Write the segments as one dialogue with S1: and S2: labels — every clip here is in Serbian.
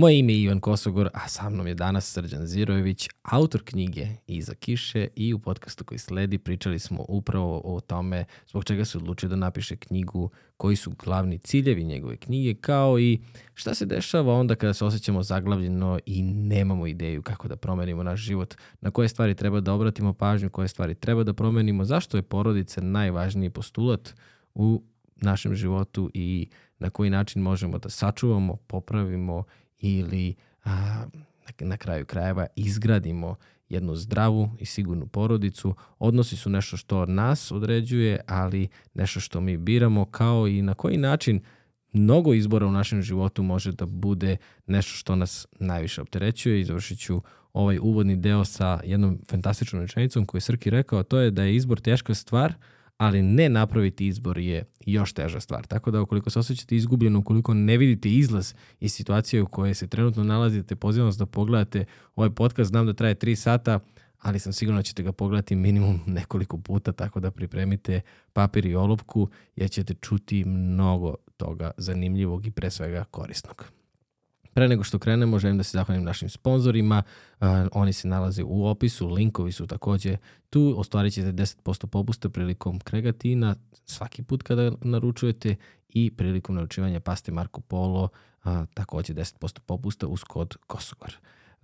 S1: Moje ime je Ivan Kosogor, a sa mnom je danas Srđan Zirojević, autor knjige Iza kiše i u podcastu koji sledi pričali smo upravo o tome zbog čega se odlučio da napiše knjigu, koji su glavni ciljevi njegove knjige, kao i šta se dešava onda kada se osjećamo zaglavljeno i nemamo ideju kako da promenimo naš život, na koje stvari treba da obratimo pažnju, koje stvari treba da promenimo, zašto je porodica najvažniji postulat u našem životu i na koji način možemo da sačuvamo, popravimo ili a, na kraju krajeva izgradimo jednu zdravu i sigurnu porodicu. Odnosi su nešto što nas određuje, ali nešto što mi biramo kao i na koji način mnogo izbora u našem životu može da bude nešto što nas najviše opterećuje i završit ću ovaj uvodni deo sa jednom fantastičnom rečenicom koju je Srki rekao, to je da je izbor teška stvar, ali ne napraviti izbor je još teža stvar. Tako da ukoliko se osjećate izgubljeno, ukoliko ne vidite izlaz iz situacije u kojoj se trenutno nalazite, pozivam vas da pogledate ovaj podcast, znam da traje 3 sata, ali sam siguran da ćete ga pogledati minimum nekoliko puta, tako da pripremite papir i olovku jer ćete čuti mnogo toga zanimljivog i pre svega korisnog. Pre nego što krenemo, želim da se zahvalim našim sponzorima. Uh, oni se nalaze u opisu, linkovi su takođe tu. Ostvarit ćete 10% popusta prilikom kregatina svaki put kada naručujete i prilikom naručivanja paste Marco Polo uh, takođe 10% popusta uz kod Kosovar.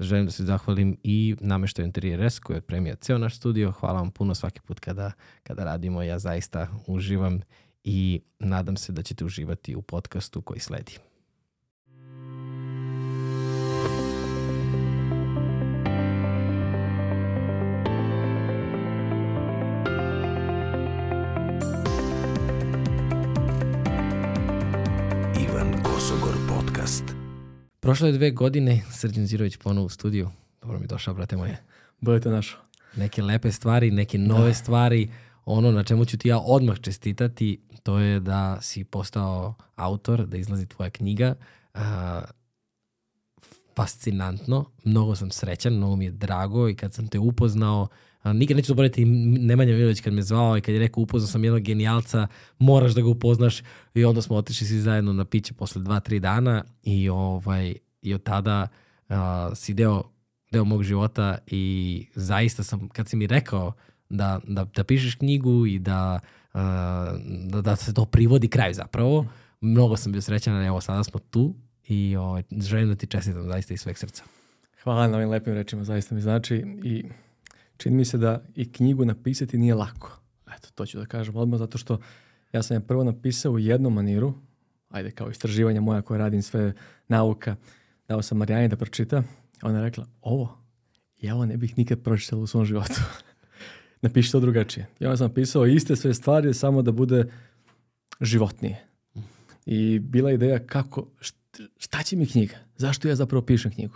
S1: Želim da se zahvalim i nameštaju Interior koji premija ceo naš studio. Hvala vam puno svaki put kada, kada radimo. Ja zaista uživam i nadam se da ćete uživati u podcastu koji sledi. Prošlo je dve godine, Srđan Zirović ponovo u studiju. Dobro mi došao, brate moje.
S2: Bolje te našao.
S1: Neke lepe stvari, neke nove da. stvari. Ono na čemu ću ti ja odmah čestitati, to je da si postao autor, da izlazi tvoja knjiga. Uh, fascinantno, mnogo sam srećan, mnogo mi je drago i kad sam te upoznao, uh, Nikad neću zaboraviti Nemanja Milović kad me zvao i kad je rekao upoznao sam jednog genijalca, moraš da ga upoznaš i onda smo otišli svi zajedno na piće posle 2-3 dana i, ovaj, i od tada uh, si deo, deo mog života i zaista sam, kad si mi rekao da, da, da pišeš knjigu i da, uh, da, da se to privodi kraju zapravo, mnogo sam bio srećan, evo sada smo tu i ovaj, želim da ti čestitam zaista iz sveg srca.
S2: Hvala na ovim lepim rečima, zaista mi znači i čini mi se da i knjigu napisati nije lako. Eto, to ću da kažem odmah, zato što ja sam je prvo napisao u jednom maniru, ajde kao istraživanja moja koja radim sve nauka, dao sam Marijani da pročita, ona je rekla, ovo, ja ovo ne bih nikad pročitala u svom životu. Napiši to drugačije. Ja onda sam napisao iste sve stvari, samo da bude životnije. I bila ideja kako, šta će mi knjiga? Zašto ja zapravo pišem knjigu?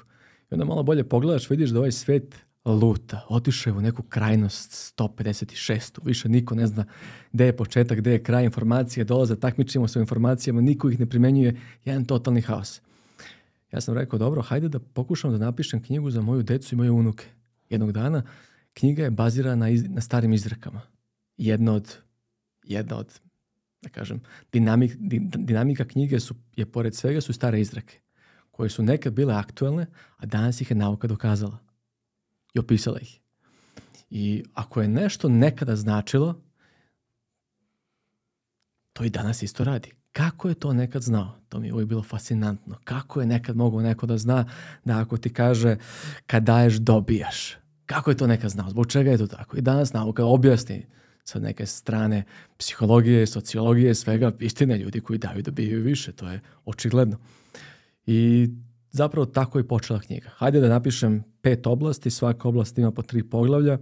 S2: I onda malo bolje pogledaš, vidiš da ovaj svet luta. Otišao je u neku krajnost 156. Više niko ne zna gde je početak, gde je kraj informacije, dolaze, takmičimo se u informacijama, niko ih ne primenjuje, jedan totalni haos. Ja sam rekao, dobro, hajde da pokušam da napišem knjigu za moju decu i moje unuke. Jednog dana knjiga je bazirana na, iz, na starim izrekama. Jedna od, jedna od da kažem, dinamik, dinamika knjige su, je pored svega su stare izreke koje su nekad bile aktuelne, a danas ih je nauka dokazala i opisala ih. I ako je nešto nekada značilo, to i danas isto radi. Kako je to nekad znao? To mi je uvijek bilo fascinantno. Kako je nekad mogao neko da zna da ako ti kaže kad daješ dobijaš? Kako je to nekad znao? Zbog čega je to tako? I danas nauka objasni sa neke strane psihologije, sociologije, svega, istine ljudi koji daju dobijaju više, to je očigledno. I zapravo tako je počela knjiga. Hajde da napišem pet oblasti, svaka oblast ima po tri poglavlja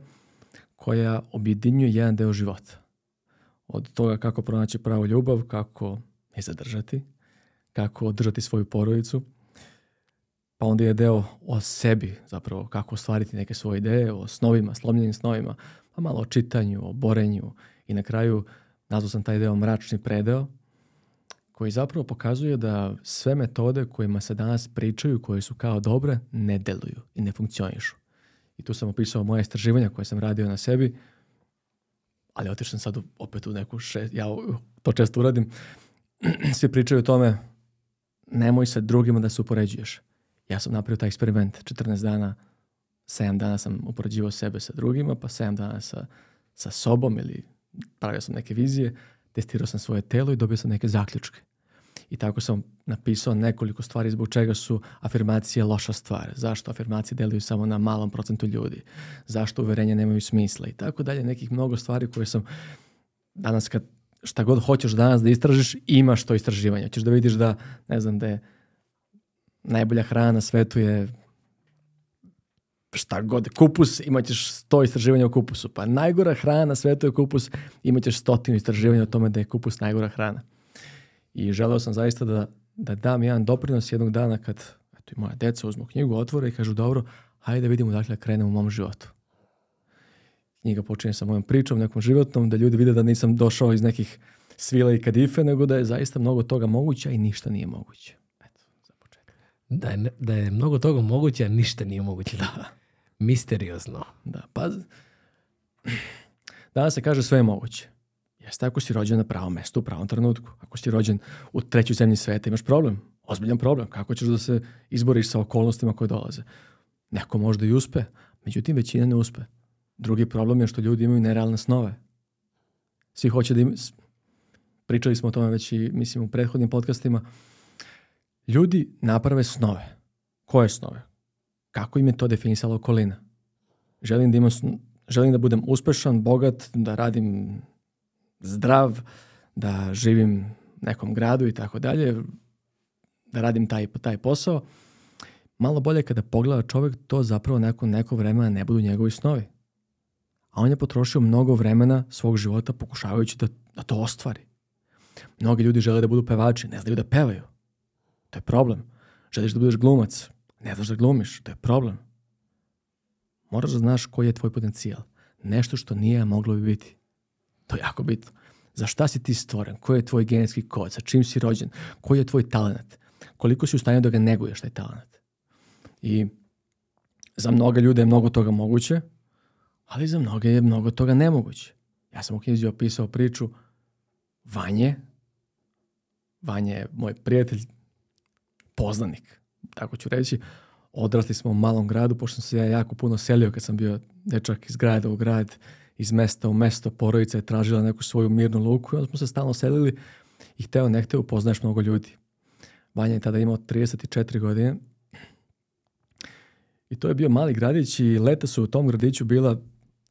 S2: koja objedinjuje jedan deo života. Od toga kako pronaći pravu ljubav, kako je zadržati, kako održati svoju porodicu, pa onda je deo o sebi zapravo, kako ostvariti neke svoje ideje, o snovima, slomljenim snovima, pa malo o čitanju, o borenju i na kraju nazvao sam taj deo mračni predeo, koji zapravo pokazuje da sve metode kojima se danas pričaju, koje su kao dobre, ne deluju i ne funkcionišu. I tu sam opisao moje istraživanja koje sam radio na sebi, ali otišao sam sad opet u neku šest, ja to često uradim, svi pričaju o tome, nemoj sa drugima da se upoređuješ. Ja sam napravio taj eksperiment, 14 dana, 7 dana sam upoređivao sebe sa drugima, pa 7 dana sa, sa sobom ili pravio sam neke vizije, testirao sam svoje telo i dobio sam neke zaključke. I tako sam napisao nekoliko stvari zbog čega su afirmacije loša stvar, zašto afirmacije deluju samo na malom procentu ljudi, zašto uverenja nemaju smisla i tako dalje, nekih mnogo stvari koje sam danas kad šta god hoćeš danas da istražiš, imaš to istraživanje. Hoćeš da vidiš da, ne znam, da je najbolja hrana na svetu je šta god, kupus, imaćeš 100 istraživanja o kupusu. Pa najgora hrana na svetu je kupus, imaćeš 100 istraživanja o tome da je kupus najgora hrana. I želeo sam zaista da, da dam jedan doprinos jednog dana kad eto, i moja deca uzmu knjigu, otvore i kažu dobro, hajde da vidimo dakle krenemo u mom životu. Knjiga počinje sa mojom pričom, nekom životnom, da ljudi vide da nisam došao iz nekih svila i kadife, nego da je zaista mnogo toga moguće, i ništa nije moguće. Eto, za
S1: početak. Da je, da je mnogo toga moguće, a ništa nije moguće. Da misteriozno.
S2: Da, pa... Danas se kaže sve je moguće. Jeste ako si rođen na pravom mestu, u pravom trenutku. Ako si rođen u trećoj zemlji sveta, imaš problem. Ozbiljan problem. Kako ćeš da se izboriš sa okolnostima koje dolaze? Neko možda i uspe, međutim većina ne uspe. Drugi problem je što ljudi imaju nerealne snove. Svi hoće da im... Pričali smo o tome već i, mislim, u prethodnim podcastima. Ljudi naprave snove. Koje snove? kako im je to definisala okolina. Želim da, imam, želim da budem uspešan, bogat, da radim zdrav, da živim u nekom gradu i tako dalje, da radim taj, taj posao. Malo bolje kada pogleda čovek, to zapravo neko, neko vremena ne budu njegovi snovi. A on je potrošio mnogo vremena svog života pokušavajući da, da to ostvari. Mnogi ljudi žele da budu pevači, ne znaju da pevaju. To je problem. Želiš da budeš glumac, Ne znaš da glumiš, to je problem. Moraš da znaš koji je tvoj potencijal. Nešto što nije moglo bi biti. To je jako bitno. Za šta si ti stvoren? Koji je tvoj genetski kod? Sa čim si rođen? Koji je tvoj talent? Koliko si u stanju da ga neguješ taj talent? I za mnoge ljude je mnogo toga moguće, ali za mnoge je mnogo toga nemoguće. Ja sam u knjizi opisao priču Vanje. Vanje je moj prijatelj, poznanik tako ću reći, odrasli smo u malom gradu, pošto sam se ja jako puno selio kad sam bio dečak iz grada u grad, iz mesta u mesto, porodica je tražila neku svoju mirnu luku i onda smo se stalno selili i hteo ne hteo upoznaš mnogo ljudi. Vanja je tada imao 34 godine i to je bio mali gradić i leta su u tom gradiću bila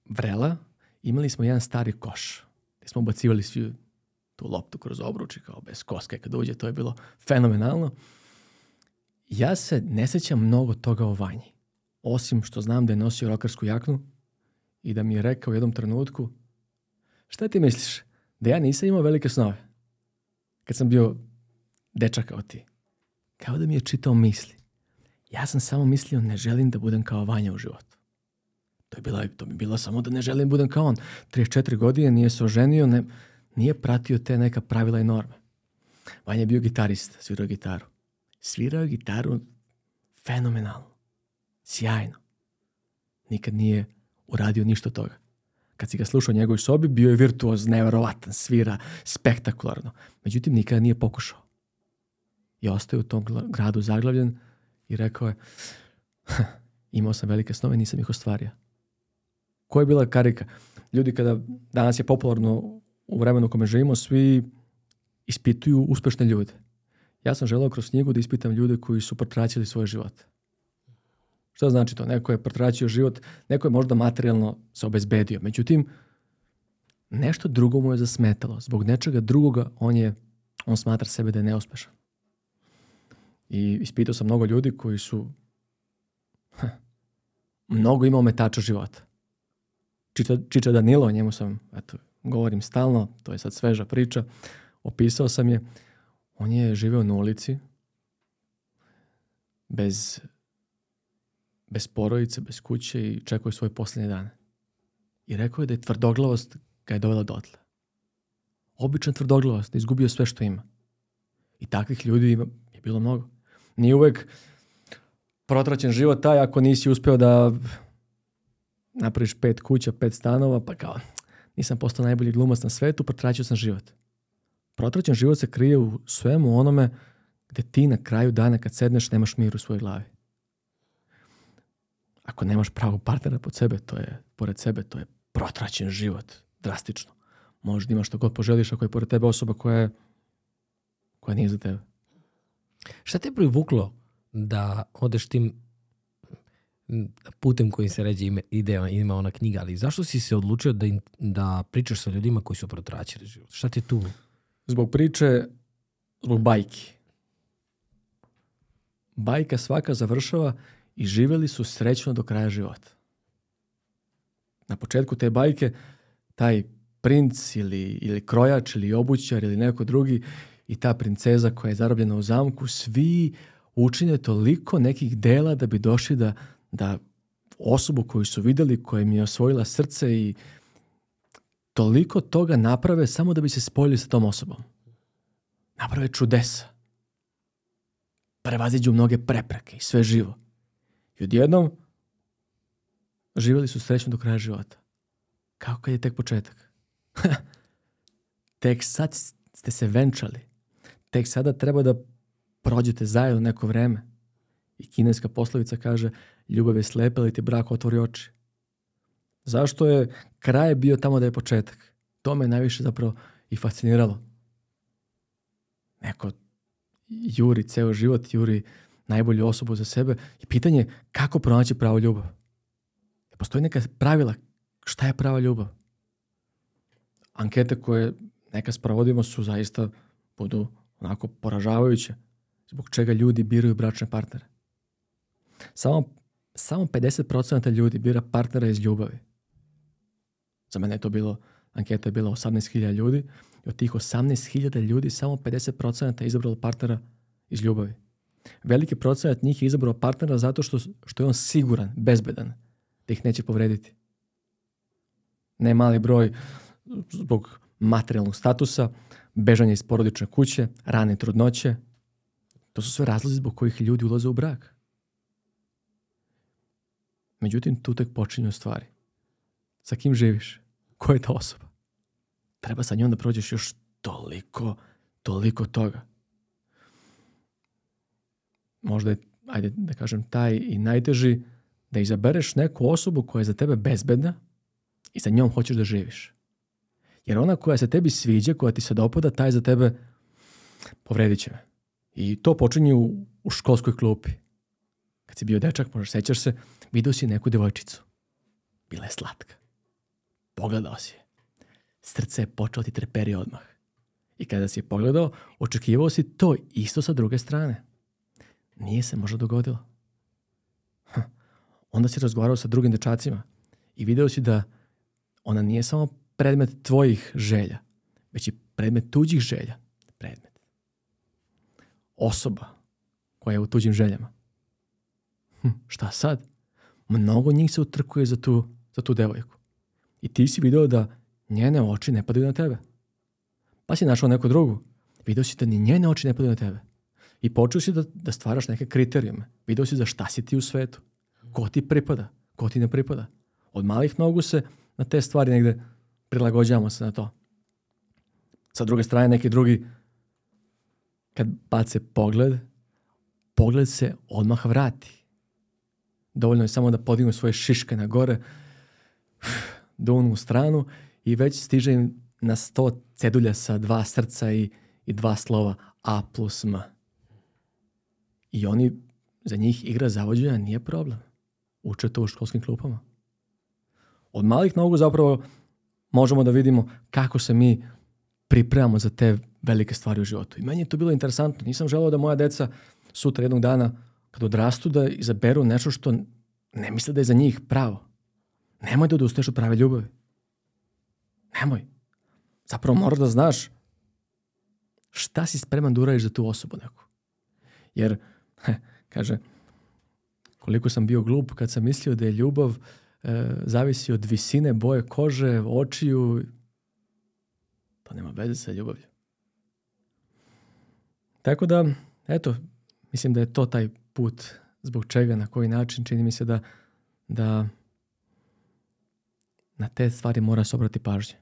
S2: vrela, imali smo jedan stari koš gde smo ubacivali svi tu loptu kroz obruč kao bez koske kad uđe, to je bilo fenomenalno. Ja se ne sećam mnogo toga o Vanji. Osim što znam da je nosio rokarsku jaknu i da mi je rekao u jednom trenutku šta ti misliš, da ja nisam imao velike snove? Kad sam bio dečak kao ti. Kao da mi je čitao misli. Ja sam samo mislio ne želim da budem kao Vanja u životu. To, je bila, to bi bilo samo da ne želim da budem kao on. 34 godine nije se oženio, ne, nije pratio te neka pravila i norme. Vanja je bio gitarista, svirao gitaru. Svirao je gitaru fenomenalno. Sjajno. Nikad nije uradio ništa od toga. Kad si ga slušao u njegovoj sobi, bio je virtuoz, neverovatan, svira, spektakularno. Međutim, nikada nije pokušao. I ostaje u tom gradu zaglavljen i rekao je, imao sam velike snove, nisam ih ostvario. Koja je bila karika? Ljudi kada danas je popularno u vremenu u kome živimo, svi ispituju uspešne ljude Ja sam želeo kroz knjigu da ispitam ljude koji su protraćili svoje živote. Šta znači to? Neko je protraćio život, neko je možda materijalno se obezbedio. Međutim, nešto drugo mu je zasmetalo. Zbog nečega drugoga on je, on smatra sebe da je neuspešan. I ispitao sam mnogo ljudi koji su ha, mnogo imao metača života. Čiča, Čiča Danilo, o njemu sam, eto, govorim stalno, to je sad sveža priča, opisao sam je On je živeo na ulici, bez, bez porodice, bez kuće i čekao je svoje posljednje dane. I rekao je da je tvrdoglavost ga je dovela dotle. Običan tvrdoglavost, da izgubio sve što ima. I takvih ljudi ima, je bilo mnogo. Nije uvek protraćen život taj ako nisi uspeo da napraviš pet kuća, pet stanova, pa kao, nisam postao najbolji glumac na svetu, protraćio sam život. Protraćen život se krije u svemu onome gde ti na kraju dana kad sedneš nemaš mir u svojoj glavi. Ako nemaš pravog partnera pod sebe, to je, pored sebe, to je protraćen život, drastično. Možda imaš što god poželiš ako je pored tebe osoba koja, je, koja nije za tebe.
S1: Šta te privuklo da odeš tim putem kojim se ređe ime, ide, ima ona knjiga, ali zašto si se odlučio da, da pričaš sa ljudima koji su protraćili život? Šta ti je tu
S2: Zbog priče, zbog bajki. Bajka svaka završava i živeli su srećno do kraja života. Na početku te bajke, taj princ ili, ili krojač ili obućar ili neko drugi i ta princeza koja je zarobljena u zamku, svi učine toliko nekih dela da bi došli da, da osobu koju su videli, koja im je osvojila srce i toliko toga naprave samo da bi se spojili sa tom osobom. Naprave čudesa. Prevaziđu mnoge prepreke i sve živo. I odjednom živjeli su srećno do kraja života. Kako kad je tek početak? tek sad ste se venčali. Tek sada treba da prođete zajedno neko vreme. I kineska poslovica kaže ljubav je slepa, ali ti brak otvori oči. Zašto je kraj bio tamo da je početak? To me najviše zapravo i fasciniralo. Neko juri ceo život, juri najbolju osobu za sebe i pitanje je kako pronaći pravu ljubav. Da postoji neka pravila šta je prava ljubav. Ankete koje neka sprovodimo su zaista budu onako poražavajuće zbog čega ljudi biraju bračne partnere. Samo, samo 50% ljudi bira partnera iz ljubavi. Za mene je to bilo, anketa je bila 18.000 ljudi i od tih 18.000 ljudi samo 50% je izabralo partnera iz ljubavi. Veliki procenat njih je izabrao partnera zato što, što je on siguran, bezbedan, da ih neće povrediti. Ne mali broj zbog materijalnog statusa, bežanje iz porodične kuće, rane trudnoće. To su sve razlozi zbog kojih ljudi ulaze u brak. Međutim, tu tek počinju stvari sa kim živiš, ko je ta osoba. Treba sa njom da prođeš još toliko, toliko toga. Možda je, ajde da kažem, taj i najteži da izabereš neku osobu koja je za tebe bezbedna i sa njom hoćeš da živiš. Jer ona koja se tebi sviđa, koja ti se dopada, taj za tebe povredit će me. I to počinje u, u školskoj klupi. Kad si bio dečak, možda sećaš se, vidio si neku devojčicu. Bila je slatka. Pogledao si je. Srce je počelo da ti treperi odmah. I kada si je pogledao, očekivao si to isto sa druge strane. Nije se možda dogodilo. Ha. Hm. Onda si razgovarao sa drugim dečacima i video si da ona nije samo predmet tvojih želja, već i predmet tuđih želja. Predmet. Osoba koja je u tuđim željama. Hm, šta sad? Mnogo njih se utrkuje za tu, za tu devojku. I ti si video da njene oči ne padaju na tebe. Pa si našao neku drugu. Video si da ni njene oči ne padaju na tebe. I počeo si da, da stvaraš neke kriterijume. Video si za šta si ti u svetu. Ko ti pripada, ko ti ne pripada. Od malih nogu se na te stvari negde prilagođavamo se na to. Sa druge strane, neki drugi, kad bace pogled, pogled se odmah vrati. Dovoljno je samo da podignu svoje šiške na gore, donu stranu i već stiže na 100 cedulja sa dva srca i, i dva slova A plus M. I oni, za njih igra zavođenja nije problem. Uče to u školskim klupama. Od malih nogu zapravo možemo da vidimo kako se mi pripremamo za te velike stvari u životu. I meni je to bilo interesantno. Nisam želeo da moja deca sutra jednog dana kad odrastu da izaberu nešto što ne misle da je za njih pravo nemoj da odustaješ od prave ljubavi. Nemoj. Zapravo moraš da znaš šta si spreman da uradiš za tu osobu neku. Jer, kaže, koliko sam bio glup kad sam mislio da je ljubav e, zavisi od visine, boje kože, očiju. Pa nema veze sa ljubavlju. Tako da, eto, mislim da je to taj put zbog čega, na koji način, čini mi se da, da Na te stvari moraš obrati pažnje.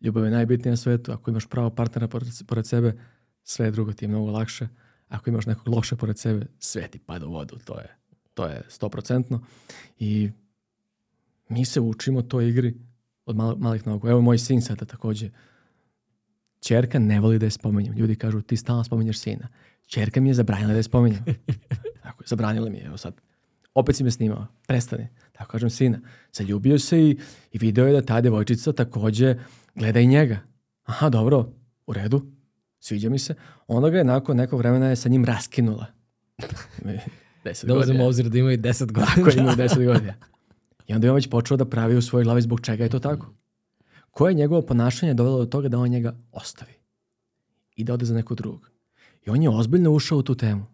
S2: Ljubav je najbitnija na svetu. Ako imaš pravo partnera pored sebe, sve je drugo ti je mnogo lakše. Ako imaš nekog loše pored sebe, sve ti pada u vodu. To je, to je stoprocentno. I mi se učimo toj igri od mal, malih nogu. Evo moj sin sada takođe. Čerka ne voli da je spomenjem. Ljudi kažu ti stalno spomenješ sina. Čerka mi je zabranila da je spomenjem. Tako, zabranila mi je. Evo sad. Opet si me snimao. Prestani tako kažem sina, zaljubio se i, i video je da ta devojčica takođe gleda i njega. Aha, dobro, u redu, sviđa mi se. Onda ga je nakon nekog vremena je sa njim raskinula.
S1: deset da uzmemo
S2: obzir da imaju 10 godina. Tako
S1: imaju 10 godina.
S2: I onda je on već počeo da pravi u svojoj glavi zbog čega je to mhm. tako. Koje je njegovo ponašanje dovelo do toga da on njega ostavi i da ode za nekog drugog. I on je ozbiljno ušao u tu temu.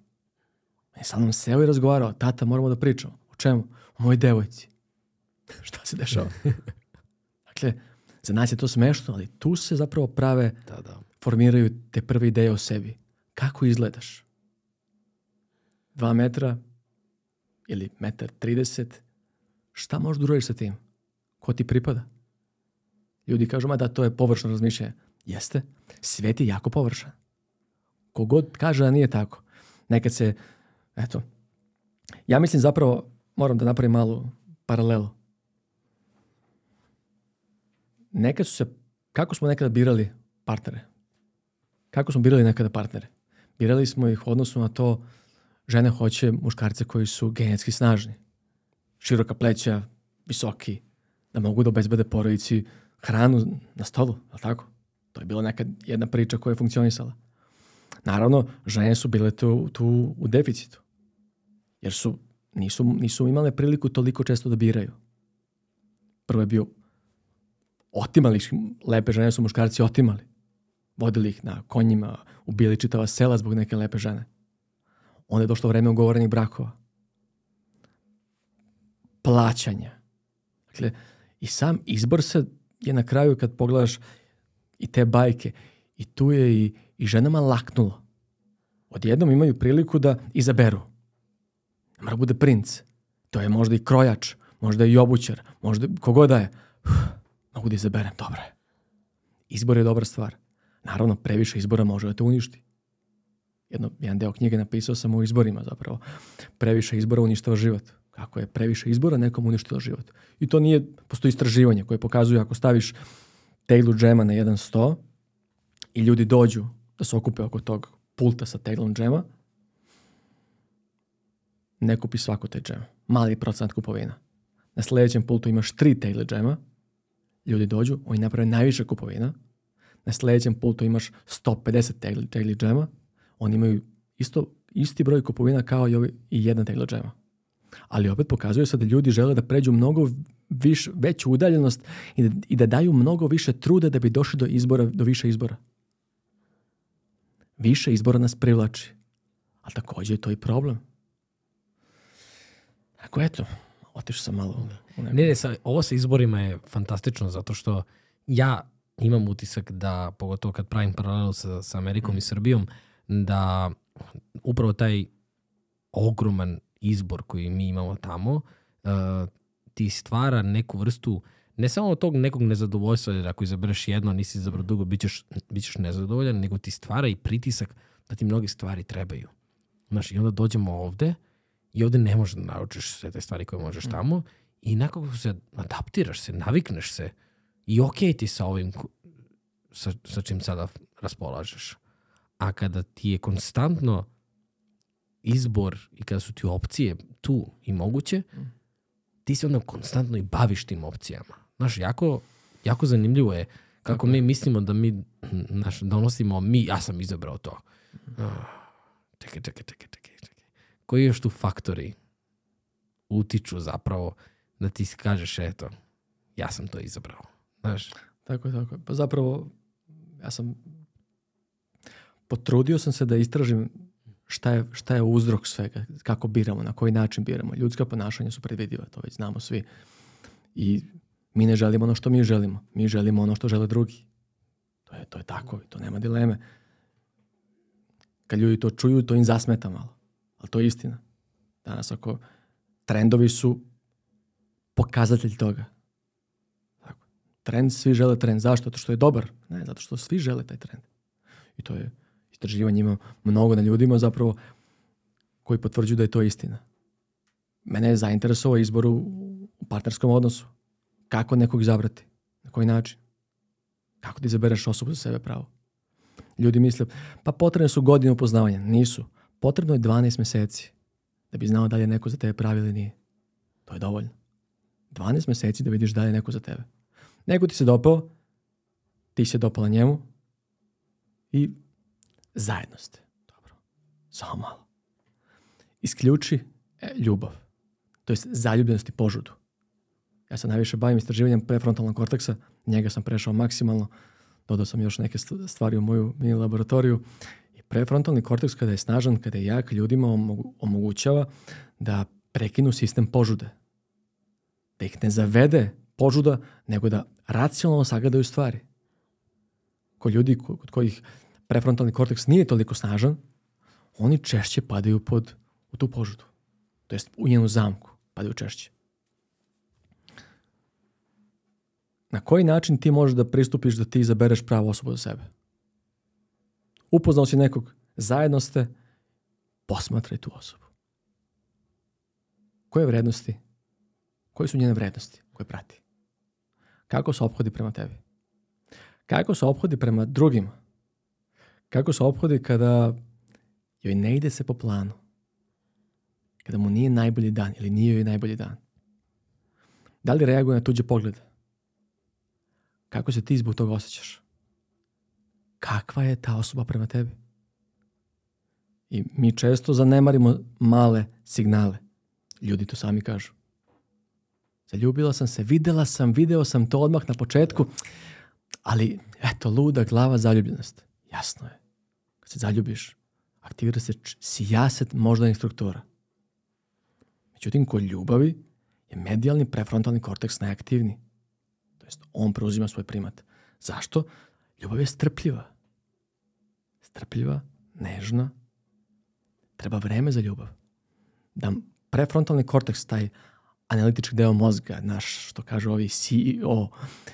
S2: On e, sam sa mnom seo i razgovarao, tata moramo da pričamo. O čemu? moj devojci. Šta se dešava? dakle, za nas je to smešno, ali tu se zapravo prave, da, da. formiraju te prve ideje o sebi. Kako izgledaš? Dva metra ili metar trideset? Šta možeš da uradiš sa tim? Ko ti pripada? Ljudi kažu, ma da, to je površno razmišljanje. Jeste, svet je jako površan. Kogod kaže da nije tako. Nekad se, eto, ja mislim zapravo moram da napravim malu paralelu. Nekad su se, kako smo nekada birali partnere? Kako smo birali nekada partnere? Birali smo ih odnosno na to žene hoće muškarce koji su genetski snažni, široka pleća, visoki, da mogu da obezbede porodici hranu na stolu, je tako? To je bila neka jedna priča koja je funkcionisala. Naravno, žene su bile tu, tu u deficitu, jer su nisu, nisu imale priliku toliko često da biraju. Prvo je bio otimali, lepe žene su muškarci otimali. Vodili ih na konjima, ubili čitava sela zbog neke lepe žene. Onda je došlo vreme ugovorenih brakova. Plaćanja. Dakle, i sam izbor se je na kraju kad pogledaš i te bajke i tu je i, i ženama laknulo. Odjednom imaju priliku da izaberu Ne mora da bude princ. To je možda i krojač, možda i obućar, možda kogoda da je. Uf, mogu da izaberem, dobro je. Izbor je dobra stvar. Naravno, previše izbora može da te uništi. Jedno, jedan deo knjige napisao sam o izborima zapravo. Previše izbora uništava život. Kako je previše izbora, nekom uništilo život. I to nije, postoji istraživanje koje pokazuje ako staviš teglu džema na jedan sto i ljudi dođu da se okupe oko tog pulta sa teglom džema – ne kupi svako taj džem. Mali procenat kupovina. Na sledećem pultu imaš tri tailor džema, ljudi dođu, oni naprave najviše kupovina. Na sledećem pultu imaš 150 tailor džema, oni imaju isto, isti broj kupovina kao i, ovi, i jedna tailor džema. Ali opet pokazuje se da ljudi žele da pređu mnogo viš, veću udaljenost i da, i da daju mnogo više truda da bi došli do izbora, do više izbora. Više izbora nas privlači. A takođe je to i problem. Ako eto, otišao sam malo.
S1: Ne, ne, sa, ovo sa izborima je fantastično zato što ja imam utisak da, pogotovo kad pravim paralelu sa, sa Amerikom mm. i Srbijom, da upravo taj ogroman izbor koji mi imamo tamo uh, ti stvara neku vrstu ne samo tog nekog nezadovoljstva, jer ako izabereš jedno, nisi izabrao drugo, bit ćeš, bit ćeš nezadovoljan, nego ti stvara i pritisak da ti mnoge stvari trebaju. Znaš, i onda dođemo ovde I ovde ne možeš da naučiš sve te stvari koje možeš mm. tamo i nakon se adaptiraš se, navikneš se i okej okay ti sa ovim sa, sa čim sada raspolažeš. A kada ti je konstantno izbor i kada su ti opcije tu i moguće, mm. ti se onda konstantno i baviš tim opcijama. Znaš, jako, jako zanimljivo je kako mi mislimo da mi znaš, donosimo mi, ja sam izabrao to. Mm. Ah, čekaj, čekaj, čekaj, čekaj koji još tu faktori utiču zapravo da ti kažeš, eto, ja sam to izabrao. Znaš?
S2: Tako je, tako je. Pa zapravo, ja sam potrudio sam se da istražim šta je, šta je uzrok svega, kako biramo, na koji način biramo. Ljudska ponašanja su predvidiva, to već znamo svi. I mi ne želimo ono što mi želimo. Mi želimo ono što žele drugi. To je, to je tako, to nema dileme. Kad ljudi to čuju, to im zasmeta malo. Ali to je istina. Danas ako trendovi su pokazatelj toga. Tako. Trend, svi žele trend. Zašto? Zato što je dobar. Ne, zato što svi žele taj trend. I to je istraživanje ima mnogo na ljudima zapravo koji potvrđuju da je to istina. Mene je zainteresovao izbor u partnerskom odnosu. Kako nekog izabrati? Na koji način? Kako ti da izabereš osobu za sebe pravo? Ljudi misle, pa potrebne su godine upoznavanja. Nisu potrebno je 12 meseci da bi znao da li je neko za tebe pravi ili nije. To je dovoljno. 12 meseci da vidiš da li je neko za tebe. Neko ti se dopao, ti se dopala njemu i zajedno ste. Dobro. Samo malo. Isključi e, ljubav. To jest zaljubljenost i požudu. Ja se najviše bavim istraživanjem prefrontalnog korteksa. Njega sam prešao maksimalno. Dodao sam još neke stvari u moju mini laboratoriju prefrontalni korteks kada je snažan, kada je jak, ljudima omogućava da prekinu sistem požude. Da ih ne zavede požuda, nego da racionalno sagledaju stvari. Kod ljudi kod kojih prefrontalni korteks nije toliko snažan, oni češće padaju pod, u tu požudu. To jest u njenu zamku padaju češće. Na koji način ti možeš da pristupiš da ti izabereš pravu osobu za sebe? upoznao si nekog, zajedno ste, posmatraj tu osobu. Koje vrednosti? Koje su njene vrednosti koje prati? Kako se obhodi prema tebi? Kako se obhodi prema drugima? Kako se obhodi kada joj ne ide se po planu? Kada mu nije najbolji dan ili nije joj najbolji dan? Da li reaguje na tuđe poglede? Kako se ti zbog toga osjećaš? kakva je ta osoba prema tebi. I mi često zanemarimo male signale. Ljudi to sami kažu. Zaljubila sam se, videla sam, video sam to odmah na početku, ali eto, luda glava zaljubljenost. Jasno je. Kad se zaljubiš, aktivira se sijaset moždanih struktura. Međutim, kod ljubavi je medijalni prefrontalni korteks najaktivniji. To jest, on preuzima svoj primat. Zašto? Ljubav je strpljiva. Strpljiva, nežna. Treba vreme za ljubav. Da prefrontalni korteks, taj analitički deo mozga, naš, što kaže ovi CEO,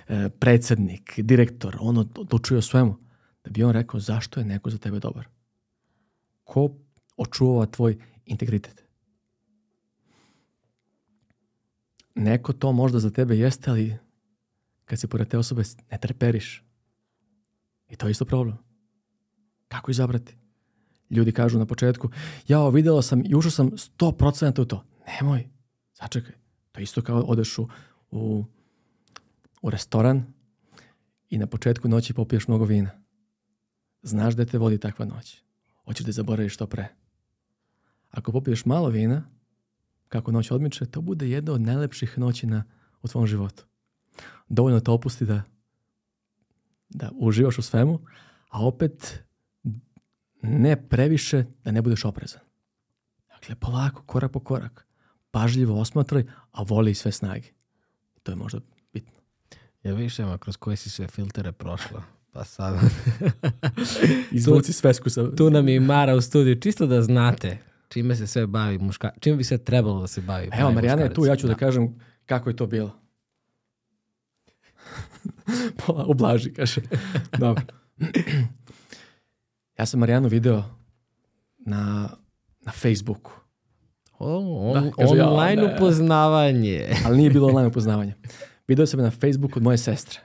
S2: e, predsednik, direktor, on odlučuje o svemu. Da bi on rekao zašto je neko za tebe dobar. Ko očuvava tvoj integritet? Neko to možda za tebe jeste, ali kad si pored te osobe ne treperiš. I to je isto problem. Kako izabrati? Ljudi kažu na početku, jao, videla sam i ušao sam 100% u to. Nemoj, začekaj. To je isto kao odeš u, u, u restoran i na početku noći popiješ mnogo vina. Znaš da te vodi takva noć. Hoćeš da zaboraviš što pre. Ako popiješ malo vina, kako noć odmiče, to bude jedna od najlepših noćina u tvom životu. Dovoljno te opusti da da uživaš u svemu, a opet ne previše da ne budeš oprezan. Dakle, polako, korak po korak, pažljivo osmatraj, a voli i sve snage. To je možda bitno.
S1: Ja više, Ema, kroz koje si sve filtere prošla. Pa sad...
S2: Izvuci svesku sa...
S1: Tu nam je Mara u studiju. Čisto da znate čime se sve bavi muška... Čime bi se trebalo da se bavi?
S2: Evo, Marijana je tu, ja ću da. da kažem kako je to bilo. Oblaži, kaže. Dobro. ja sam Marijanu video na, na Facebooku.
S1: O, on, da, kaže, online ja, upoznavanje.
S2: ali nije bilo online upoznavanje. Video sam je na Facebooku od moje sestre.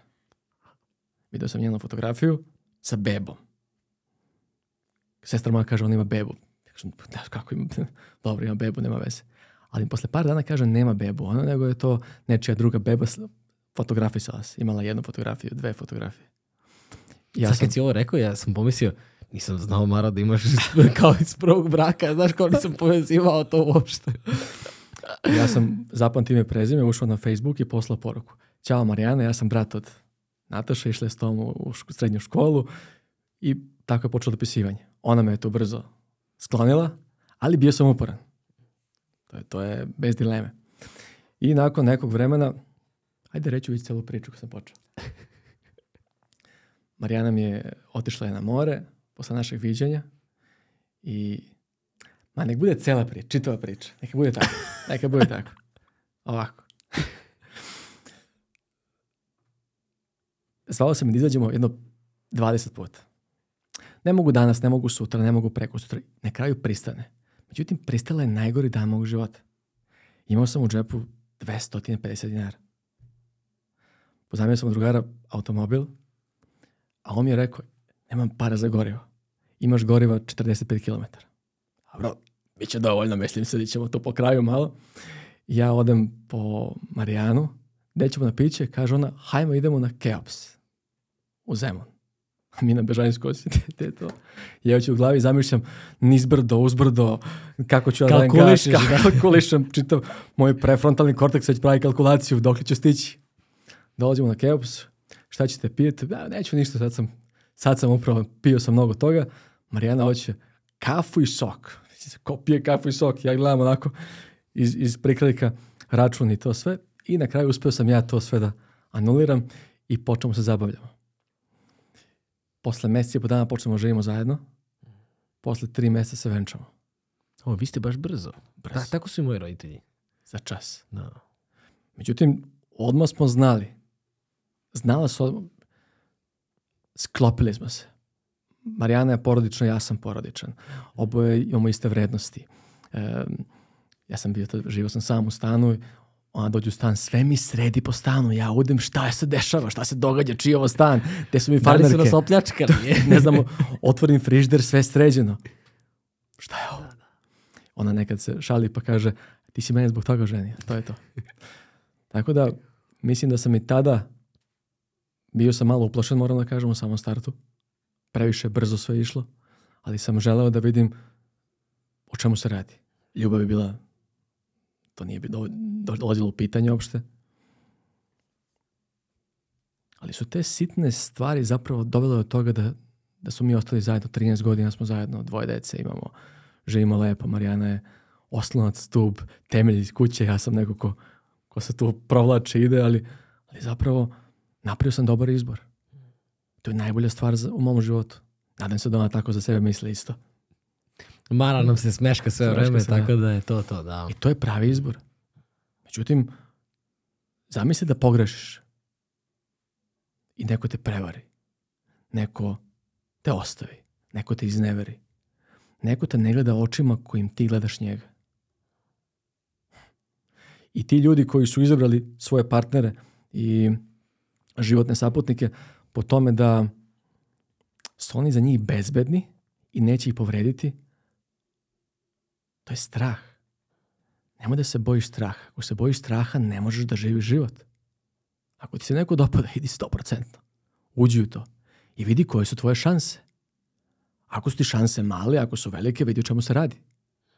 S2: Video sam njenu fotografiju sa bebom. Sestra moja kaže, ona ima bebu. Ja kažem, pa da, kako ima? Dobro, ima bebu, nema veze. Ali posle par dana kaže, nema bebu. Ona nego je to nečija druga beba fotografisala se. Imala jednu fotografiju, dve fotografije.
S1: Ja Sad sam... kad si ovo rekao, ja sam pomislio, nisam znao Mara da imaš
S2: kao iz prvog braka, znaš kao nisam povezivao to uopšte. ja sam zapamtio ime prezime, ušao na Facebook i poslao poruku. Ćao Marijana, ja sam brat od Nataša, išla je s tom u ško, srednju školu i tako je počelo dopisivanje. Ona me je to brzo sklonila, ali bio sam uporan. To je, to je bez dileme. I nakon nekog vremena Ajde reću već celu priču koju sam počeo. Marijana mi je otišla je na more posle našeg viđanja i ma nek bude cela priča, čitava priča. Neka bude tako. Neka bude tako. Ovako. Zvalo sam da izađemo jedno 20 puta. Ne mogu danas, ne mogu sutra, ne mogu preko sutra. Na kraju pristane. Međutim, pristala je najgori dan mog života. Imao sam u džepu 250 dinara. Pozajmio sam od drugara automobil, a on mi je rekao, nemam para za gorivo. Imaš goriva 45 km. Dobro, bit će dovoljno, mislim se da ćemo to po kraju malo. Ja odem po Marijanu, gde ćemo na piće, kaže ona, hajmo idemo na Keops, u Zemun. A mi na Bežanjskoj osjeti, to. Ja ću u glavi zamišljam nizbrdo, uzbrdo, kako ću ja
S1: da, da
S2: kalkulišem čitav moj prefrontalni korteks već pravi kalkulaciju, dok li ću stići dolazimo na Keops, šta ćete piti? Ja, da, neću ništa, sad sam, sad sam upravo pio sam mnogo toga. Marijana hoće kafu i sok. Ko pije kafu i sok? Ja gledam onako iz, iz prikralika račun i to sve. I na kraju uspeo sam ja to sve da anuliram i počnemo se zabavljamo. Posle mjeseci i po dana počnemo da živimo zajedno. Posle tri meseca se venčamo.
S1: O, vi ste baš brzo. brzo.
S2: Da, tako su i moji roditelji. Za čas. Da. Međutim, odmah smo znali znala su, sklopili smo se. Marijana je porodična, ja sam porodičan. Oboje imamo iste vrednosti. E, ja sam bio, živio sam sam u stanu, ona dođe u stan, sve mi sredi po stanu, ja udem, šta se dešava, šta se događa, čiji je ovo stan,
S1: gde su
S2: mi
S1: farmerke. Da li su nas opljačkali?
S2: ne znamo, otvorim frižder, sve sređeno. Šta je ovo? Da, da. Ona nekad se šali pa kaže, ti si mene zbog toga ženio, to je to. Tako da, mislim da sam i tada Bio sam malo uplašen, moram da kažem, u samom startu. Previše brzo sve išlo, ali sam želeo da vidim o čemu se radi. Ljubav je bila, to nije bi do, dolazilo u pitanje uopšte. Ali su te sitne stvari zapravo dovele do toga da, da smo mi ostali zajedno, 13 godina smo zajedno, dvoje dece imamo, živimo lepo, Marijana je oslonac, stub, temelj iz kuće, ja sam neko ko, ko se tu provlači ide, ali, ali zapravo napravio sam dobar izbor. To je najbolja stvar za, u mom životu. Nadam se da ona tako za sebe misli isto.
S1: Mara nam se smeška sve vreme, se, tako da. da je to to, da.
S2: I to je pravi izbor. Međutim, zamisli da pogrešiš i neko te prevari. Neko te ostavi. Neko te izneveri. Neko te ne gleda očima kojim ti gledaš njega. I ti ljudi koji su izabrali svoje partnere i životne saputnike po tome da su oni za njih bezbedni i neće ih povrediti, to je strah. Nemoj da se bojiš straha. Ako se bojiš straha, ne možeš da živiš život. Ako ti se neko dopada, idi 100%. Uđi u to i vidi koje su tvoje šanse. Ako su ti šanse male, ako su velike, vidi o čemu se radi.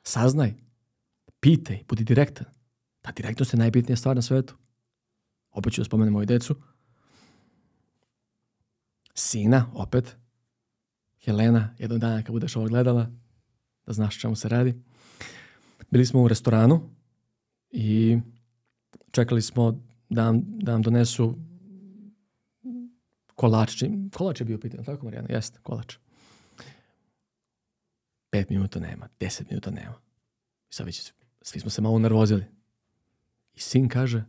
S2: Saznaj, pitaj, budi direktan. Ta direktnost je najbitnija stvar na svetu. Opet ću da spomenem moju decu, sina, opet, Helena, jednog dana kad budeš ovo gledala, da znaš o čemu se radi. Bili smo u restoranu i čekali smo da nam, da nam donesu kolač. Kolač je bio pitan, tako Marijana? Jeste, kolač. 5 minuta nema, 10 minuta nema. I sad već svi smo se malo nervozili. I sin kaže,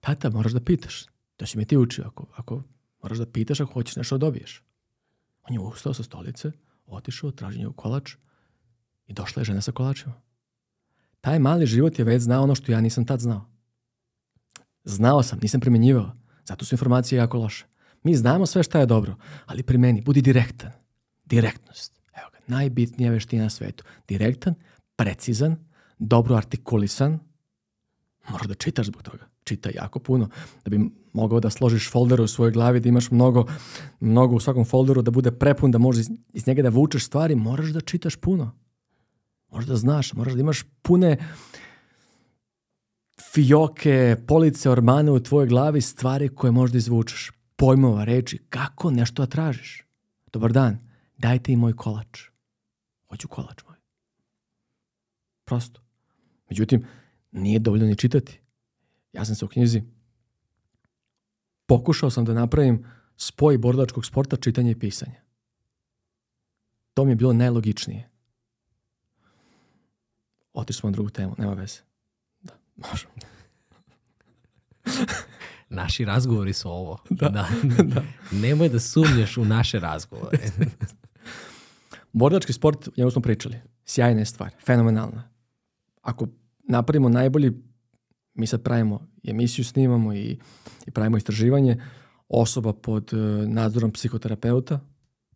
S2: tata, moraš da pitaš. To si me ti učio. Ako, ako Moraš da pitaš ako hoćeš nešto da dobiješ. On je ustao sa stolice, otišao, tražen je kolač i došla je žena sa kolačima. Taj mali život je već znao ono što ja nisam tad znao. Znao sam, nisam primenjivao. Zato su informacije jako loše. Mi znamo sve šta je dobro, ali primeni, budi direktan. Direktnost. Evo ga, najbitnija veština na svetu. Direktan, precizan, dobro artikulisan. Moraš da čitaš zbog toga čita jako puno, da bi mogao da složiš foldere u svojoj glavi, da imaš mnogo, mnogo u svakom folderu, da bude prepun, da možeš iz, iz njega da vučeš stvari, moraš da čitaš puno. Moraš da znaš, moraš da imaš pune fioke, police, ormane u tvojoj glavi, stvari koje možeš da izvučeš. Pojmova, reči, kako nešto da tražiš. Dobar dan, dajte i moj kolač. Hoću kolač moj. Prosto. Međutim, nije dovoljno ni čitati Ja sam se u knjizi pokušao sam da napravim spoj borilačkog sporta, čitanja i pisanja. To mi je bilo najlogičnije. Otišli smo na drugu temu, nema veze. Da, možemo.
S1: Naši razgovori su ovo. Da. da. da. Nemoj da sumnješ u naše razgovore.
S2: Borilački sport, njemu smo pričali. Sjajna je stvar, fenomenalna. Ako napravimo najbolji mi sad pravimo emisiju, snimamo i, i pravimo istraživanje, osoba pod e, nadzorom psihoterapeuta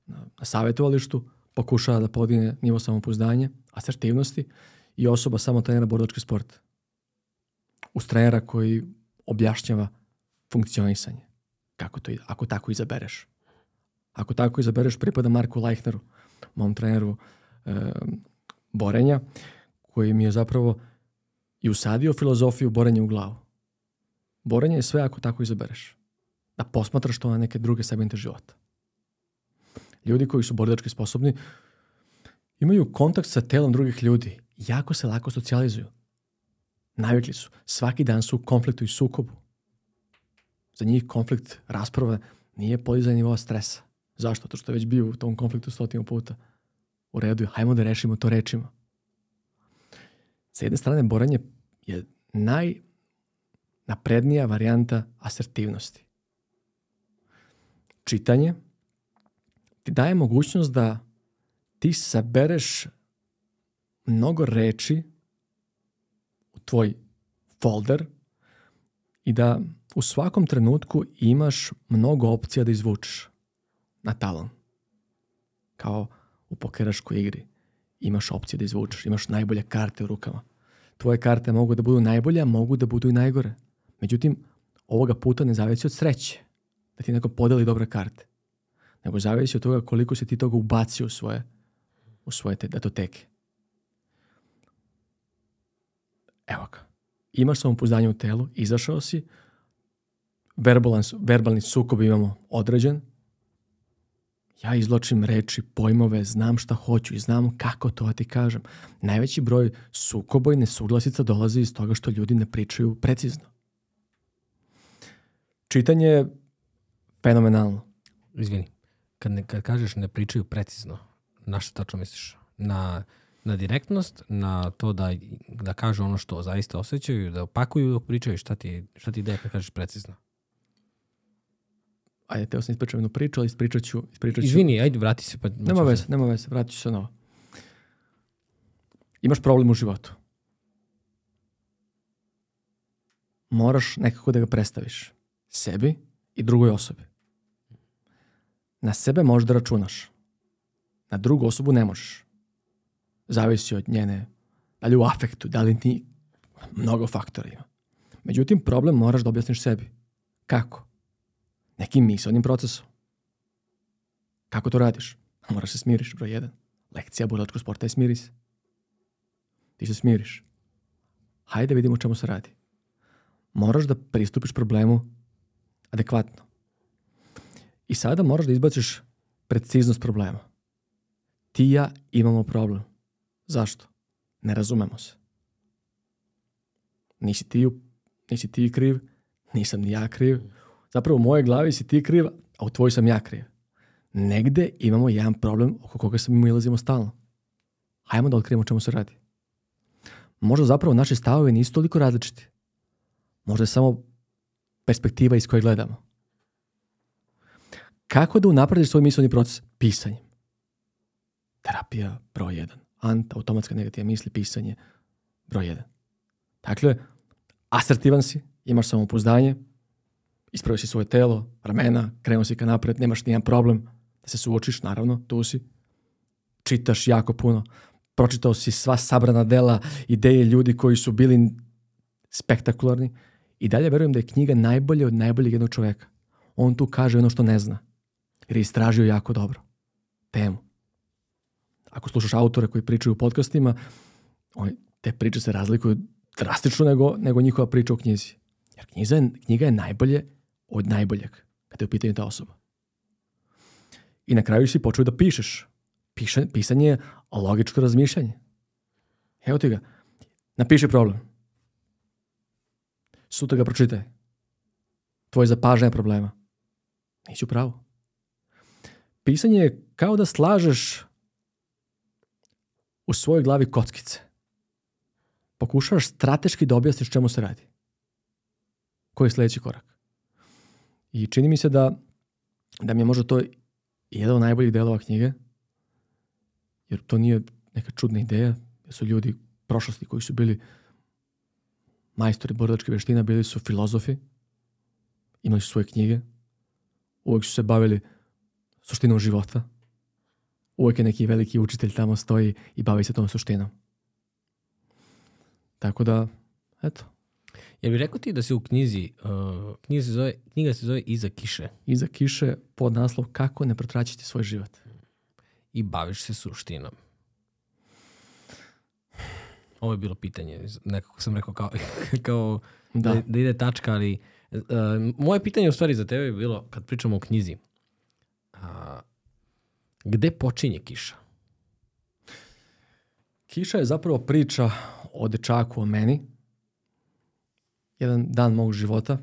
S2: na, na savjetovalištu pokušava da podigne nivo samopouzdanja, asertivnosti i osoba samo trenera borilački sport. Uz trenera koji objašnjava funkcionisanje. Kako to, ako tako izabereš. Ako tako izabereš, pripada Marku Leichneru, mom treneru e, borenja, koji mi je zapravo i usadio filozofiju borenja u glavu. Borenje je sve ako tako izabereš. Da posmatraš to na neke druge segmente života. Ljudi koji su borilački sposobni imaju kontakt sa telom drugih ljudi. Jako se lako socijalizuju. Navikli su. Svaki dan su u konfliktu i sukobu. Za njih konflikt rasprava nije podizanje nivoa stresa. Zašto? To što je već bio u tom konfliktu stotinu puta. U redu je, hajmo da rešimo to rečima. Sa jedne strane, boranje je najnaprednija varijanta asertivnosti. Čitanje ti daje mogućnost da ti sabereš mnogo reči u tvoj folder i da u svakom trenutku imaš mnogo opcija da izvučeš na talon. Kao u pokeraškoj igri. Imaš opcije da izvučeš, imaš najbolje karte u rukama. Tvoje karte mogu da budu najbolje, a mogu da budu i najgore. Međutim, ovoga puta ne zavisi od sreće da ti neko podeli dobre karte, nego zavisi od toga koliko se ti toga ubaci u svoje, u svoje te datoteke. Evo ga. Imaš samopouzdanje u telu, izašao si, verbalan, verbalni sukob imamo određen, ja izločim reči, pojmove, znam šta hoću i znam kako to da ti kažem. Najveći broj sukoba i nesuglasica dolazi iz toga što ljudi ne pričaju precizno. Čitanje je fenomenalno.
S1: Izvini, kad, ne, kad kažeš ne pričaju precizno, na šta tačno misliš? Na, na direktnost, na to da, da kažu ono što zaista osjećaju, da opakuju dok pričaju, šta ti, šta ti ideja kad kažeš precizno?
S2: Ajde, teo sam ispričao jednu priču, ali ispričat ću...
S1: Ispričat ću. Izvini, ajde, vrati se. Pa nema
S2: veze, nema veze, vrati ću se ovo. Imaš problem u životu. Moraš nekako da ga predstaviš sebi i drugoj osobi. Na sebe možeš da računaš. Na drugu osobu ne možeš. Zavisi od njene, da li u afektu, da li ti mnogo faktora ima. Međutim, problem moraš da objasniš sebi. Kako? nekim misonim procesom. Kako to radiš? Moraš se smiriš, broj jedan. Lekcija borilačkog sporta je smiri se. Ti se smiriš. Hajde da vidimo o čemu se radi. Moraš da pristupiš problemu adekvatno. I sada moraš da izbaciš preciznost problema. Ti i ja imamo problem. Zašto? Ne razumemo se. Nisi ti, nisi ti kriv, nisam ni ja kriv, zapravo u mojoj glavi si ti kriva, a u tvojoj sam ja kriv. Negde imamo jedan problem oko koga se mi ilazimo stalno. Hajmo da otkrijemo o čemu se radi. Možda zapravo naši stavovi nisu toliko različiti. Možda je samo perspektiva iz koje gledamo. Kako da unaprediš svoj misleni proces? Pisanjem. Terapija broj 1. Ant, automatska negativa misli, pisanje broj 1. Dakle, asertivan si, imaš samopouzdanje, ispravio si svoje telo, ramena, krenuo si ka napred, nemaš nijedan problem da se suočiš, naravno, tu si. Čitaš jako puno. Pročitao si sva sabrana dela, ideje ljudi koji su bili spektakularni. I dalje verujem da je knjiga najbolje od najboljeg jednog čoveka. On tu kaže ono što ne zna. Jer je istražio jako dobro. Temu. Ako slušaš autore koji pričaju u podcastima, oni, te priče se razlikuju drastično nego, nego njihova priča u knjizi. Jer knjiga je, knjiga je najbolje od najboljeg kada je u pitanju ta osoba. I na kraju si počeo da pišeš. Piša, pisanje je logičko razmišljanje. Evo ti ga. Napiši problem. Sutra ga pročitaj. Tvoje zapažanje problema. Nisi u pravu. Pisanje je kao da slažeš u svojoj glavi kockice. Pokušavaš strateški da objasniš čemu se radi. Koji je sljedeći korak? I čini mi se da, da mi je možda to jedan od najboljih delova knjige, jer to nije neka čudna ideja, jer su ljudi prošlosti koji su bili majstori borilačke veština, bili su filozofi, imali su svoje knjige, uvek su se bavili suštinom života, uvek je neki veliki učitelj tamo stoji i bavi se tom suštinom. Tako da, eto,
S1: Ja bih rekao ti da se u knjizi, uh, knjiga, se zove, knjiga se zove Iza kiše?
S2: Iza kiše pod naslov Kako ne protraćiti svoj život.
S1: I baviš se suštinom. Ovo je bilo pitanje, nekako sam rekao kao, kao da. Da, da ide tačka, ali uh, moje pitanje u stvari za tebe je bilo, kad pričamo o knjizi, uh, gde počinje kiša?
S2: Kiša je zapravo priča o dečaku, o meni, jedan dan mog života.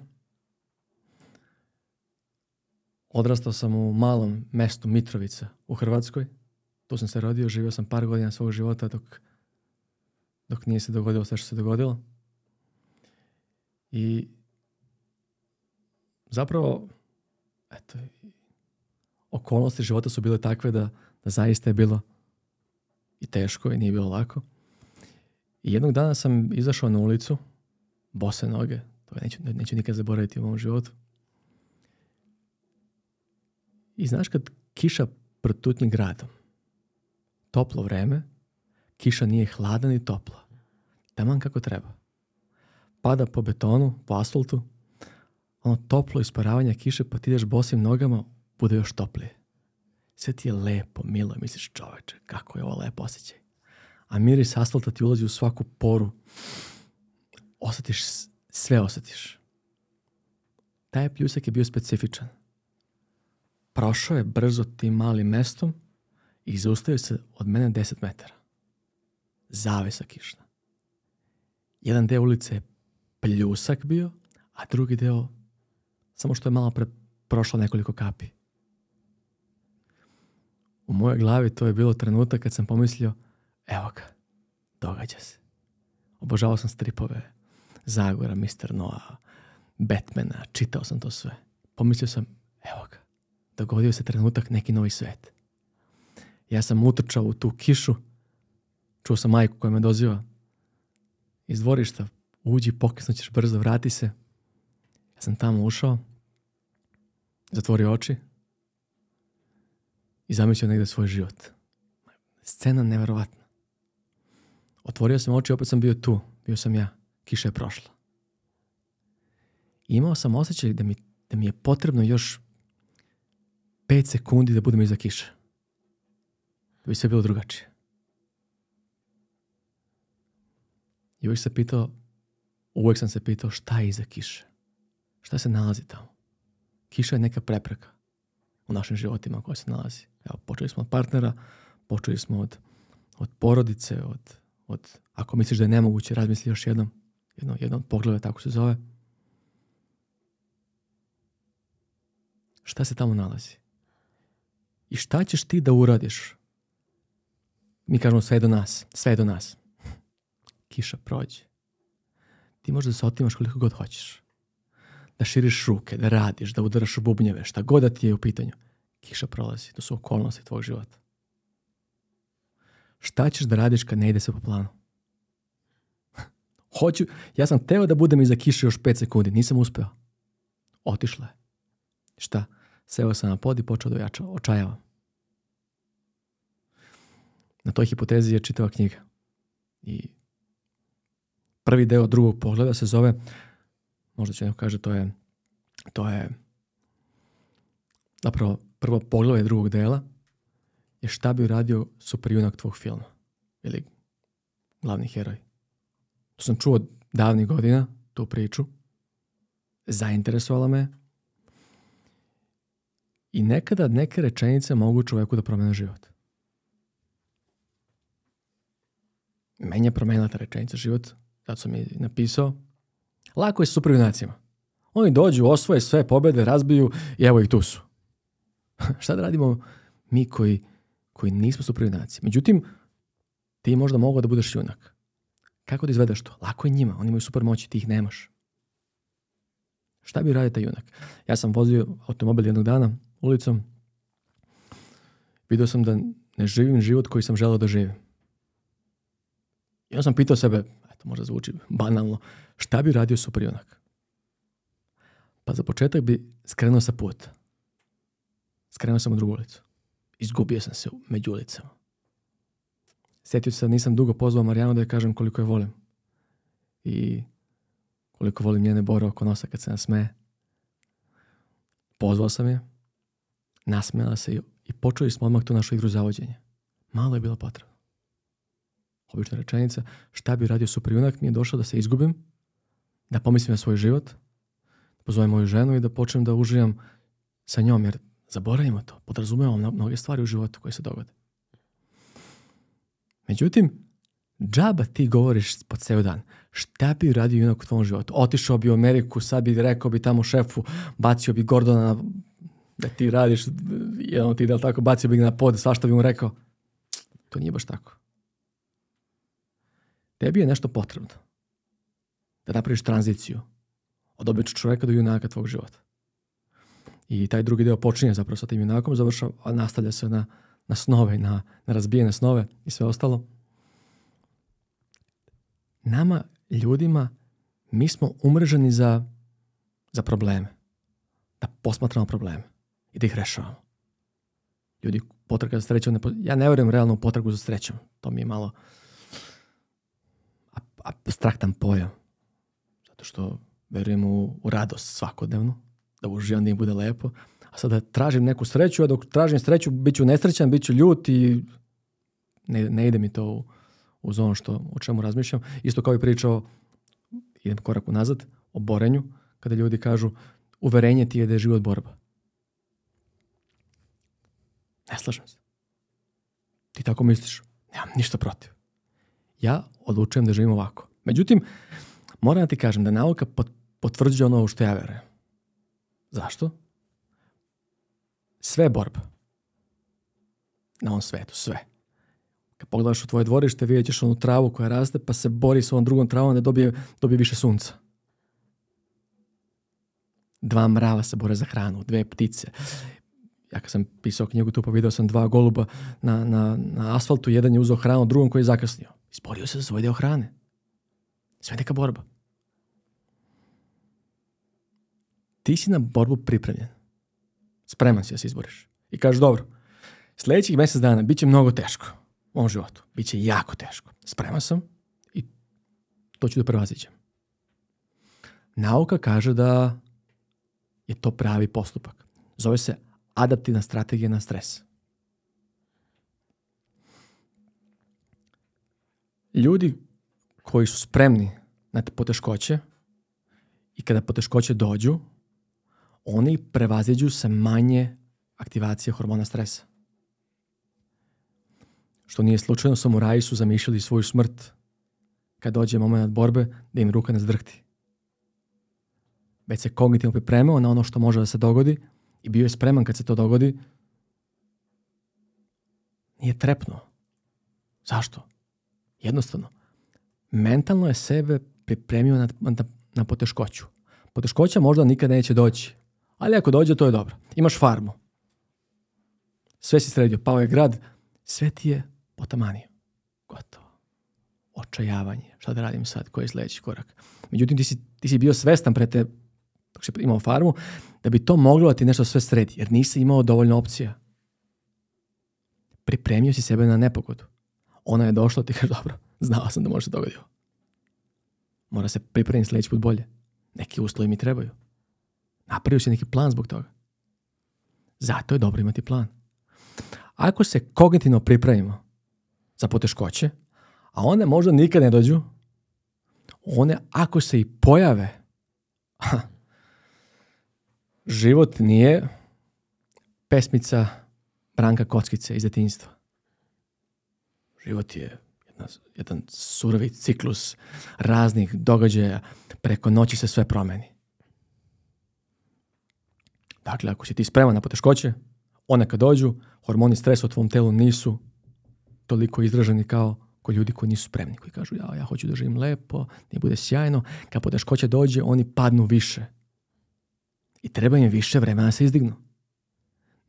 S2: Odrastao sam u malom mestu Mitrovica u Hrvatskoj. Tu sam se rodio, živio sam par godina svog života dok, dok nije se dogodilo sve što se dogodilo. I zapravo, eto, okolnosti života su bile takve da, da zaista je bilo i teško i nije bilo lako. I jednog dana sam izašao na ulicu, bose noge. To neću, neću nikad zaboraviti u mom životu. I znaš kad kiša protutnji gradom, toplo vreme, kiša nije hladna ni topla. Taman kako treba. Pada po betonu, po asfaltu, ono toplo isparavanje kiše pa ti ideš bosim nogama, bude još toplije. Sve ti je lepo, milo, misliš čoveče, kako je ovo lepo osjećaj. A miris asfalta ti ulazi u svaku poru osjetiš, sve osjetiš. Taj pljusak je bio specifičan. Prošao je brzo tim malim mestom i zaustavio se od mene 10 metara. Zavesa kišna. Jedan deo ulice je pljusak bio, a drugi deo samo što je malo pre prošlo nekoliko kapi. U mojoj glavi to je bilo trenutak kad sam pomislio, evo ga, događa se. Obožavao sam stripove, Zagora, Mr. Noa, Batmana, čitao sam to sve. Pomislio sam, evo ga, dogodio se trenutak neki novi svet. Ja sam utrčao u tu kišu, čuo sam majku koja me doziva iz dvorišta, uđi, pokisno ćeš brzo, vrati se. Ja sam tamo ušao, zatvorio oči i zamislio negde svoj život. Scena neverovatna. Otvorio sam oči, opet sam bio tu, bio sam ja kiša je prošla. imao sam osjećaj da mi, da mi je potrebno još 5 sekundi da budem iza kiše. Da bi sve bilo drugačije. I uvijek se pitao, uvijek sam se pitao šta je iza kiše. Šta se nalazi tamo? Kiša je neka prepreka u našim životima koja se nalazi. Evo, počeli smo od partnera, počeli smo od, od porodice, od, od, ako misliš da je nemoguće, razmisli još jednom jedno, jedno od pogleda tako se zove. Šta se tamo nalazi? I šta ćeš ti da uradiš? Mi kažemo sve do nas, sve do nas. Kiša prođe. Ti možeš da se otimaš koliko god hoćeš. Da širiš ruke, da radiš, da udaraš u bubnjeve, šta god da ti je u pitanju. Kiša prolazi, to su okolnosti tvog života. Šta ćeš da radiš kad ne ide sve po planu? Hoću, ja sam teo da budem iza kiše još 5 sekundi, nisam uspeo. Otišla je. Šta? Seo sam na pod i počeo da ojača, očajavam. Na toj hipotezi je čitava knjiga. I prvi deo drugog pogleda se zove, možda će neko kaže, to je, to je zapravo prvo poglavlje drugog dela je šta bi uradio superjunak tvog filma ili glavni heroj što sam čuo davnih godina, tu priču, zainteresovala me i nekada neke rečenice mogu čoveku da promene život. Meni je promenila ta rečenica život, zato sam mi napisao. Lako je s suprivnacima. Oni dođu, osvoje sve pobede, razbiju i evo ih tu su. Šta da radimo mi koji, koji nismo suprivnaci? Međutim, ti možda mogu da budeš junak. Kako da izvedeš to? Lako je njima, oni imaju super moći, ti ih nemaš. Šta bi radio taj junak? Ja sam vozio automobil jednog dana ulicom, vidio sam da ne živim život koji sam želeo da živim. I onda sam pitao sebe, eto možda zvuči banalno, šta bi radio super junak? Pa za početak bi skrenuo sa puta. Skrenuo sam u drugu ulicu. Izgubio sam se među ulicama Sjetio se da nisam dugo pozvao Marijanu da je kažem koliko je volim. I koliko volim njene bore oko nosa kad se nasmeje. Pozvao sam je, nasmijala se i, i počeli smo odmah tu našu igru zavođenja. Malo je bila potrebno. Obična rečenica, šta bi radio superjunak, mi je došao da se izgubim, da pomislim na svoj život, da pozovem moju ženu i da počnem da uživam sa njom, jer zaboravimo to, podrazumevam mnoge stvari u životu koje se dogode. Međutim, džaba ti govoriš po ceo dan. Šta bi uradio inak u tvom životu? Otišao bi u Ameriku, sad bi rekao bi tamo šefu, bacio bi Gordona da ti radiš, jedno ti da tako, bacio bi ga na pod, svašta bi mu rekao. To nije baš tako. Tebi je nešto potrebno. Da napraviš tranziciju od običnog čoveka do junaka tvog života. I taj drugi deo počinje zapravo sa tim junakom, završava, a nastavlja se na na snove, na, na razbijene snove i sve ostalo. Nama, ljudima, mi smo umrženi za, za probleme. Da posmatramo probleme i da ih rešavamo. Ljudi, potraga za srećom, ne ja ne verujem realno u potragu za srećom. To mi je malo abstraktan pojam. Zato što verujem u, u radost svakodnevno, da uživam da im bude lepo, A sada tražim neku sreću, a dok tražim sreću bit ću nesrećan, bit ću ljut i ne, ne ide mi to u, uz ono što, o čemu razmišljam. Isto kao i priča o, idem korak unazad, o borenju, kada ljudi kažu uverenje ti je da je život borba. Ne slažem se. Ti tako misliš. Nemam ništa protiv. Ja odlučujem da živim ovako. Međutim, moram da ti kažem da nauka potvrđuje ono što ja verujem. Zašto? Sve je borba. Na ovom svetu, sve. Kad pogledaš u tvoje dvorište, vidjet ćeš onu travu koja raste, pa se bori s ovom drugom travom da dobije, dobije više sunca. Dva mrava se bore za hranu, dve ptice. Ja kad sam pisao knjigu tu, pa video sam dva goluba na, na, na asfaltu, jedan je uzeo hranu, drugom koji je zakasnio. Izborio se za svoj deo hrane. Sve neka borba. Ti si na borbu pripremljen. Spreman si da se izboriš. I kažeš, dobro, sledećih mesec dana bit će mnogo teško u mom životu. Biće jako teško. Spreman sam i to ću da prevaziđem. Nauka kaže da je to pravi postupak. Zove se adaptivna strategija na stres. Ljudi koji su spremni na poteškoće i kada poteškoće dođu, oni prevaziđu sa manje aktivacije hormona stresa. Što nije slučajno, samuraji su zamišljali svoju smrt kad dođe moment borbe da im ruka ne zdrhti. Već se kognitivno pripremao na ono što može da se dogodi i bio je spreman kad se to dogodi. Nije trepno. Zašto? Jednostavno. Mentalno je sebe pripremio na, na, na poteškoću. Poteškoća možda nikad neće doći, Ali ako dođe, to je dobro. Imaš farmu. Sve si sredio. Pao je grad. Sve ti je potamanije. Gotovo. Očajavanje. Šta da radim sad? Koji je sledeći korak? Međutim, ti si, ti si bio svestan pre te dok si imao farmu, da bi to moglo da ti nešto sve sredi, jer nisi imao dovoljno opcija. Pripremio si sebe na nepogodu. Ona je došla, ti kaže, dobro, znao sam da može se da dogoditi. Mora se pripremiti sledeći put bolje. Neki uslovi mi trebaju. Napravio si neki plan zbog toga. Zato je dobro imati plan. Ako se kognitivno pripravimo za poteškoće, a one možda nikad ne dođu, one ako se i pojave, ha, život nije pesmica Branka Kockice iz detinjstva. Život je jedna, jedan surovi ciklus raznih događaja. Preko noći se sve promeni. Dakle, ako si ti spreman na poteškoće, one kad dođu, hormoni stresa u tvom telu nisu toliko izraženi kao kod ljudi koji nisu spremni, koji kažu ja, ja hoću da živim lepo, da bude sjajno. Kad poteškoće dođe, oni padnu više. I treba im više vremena da se izdignu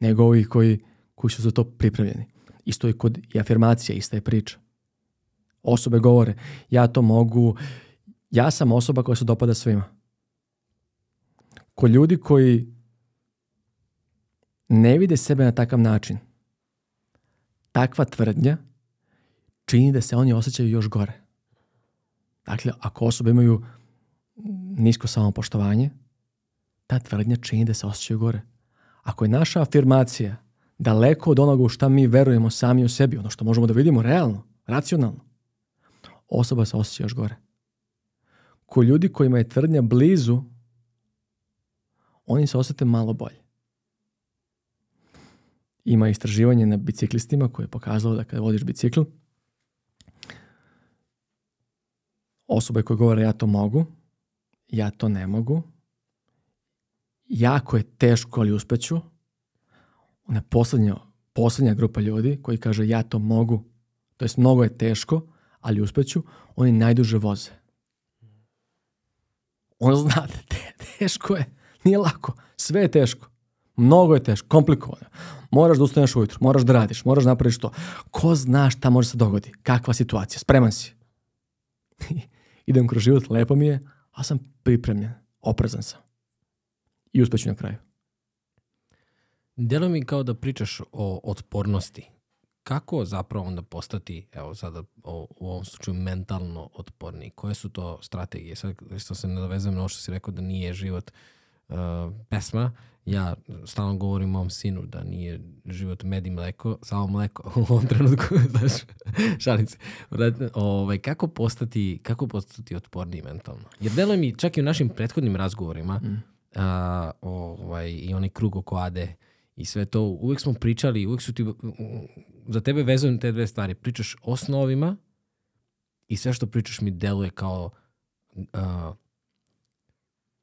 S2: nego ovi koji, koji su za to pripremljeni. Isto je kod i afirmacija, ista je priča. Osobe govore, ja to mogu, ja sam osoba koja se dopada svima. Kod ljudi koji ne vide sebe na takav način, takva tvrdnja čini da se oni osjećaju još gore. Dakle, ako osobe imaju nisko samopoštovanje, ta tvrdnja čini da se osjećaju gore. Ako je naša afirmacija daleko od onoga u šta mi verujemo sami u sebi, ono što možemo da vidimo realno, racionalno, osoba se osjeća još gore. Ko ljudi kojima je tvrdnja blizu, oni se osjete malo bolje. Ima istraživanje na biciklistima koje je pokazalo da kada vodiš bicikl, osobe koje govore ja to mogu, ja to ne mogu, jako je teško ali uspeću, ona poslednja, poslednja grupa ljudi koji kaže ja to mogu, to jest mnogo je teško, ali uspeću, oni najduže voze. On zna da te, teško je, nije lako, sve je teško. Mnogo je teško, komplikovano. Moraš da ustaneš ujutru, moraš da radiš, moraš da napraviš to. Ko zna šta može se dogodi? Kakva situacija? Spreman si? Idem kroz život, lepo mi je, a sam pripremljen, oprezan sam. I uspeću na kraju.
S1: Delo mi kao da pričaš o otpornosti. Kako zapravo onda postati, evo sada o, u ovom slučaju, mentalno otporni? Koje su to strategije? Sad isto se nadovezujem na ovo što si rekao da nije život uh, uh, pesma. Ja stalno govorim mom sinu da nije život med i mleko, samo mleko u ovom trenutku, znaš, šalim se. Ovaj, kako, postati, kako postati otporni mentalno? Jer deluje mi čak i u našim prethodnim razgovorima mm. uh, ovaj, i onaj krug oko Ade i sve to, uvek smo pričali, uvek su ti, za tebe vezujem te dve stvari. Pričaš o osnovima i sve što pričaš mi deluje kao uh,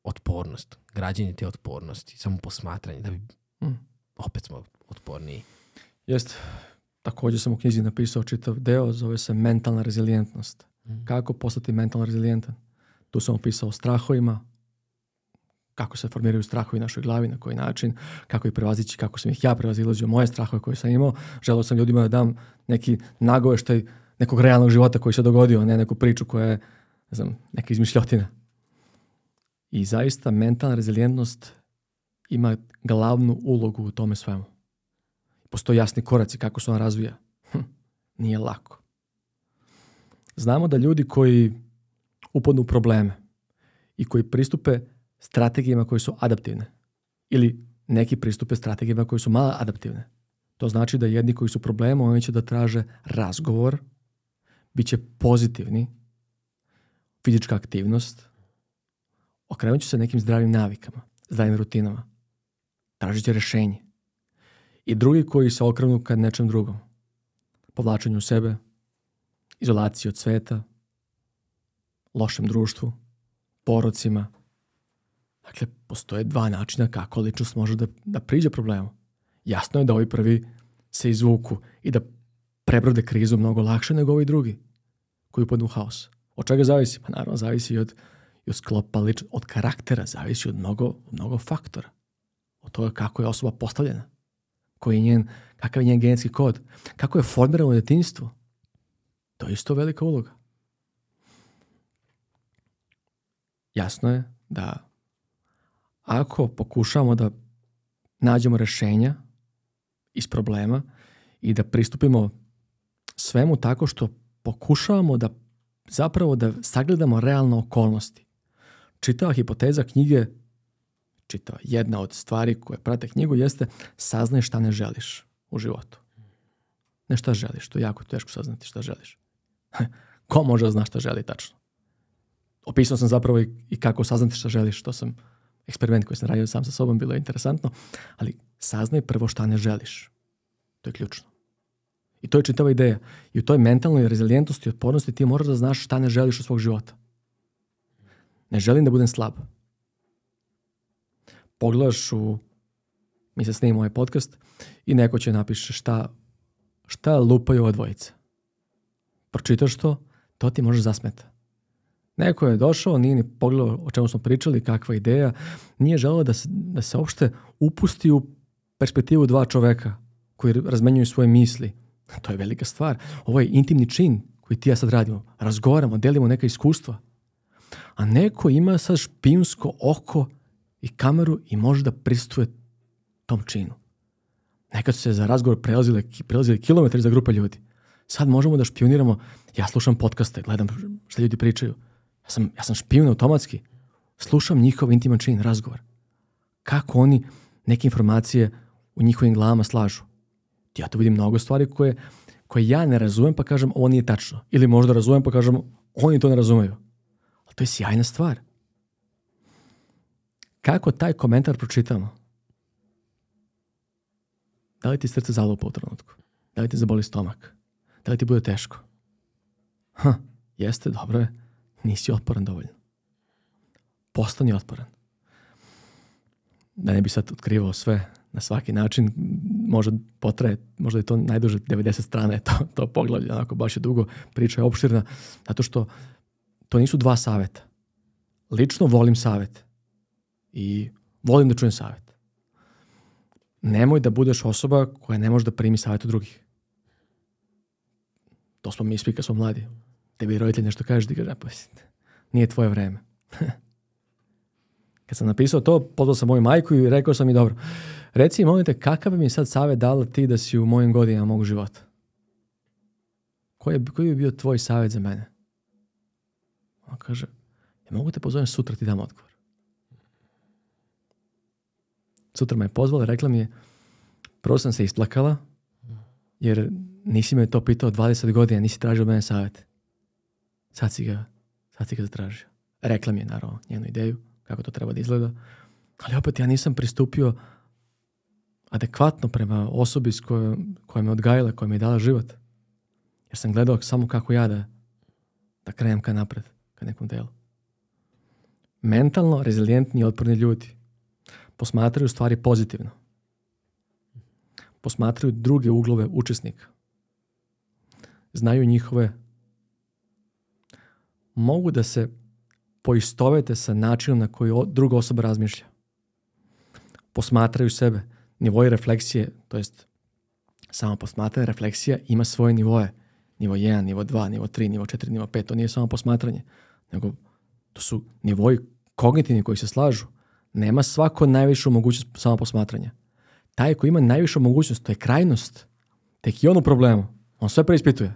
S1: otpornost, građenje te otpornosti, samo posmatranje, da bi mm. opet smo otporniji.
S2: Jeste. Takođe sam u knjizi napisao čitav deo, zove se mentalna rezilijentnost. Mm. Kako postati mentalno rezilijentan? Tu sam opisao o strahovima, kako se formiraju strahovi u našoj glavi, na koji način, kako ih prevazići, kako sam ih ja prevazilazio, moje strahove koje sam imao. Želeo sam ljudima da dam neki nagoveštaj nekog realnog života koji se dogodio, a ne neku priču koja je ne znam, neka izmišljotina. I zaista mentalna rezilijentnost ima glavnu ulogu u tome svemu. Postoje jasni koraci kako se ona razvija. Hm, nije lako. Znamo da ljudi koji upadnu u probleme i koji pristupe strategijama koje su adaptivne ili neki pristupe strategijama koje su malo adaptivne. To znači da jedni koji su problema, oni će da traže razgovor, bit će pozitivni, fizička aktivnost, Okrenut ću se nekim zdravim navikama, zdravim rutinama. Tražit ću rešenje. I drugi koji se okrenu kad nečem drugom. Povlačenju u sebe, izolaciji od sveta, lošem društvu, porocima. Dakle, postoje dva načina kako ličnost može da, da priđe problemu. Jasno je da ovi prvi se izvuku i da prebrode krizu mnogo lakše nego ovi drugi koji upadnu u haos. Od čega zavisi? Pa naravno zavisi i od i od sklopa lič, od karaktera zavisi od mnogo, mnogo faktora. Od toga kako je osoba postavljena, koji je njen, kakav je njen genetski kod, kako je formirano u detinjstvu. To je isto velika uloga. Jasno je da ako pokušamo da nađemo rešenja iz problema i da pristupimo svemu tako što pokušavamo da zapravo da sagledamo realne okolnosti čitava hipoteza knjige, čitava jedna od stvari koje prate knjigu jeste saznaj šta ne želiš u životu. Ne šta želiš, to je jako teško saznati šta želiš. Ko može da zna šta želi tačno? Opisao sam zapravo i, i kako saznati šta želiš, što sam eksperiment koji sam radio sam sa sobom, bilo je interesantno, ali saznaj prvo šta ne želiš. To je ključno. I to je čitava ideja. I u toj mentalnoj rezilijentnosti i otpornosti ti moraš da znaš šta ne želiš u svog života. Ne želim da budem slab. Pogledaš u, mi se snimimo ovaj podcast i neko će napiše šta, šta lupaju ova dvojica. Pročitaš to, to ti može zasmeta. Neko je došao, nije ni pogledao o čemu smo pričali, kakva ideja, nije želeo da se, da se uopšte upusti u perspektivu dva čoveka koji razmenjuju svoje misli. To je velika stvar. Ovo je intimni čin koji ti ja sad radimo. Razgovaramo, delimo neka iskustva a neko ima sad špijunsko oko i kameru i može da pristuje tom činu. Nekad su se za razgovor prelazile, prelazile kilometri za grupa ljudi. Sad možemo da špioniramo. Ja slušam podcaste, gledam šta ljudi pričaju. Ja sam, ja sam špijun automatski. Slušam njihov intiman čin, razgovor. Kako oni neke informacije u njihovim glavama slažu. Ja tu vidim mnogo stvari koje, koje ja ne razumem pa kažem ovo nije tačno. Ili možda razumem pa kažem oni to ne razumeju. To je sjajna stvar. Kako taj komentar pročitamo? Da li ti srce zalupa u trenutku? Da li ti zaboli stomak? Da li ti bude teško? Ha, jeste, dobro je. Nisi otporan dovoljno. Postani otporan. Da ne bi sad otkrivao sve na svaki način, možda potraje, možda je to najduže 90 strana je to, to poglavlje, onako baš je dugo, priča je opširna, zato što to nisu dva saveta. Lično volim savet i volim da čujem savet. Nemoj da budeš osoba koja ne može da primi savet od drugih. To smo mi svi kad smo mladi. Tebi roditelj nešto kaže, ti da kaže, pa nije tvoje vreme. kad sam napisao to, pozvao sam moju majku i rekao sam mi, dobro, reci mi, molim te, kakav bi mi sad savet dala ti da si u mojim godinama mog života? Koji, je, koji bi bio tvoj savet za mene? On kaže, ja mogu da te pozovem, sutra ti dam odgovor. Sutra me je pozvala, rekla mi je, prvo sam se isplakala, jer nisi me to pitao 20 godina, nisi tražio mene savjet. Sad si ga, sad si ga zatražio. Rekla mi je, naravno, njenu ideju, kako to treba da izgleda. Ali opet ja nisam pristupio adekvatno prema osobi s kojom, koja me odgajala, koja mi je dala život. Jer sam gledao samo kako ja da, da krenem ka napred ka nekom delu. Mentalno rezilijentni i otporni ljudi posmatraju stvari pozitivno. Posmatraju druge uglove učesnika. Znaju njihove mogu da se poistovete sa načinom na koji druga osoba razmišlja. Posmatraju sebe. Nivoji refleksije, to jest samo posmatranje refleksija ima svoje nivoje. Nivo 1, nivo 2, nivo 3, nivo 4, nivo 5. To nije samo posmatranje nego to su nivoji kognitivni koji se slažu. Nema svako najvišu mogućnost samo posmatranja. Taj koji ima najvišu mogućnost, to je krajnost, tek i on u problemu. On sve preispituje.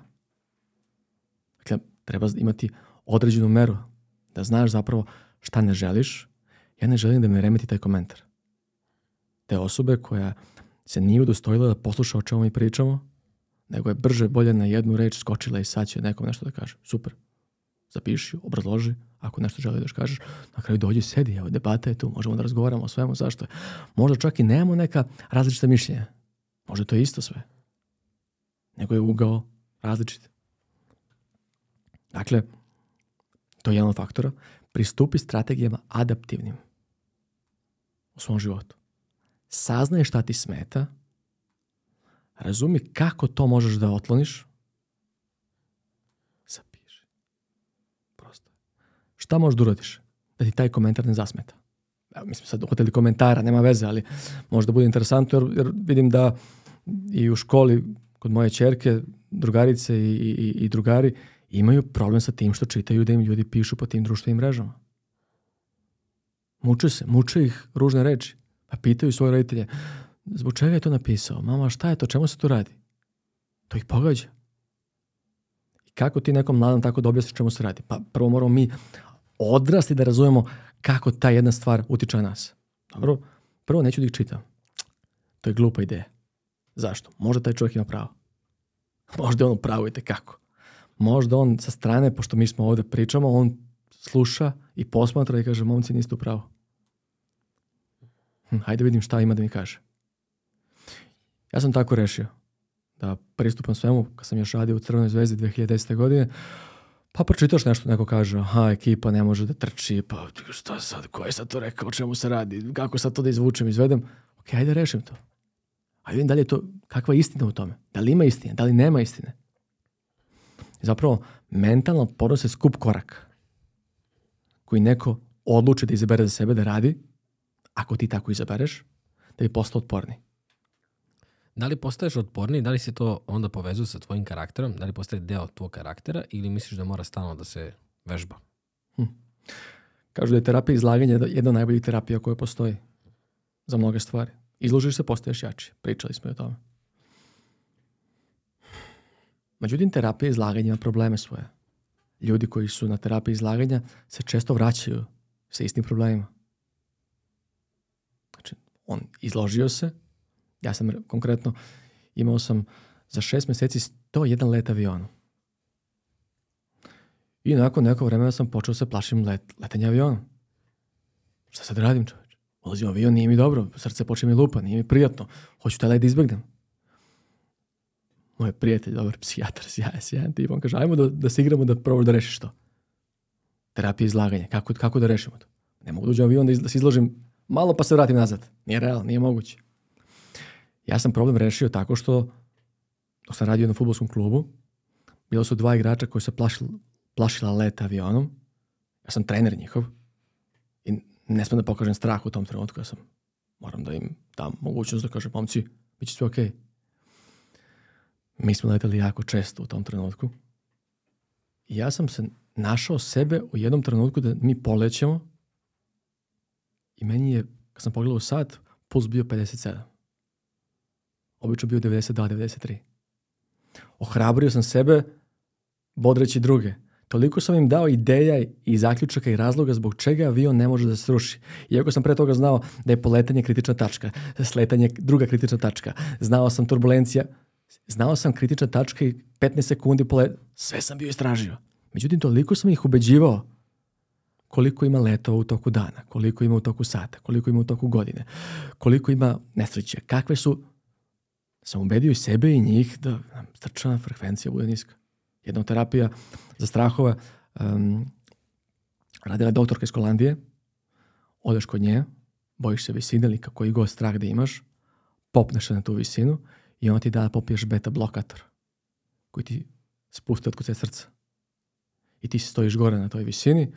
S2: Dakle, treba imati određenu meru da znaš zapravo šta ne želiš. Ja ne želim da me remeti taj komentar. Te osobe koja se nije udostojila da posluša o čemu mi pričamo, nego je brže bolje na jednu reč skočila i sad će nekom nešto da kaže. Super zapiši, obrazloži, ako nešto želi da kažeš, na kraju dođi, sedi, evo, debata je tu, možemo da razgovaramo o svemu, zašto je. Možda čak i nemamo neka različita mišljenja. Možda to je isto sve. Nego je ugao različit. Dakle, to je jedan od faktora. Pristupi strategijama adaptivnim u svom životu. Saznaje šta ti smeta, razumi kako to možeš da otloniš, šta možeš da uradiš da ti taj komentar ne zasmeta? Evo, mislim sad uhvatili komentara, nema veze, ali možda bude interesantno jer, jer vidim da i u školi kod moje čerke, drugarice i, i, i drugari imaju problem sa tim što čitaju da im ljudi pišu po tim društvenim mrežama. Muče se, muče ih ružne reči. Pa pitaju svoje roditelje, zbog čega je to napisao? Mama, šta je to? Čemu se to radi? To ih pogađa. I kako ti nekom mladom tako da objasniš čemu se radi? Pa prvo moramo mi odrasli da razumemo kako ta jedna stvar utiče na nas. Dobro, prvo neću da ih čitam. To je glupa ideja. Zašto? Možda taj čovjek ima pravo. Možda je on pravo i tekako. Možda on sa strane, pošto mi smo ovde pričamo, on sluša i posmatra i kaže, momci niste u pravu. Hm, hajde vidim šta ima da mi kaže. Ja sam tako rešio da pristupam svemu, kad sam još radio u Crvenoj zvezdi 2010. godine, Pa pročitaš nešto, neko kaže, aha, ekipa ne može da trči, pa šta sad, ko je sad to rekao, o čemu se radi, kako sad to da izvučem, izvedem. Ok, ajde rešim to. A vidim da li je to, kakva je istina u tome. Da li ima istine, da li nema istine. Zapravo, mentalno ponos je skup korak koji neko odluči da izabere za sebe da radi, ako ti tako izabereš, da bi postao otporni.
S1: Da li postaješ otporniji, da li se to onda povezuje sa tvojim karakterom, da li postaje deo tvog karaktera ili misliš da mora stalno da se vežba? Hm.
S2: Kažu da je terapija izlaganja jedna od najboljih terapija koja postoji za mnoge stvari. Izložiš se, postaješ jači. Pričali smo i o tome. Međutim, terapija izlaganja ima probleme svoje. Ljudi koji su na terapiji izlaganja se često vraćaju sa istim problemima. Znači, on izložio se, Ja sam konkretno imao sam za šest mjeseci 101 let avionu. I nakon nekog vremena sam počeo da se plašim let, letenja avionom. Šta sad radim čovječ? Ulazim avion, nije mi dobro, srce počne mi lupa, nije mi prijatno. Hoću taj let da izbjegnem. Moj prijatelj, dobar psijatar, sjajan, sjajan tip, on kaže, ajmo da, da se igramo da probaš da rešiš to. Terapija izlaganja, kako, kako da rešimo to? Ne mogu da uđem avion da, iz, da se izložim malo pa se vratim nazad. Nije realno, nije moguće. Ja sam problem rešio tako što dok sam radio na jednom futbolskom klubu, bilo su dva igrača koji se plašila, plašila leta avionom. Ja sam trener njihov i ne smem da pokažem strah u tom trenutku. Ja sam, moram da im dam mogućnost da kažem, momci, bit će sve okej. Okay. Mi smo letali jako često u tom trenutku. I ja sam se našao sebe u jednom trenutku da mi polećemo i meni je, kad sam pogledao sat, puls bio 57 obično bio 92-93. Ohrabrio sam sebe bodreći druge. Toliko sam im dao ideja i zaključaka i razloga zbog čega avion ne može da se sruši. Iako sam pre toga znao da je poletanje kritična tačka, sletanje druga kritična tačka, znao sam turbulencija, znao sam kritična tačka i 15 sekundi pole, sve sam bio istražio. Međutim, toliko sam ih ubeđivao koliko ima letova u toku dana, koliko ima u toku sata, koliko ima u toku godine, koliko ima nesreće, kakve su sam ubedio i sebe i njih da strčana frekvencija bude niska. Jedna terapija za strahova um, radila doktorka iz Holandije, odeš kod nje, bojiš se visine ili koji god strah da imaš, popneš na tu visinu i ona ti da, da popiješ beta blokator koji ti spusti otkuce srca. I ti stojiš gore na toj visini,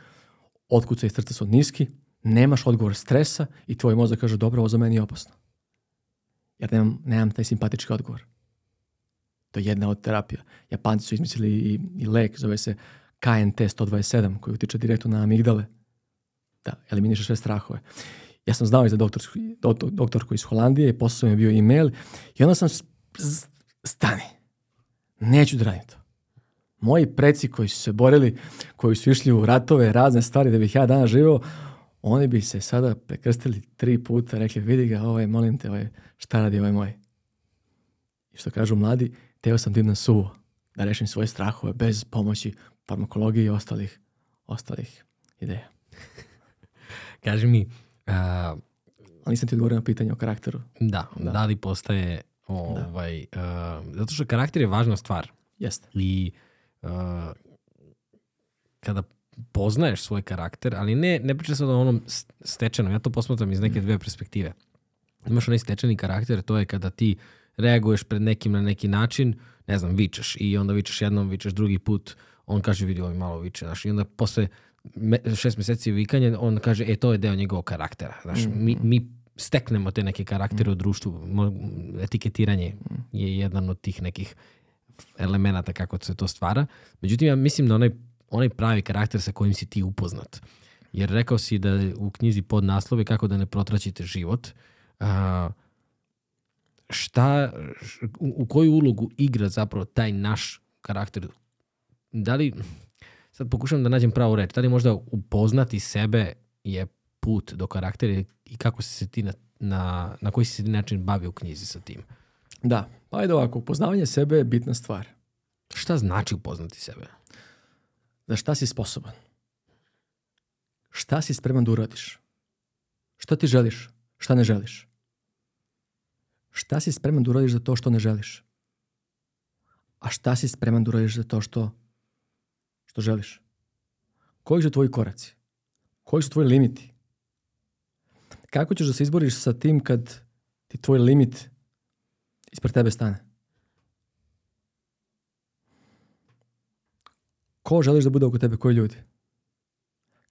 S2: otkuce srca su niski, nemaš odgovor stresa i tvoj mozak kaže dobro, ovo za meni je opasno. Ja nemam, nemam taj simpatički odgovor. To je jedna od terapija. Japanci su izmislili i, i lek, zove se KNT 127, koji utiče direktno na amigdale. Da, eliminiše sve strahove. Ja sam znao i za doktorsku, doktorku iz Holandije i poslao mi je bio e-mail i onda sam stani. Neću da radim to. Moji preci koji su se borili, koji su išli u ratove, razne stvari da bih ja danas živeo, oni bi se sada prekrstili tri puta, rekli vidi ga ovaj, molim te, ovaj, šta radi ovaj moj. I što kažu mladi, teo sam tim da na suvo, da rešim svoje strahove bez pomoći farmakologije i ostalih, ostalih ideja.
S1: Kaži mi...
S2: A... Ali nisam ti odgovorio na pitanje o karakteru.
S1: Da, da, da li postaje... Da. Ovaj, da. Uh, zato što karakter je važna stvar.
S2: Jeste.
S1: I uh, kada poznaješ svoj karakter, ali ne, ne pričam sad o onom stečenom, ja to posmatram iz neke mm. dve perspektive. Imaš onaj stečeni karakter, to je kada ti reaguješ pred nekim na neki način, ne znam, vičeš i onda vičeš jednom, vičeš drugi put, on kaže vidi ovaj malo viče, znaš, i onda posle me, šest meseci vikanja on kaže e to je deo njegovog karaktera, znaš, mm mi, mm. mi steknemo te neke karaktere mm. u društvu, etiketiranje mm. je jedan od tih nekih elemenata kako se to stvara. Međutim, ja mislim da onaj onaj pravi karakter sa kojim si ti upoznat. Jer rekao si da u knjizi pod naslove kako da ne protraćite život, a, šta, u, u koju ulogu igra zapravo taj naš karakter? Da li, sad pokušam da nađem pravu reč, da li možda upoznati sebe je put do karaktera i kako si se ti na, na, na koji si se način bavi u knjizi sa tim?
S2: Da, pa ajde ovako, upoznavanje sebe je bitna stvar.
S1: Šta znači upoznati sebe?
S2: za šta si sposoban. Šta si spreman da uradiš? Šta ti želiš? Šta ne želiš? Šta si spreman da uradiš za to što ne želiš? A šta si spreman da uradiš za to što, što želiš? Koji su tvoji koraci? Koji su tvoji limiti? Kako ćeš da se izboriš sa tim kad ti tvoj limit ispred tebe stane? ko želiš da bude oko tebe, koji ljudi?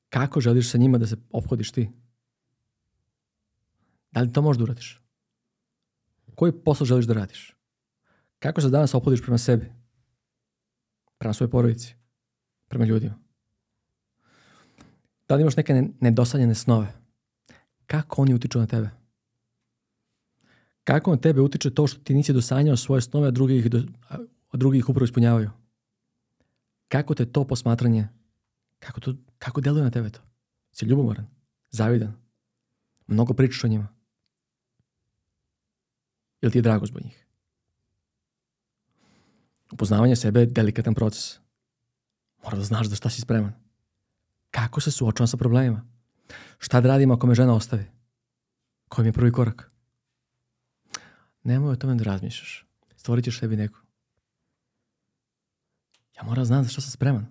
S2: Kako želiš sa njima da se ophodiš ti? Da li to možeš da uradiš? Koji posao želiš da radiš? Kako se danas ophodiš prema sebi? Prema svojoj porodici? Prema ljudima? Da li imaš neke nedosanjene snove? Kako oni utiču na tebe? Kako na tebe utiče to što ti nisi dosanjao svoje snove, a drugi ih, do, a drugi ih upravo ispunjavaju? Kako te to posmatranje, kako, to, kako deluje na tebe to? Si ljubomoran, zavidan, mnogo pričaš o njima. Ili ti je drago zbog njih? Upoznavanje sebe je delikatan proces. Mora da znaš za da šta si spreman. Kako se suočavam sa problemima? Šta da radim ako me žena ostavi? Koji mi je prvi korak? Nemoj o tome da razmišljaš. Stvorit ćeš sebi neku Ja moram da znam za što sam spreman.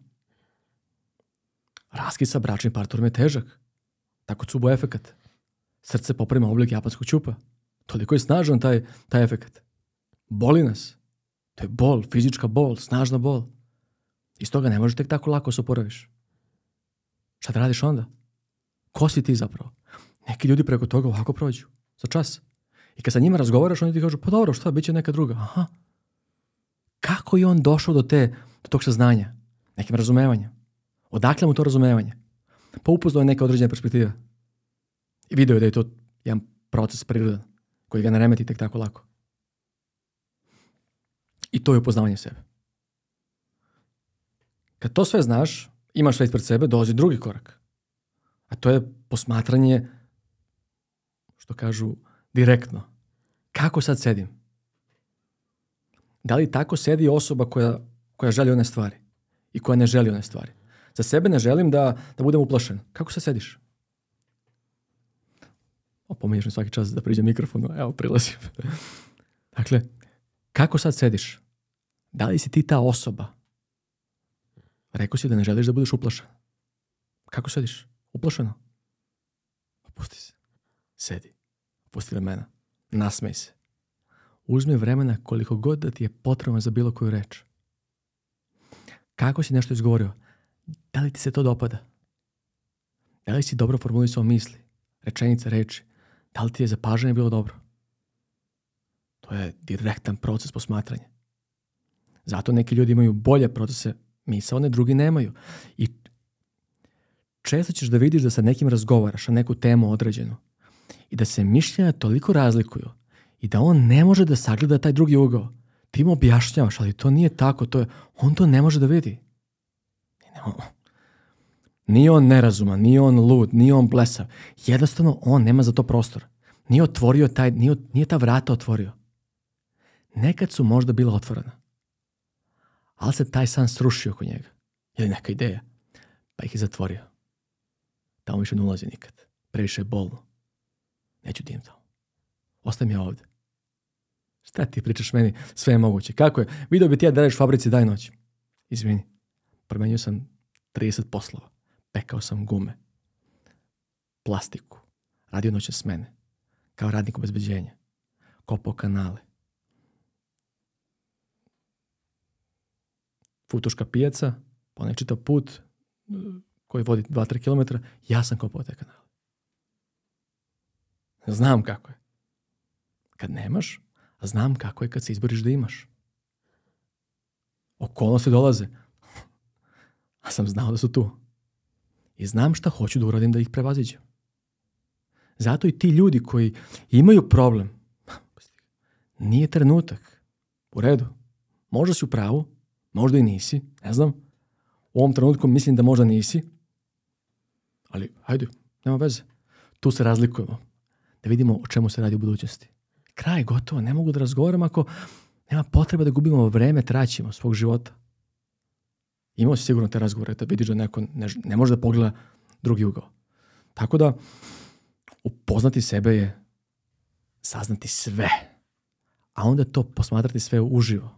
S2: Raskid sa bračnim partnerom je težak. Tako cubo efekat. Srce poprema oblik japanskog ćupa. Toliko je snažan taj, taj efekat. Boli nas. To je bol, fizička bol, snažna bol. Iz toga ne možeš tek tako lako se oporaviš. Šta da radiš onda? Ko si ti zapravo? Neki ljudi preko toga ovako prođu. Za čas. I kad sa njima razgovaraš, oni ti kažu, pa dobro, šta, bit će neka druga. Aha. Kako je on došao do te do tog saznanja, nekim razumevanjem. Odakle mu to razumevanje? Pa upoznao je neke određene perspektive. I video je da je to jedan proces prirodan koji ga ne remeti tek tako lako. I to je upoznavanje sebe. Kad to sve znaš, imaš sve ispred sebe, dolazi drugi korak. A to je posmatranje, što kažu, direktno. Kako sad sedim? Da li tako sedi osoba koja koja želi one stvari i koja ne želi one stvari. Za sebe ne želim da, da budem uplašen. Kako se sediš? Opominješ mi svaki čas da priđem mikrofonu, evo prilazim. dakle, kako sad sediš? Da li si ti ta osoba? Rekao si da ne želiš da budeš uplašen. Kako sediš? Uplašeno? Opusti pa se. Sedi. Opusti ramena. Nasmej se. Uzmi vremena koliko god da ti je potrebno za bilo koju reč kako si nešto izgovorio, da li ti se to dopada? Da li si dobro formulisao misli, rečenica, reči? Da li ti je zapažanje bilo dobro? To je direktan proces posmatranja. Zato neki ljudi imaju bolje procese misaone, drugi nemaju. I često ćeš da vidiš da sa nekim razgovaraš na neku temu određenu i da se mišljenja toliko razlikuju i da on ne može da sagleda taj drugi ugao ti mu objašnjavaš, ali to nije tako, to je, on to ne može da vidi. Nije on nerazuman, nije on lud, nije on blesav. Jednostavno, on nema za to prostor. Nije otvorio taj, nije, nije ta vrata otvorio. Nekad su možda bila otvorena. Ali se taj san srušio oko njega. Ili neka ideja. Pa ih je zatvorio. Tamo više ne ulazi nikad. Previše je bolno. Neću dim da tamo. Ostaj mi ovde. Šta ti pričaš meni? Sve je moguće. Kako je? Video bi ti ja da radiš u fabrici daj noć. Izvini. Promenio sam 30 poslova. Pekao sam gume. Plastiku. Radio noćne smene. Kao radnik obezbeđenja. Kopao kanale. Futuška pijaca, onaj put koji vodi 2-3 km, ja sam kopao te kanale. Znam kako je. Kad nemaš, A znam kako je kad se izboriš da imaš. Okolno se dolaze. A sam znao da su tu. I znam šta hoću da uradim da ih prevaziđem. Zato i ti ljudi koji imaju problem, nije trenutak. U redu. Možda si u pravu, možda i nisi, ne znam. U ovom trenutku mislim da možda nisi, ali hajde, nema veze. Tu se razlikujemo. Da vidimo o čemu se radi u budućnosti kraj, gotovo, ne mogu da razgovaram ako nema potreba da gubimo vreme traćimo svog života. Imao si sigurno te razgovore, da vidiš da neko ne, ne može da pogleda drugi ugao. Tako da, upoznati sebe je saznati sve, a onda to posmatrati sve uživo.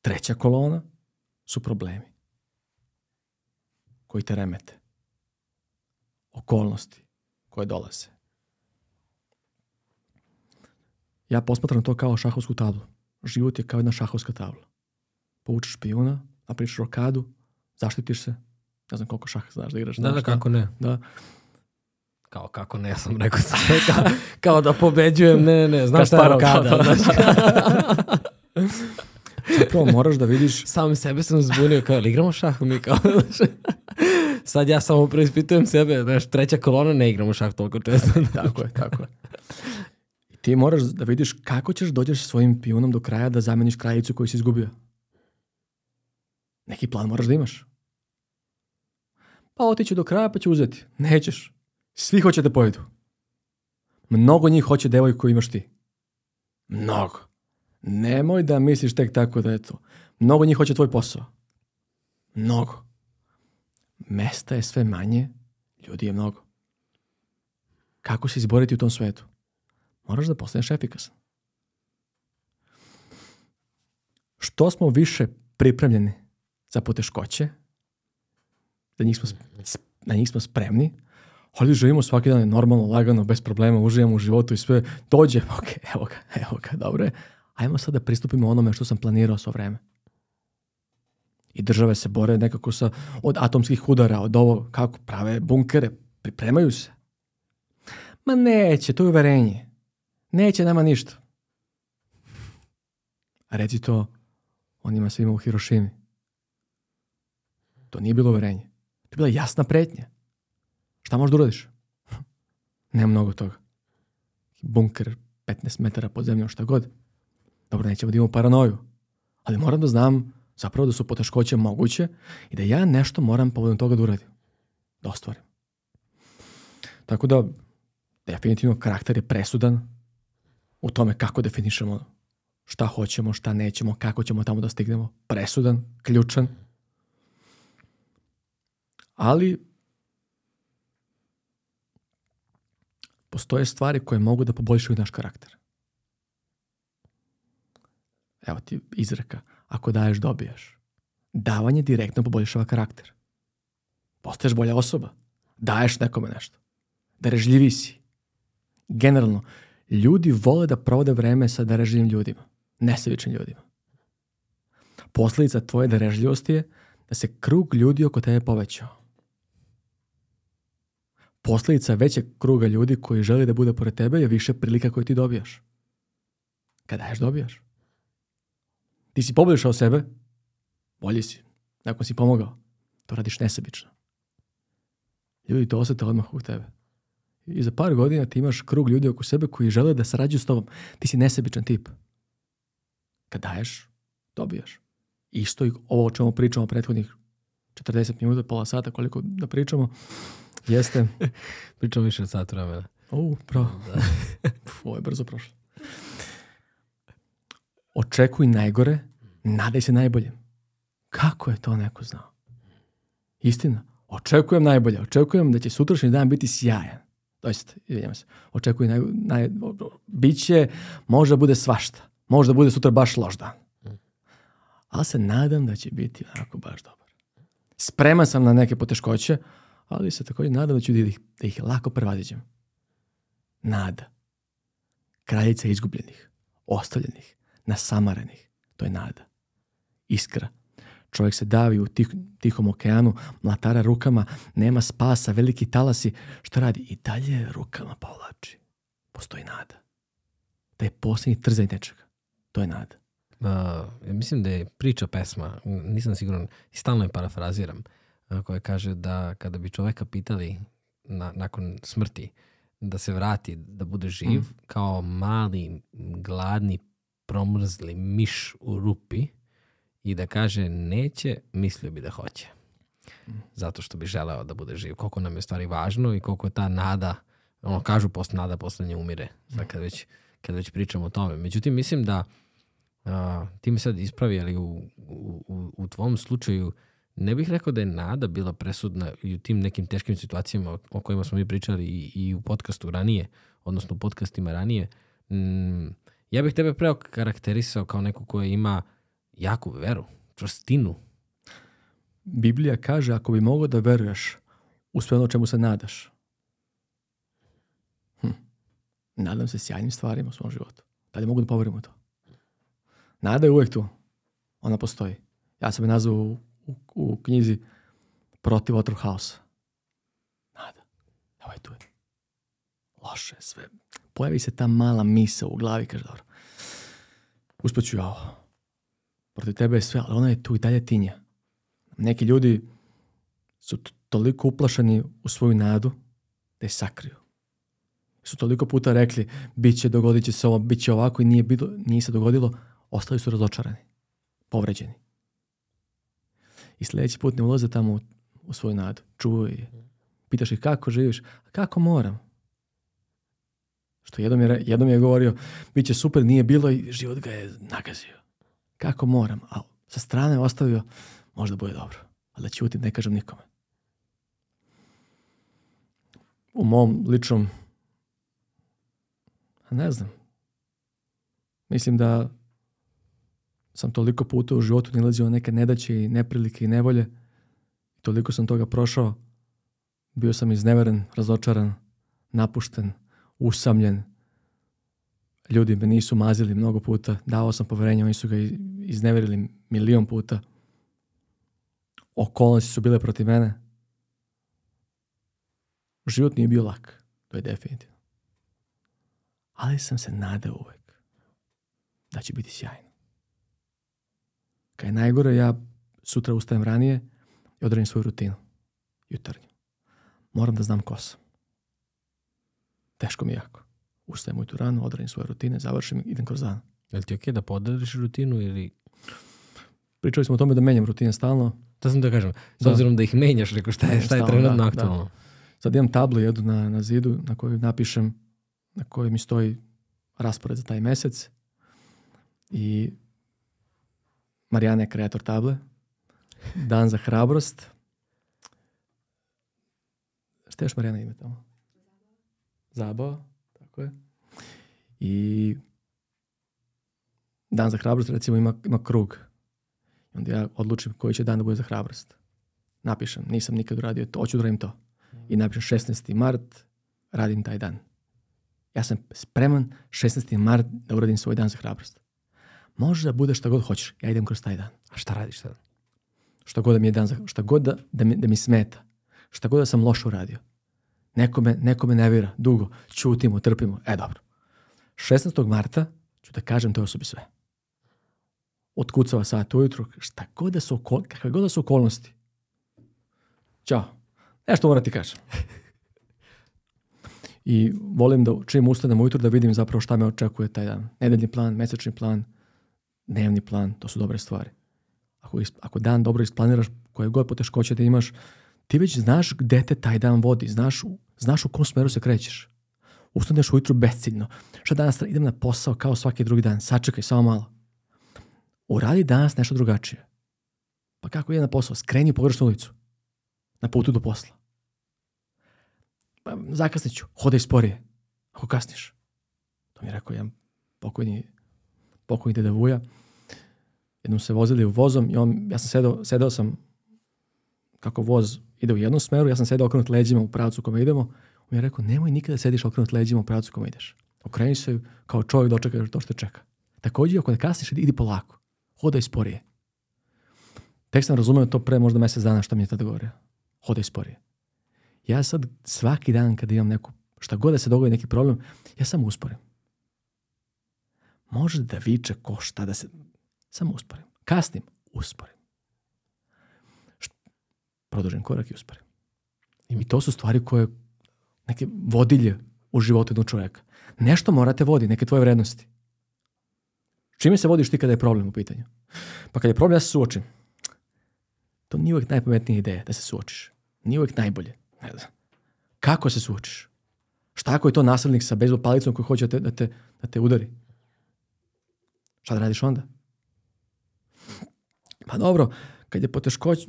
S2: Treća kolona su problemi koji te remete, okolnosti koje dolaze. Ja posmatram to kao šahovsku tablu. Život je kao jedna šahovska tabla. Povučeš špijuna, napričaš rokadu, zaštitiš se. Ne znam koliko šaha znaš da igraš. Da,
S1: da, kako ne.
S2: Da.
S1: Kao kako ne, sam rekao sam. Kao, kao da pobeđujem,
S2: ne, ne, znaš šta je rokada. Da, da, da, Zapravo moraš da vidiš...
S1: Sam sebe sam zbunio, kao, ili igramo šah mi, kao, znaš, sad ja samo preispitujem sebe, znaš, treća kolona, ne igramo šah toliko često.
S2: tako je, tako je ti moraš da vidiš kako ćeš dođeš svojim pijunom do kraja da zameniš kraljicu koju si izgubio. Neki plan moraš da imaš. Pa otiću do kraja pa ću uzeti. Nećeš. Svi hoće da pojedu. Mnogo njih hoće devojku koju imaš ti. Mnogo. Nemoj da misliš tek tako da je to. Mnogo njih hoće tvoj posao. Mnogo. Mesta je sve manje, ljudi je mnogo. Kako se izboriti u tom svetu? moraš da postaneš efikasan. Što smo više pripremljeni za poteškoće, da njih smo, na njih smo spremni, ali živimo svaki dan normalno, lagano, bez problema, uživamo u životu i sve dođe, ok, evo ga, evo ga, dobro je. Ajmo sad da pristupimo onome što sam planirao svo vreme. I države se bore nekako sa, od atomskih udara, od ovo, kako prave bunkere, pripremaju se. Ma neće, to je uverenje neće nama ništa. A reci to onima svima u Hirošimi. To nije bilo uverenje. To je bila jasna pretnja. Šta možeš da uradiš? Nema mnogo toga. Bunker 15 metara pod zemljom, šta god. Dobro, nećemo da imamo paranoju. Ali moram da znam zapravo da su poteškoće moguće i da ja nešto moram povodom toga da uradim. Da ostvarim. Tako da, definitivno, karakter je presudan u tome kako definišemo šta hoćemo, šta nećemo, kako ćemo tamo da stignemo, presudan, ključan. Ali postoje stvari koje mogu da poboljšaju naš karakter. Evo ti izreka, ako daješ, dobijaš. Davanje direktno poboljšava karakter. Postaješ bolja osoba. Daješ nekome nešto. Darežljivi si. Generalno, Ljudi vole da provode vreme sa darežljivim ljudima, nesevičnim ljudima. Posledica tvoje darežljivosti je da se krug ljudi oko tebe povećao. Posledica većeg kruga ljudi koji želi da bude pored tebe je više prilika koje ti dobijaš. Kada ješ dobijaš. Ti si poboljšao sebe, bolji si, nakon si pomogao. To radiš nesebično. Ljudi to osjete odmah u tebe i za par godina ti imaš krug ljudi oko sebe koji žele da sarađuju s tobom. Ti si nesebičan tip. Kad daješ, dobijaš. Isto i ovo o čemu pričamo prethodnih 40 minuta, pola sata, koliko da pričamo, jeste...
S1: pričamo više od sat vremena.
S2: O, pravo. ovo je brzo prošlo. Očekuj najgore, nadaj se najbolje. Kako je to neko znao? Istina. Očekujem najbolje. Očekujem da će sutrašnji dan biti sjajan doista, izvinjam se, očekuju naj, naj, biće, možda bude svašta, možda bude sutra baš loš dan. Ali se nadam da će biti onako baš dobar. Spreman sam na neke poteškoće, ali se također nadam da ću da ih, da ih lako prevadićem. Nada. Kraljica izgubljenih, ostavljenih, nasamarenih. To je nada. Iskra Čovjek se davi u tih, tihom okeanu, mlatara rukama, nema spasa, veliki talasi. Što radi? I dalje rukama povlači. Postoji nada. Taj posljednji trzaj nečega. To je nada.
S1: ja mislim da je priča pesma, nisam siguran, stalno je parafraziram, koja kaže da kada bi čoveka pitali na, nakon smrti da se vrati, da bude živ, mm. kao mali, gladni, promrzli miš u rupi, i da kaže neće, mislio bi da hoće. Zato što bi želeo da bude živ. Koliko nam je stvari važno i koliko je ta nada, ono kažu post nada poslednje umire. Sad kad već, kad već pričamo o tome. Međutim, mislim da a, ti mi sad ispravi, ali u, u, u tvom slučaju ne bih rekao da je nada bila presudna i u tim nekim teškim situacijama o kojima smo mi pričali i, i u podcastu ranije, odnosno u podcastima ranije. Mm, ja bih tebe preo karakterisao kao neko koje ima uh, jaku veru, čvrstinu.
S2: Biblija kaže ako bi mogao da veruješ u sve ono čemu se nadaš. Hm. Nadam se sjajnim stvarima u svom životu. Da li mogu da poverim u to? Nada je uvek tu. Ona postoji. Ja sam je nazvao u, u, u knjizi protiv otrov haosa. Nada. Evo ovaj je tu. Je. Loše sve. Pojavi se ta mala misa u glavi, kaže dobro. Uspeću ja ovo protiv tebe je sve, ali ona je tu i dalje tinja. Neki ljudi su toliko uplašeni u svoju nadu da je sakriju. Su toliko puta rekli, bit će, dogodit će se ovo, bit će ovako i nije, bilo, nije se dogodilo, ostali su razočarani, povređeni. I sledeći put ne ulaze tamo u, u svoju nadu, čuvaju je. Pitaš ih kako živiš, kako moram. Što jednom je, jednom je govorio, bit će super, nije bilo i život ga je nagazio kako moram, ali sa strane ostavio, možda bude dobro. Ali da ćutim, ne kažem nikome. U mom ličnom, ne znam, mislim da sam toliko puta u životu nilazio neke nedaće i neprilike i nevolje. Toliko sam toga prošao. Bio sam izneveren, razočaran, napušten, usamljen, ljudi me nisu mazili mnogo puta, dao sam poverenje, oni su ga izneverili milion puta. Okolnosti su bile protiv mene. Život nije bio lak, to je definitivno. Ali sam se nadao uvek da će biti sjajno. Kaj je najgore, ja sutra ustajem ranije i odradim svoju rutinu, jutarnju. Moram da znam ko sam. Teško mi jako ustajem ujutru rano, odradim svoje rutine, završim, idem kroz dan.
S1: Je li ti ok da podariš rutinu ili...
S2: Pričali smo o tome da menjam rutine stalno. To
S1: sam da kažem. S da. obzirom da ih menjaš, reko šta je, šta je trenutno da, da. aktualno. Da.
S2: Sad imam tablu jednu na, na zidu na kojoj napišem, na kojoj mi stoji raspored za taj mesec. I Marijana je kreator table. Dan za hrabrost. Šta još Marijana ima tamo? Zabava Tako je. I dan za hrabrost recimo ima, ima krug. I onda ja odlučim koji će dan da bude za hrabrost. Napišem, nisam nikad uradio to, hoću da radim to. I napišem 16. mart, radim taj dan. Ja sam spreman 16. mart da uradim svoj dan za hrabrost. Može da bude šta god hoćeš, ja idem kroz taj dan. A šta radiš sad? Šta god da mi je dan za, šta god da, da, mi, da mi smeta, šta god da sam loše uradio, Nekome, nekome nervira, dugo, čutimo, trpimo, e dobro. 16. marta ću da kažem toj osobi sve. Otkucava sat ujutru, šta god da su, okol, kakve god da su okolnosti. Ćao. Nešto moram ti kažem. I volim da čim ustanem ujutru da vidim zapravo šta me očekuje taj dan. Nedeljni plan, mesečni plan, dnevni plan, to su dobre stvari. Ako, ako dan dobro isplaniraš, koje god poteškoće da imaš, ti već znaš gde te taj dan vodi, znaš znaš u kom smeru se krećeš. Ustaneš ujutru besciljno. Šta danas idem na posao kao svaki drugi dan, sačekaj, samo malo. Uradi danas nešto drugačije. Pa kako idem na posao? Skreni u pogrešnu ulicu. Na putu do posla. Pa, zakasnit ću, hodaj sporije. Ako kasniš. To mi je rekao jedan pokojni, pokojni deda Vuja. Jednom se vozili u vozom i on, ja sam sedao, sedao sam kako voz ide u jednom smeru, ja sam sedao okrenut leđima u pravcu kome idemo, on je rekao, nemoj nikada da sediš okrenut leđima u pravcu kome ideš. Okreni se kao čovjek dočekaš da to što čeka. Takođe, ako ne kasniš, idi polako. Hodaj sporije. Tek sam razumio to pre možda mjesec dana što mi je tada govorio. Hodaj sporije. Ja sad svaki dan kad imam neku, šta god da se dogodi neki problem, ja samo usporim. Može da viče ko šta da se... Samo usporim. Kasnim, usporim produžen korak i uspore. I mi to su stvari koje neke vodilje u životu jednog čovjeka. Nešto morate voditi, neke tvoje vrednosti. Čime se vodiš ti kada je problem u pitanju? Pa kada je problem, ja se suočim. To nije uvijek najpametnija ideja da se suočiš. Nije uvijek najbolje. Ne znam. Kako se suočiš? Šta ako je to nasilnik sa bezbol palicom koji hoće da te, da, te, da te udari? Šta da radiš onda? Pa dobro, kad je poteškoć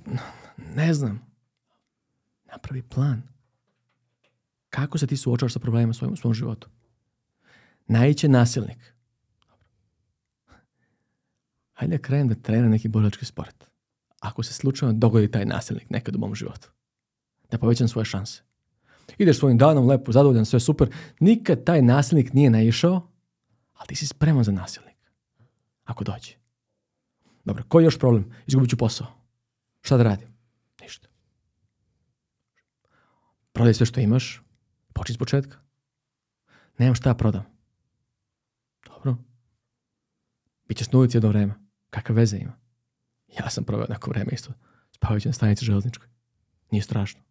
S2: ne znam, napravi plan. Kako se ti suočavaš sa problemima svojim, u svom životu? Najće nasilnik. Hajde da krenem da treniram neki borilački sport. Ako se slučajno dogodi taj nasilnik nekad u mom životu. Da povećam svoje šanse. Ideš svojim danom, lepo, zadovoljan, sve super. Nikad taj nasilnik nije naišao, ali ti si spreman za nasilnik. Ako dođe. Dobro, koji još problem? Izgubit ću posao. Šta da radim? Prodaj sve što imaš, počni s početka. Nemam šta da prodam. Dobro. Bićeš na ulici jedno vreme. Kakve veze ima? Ja sam proveo neko vreme isto. Spavajući na stanici železničkoj. Nije strašno.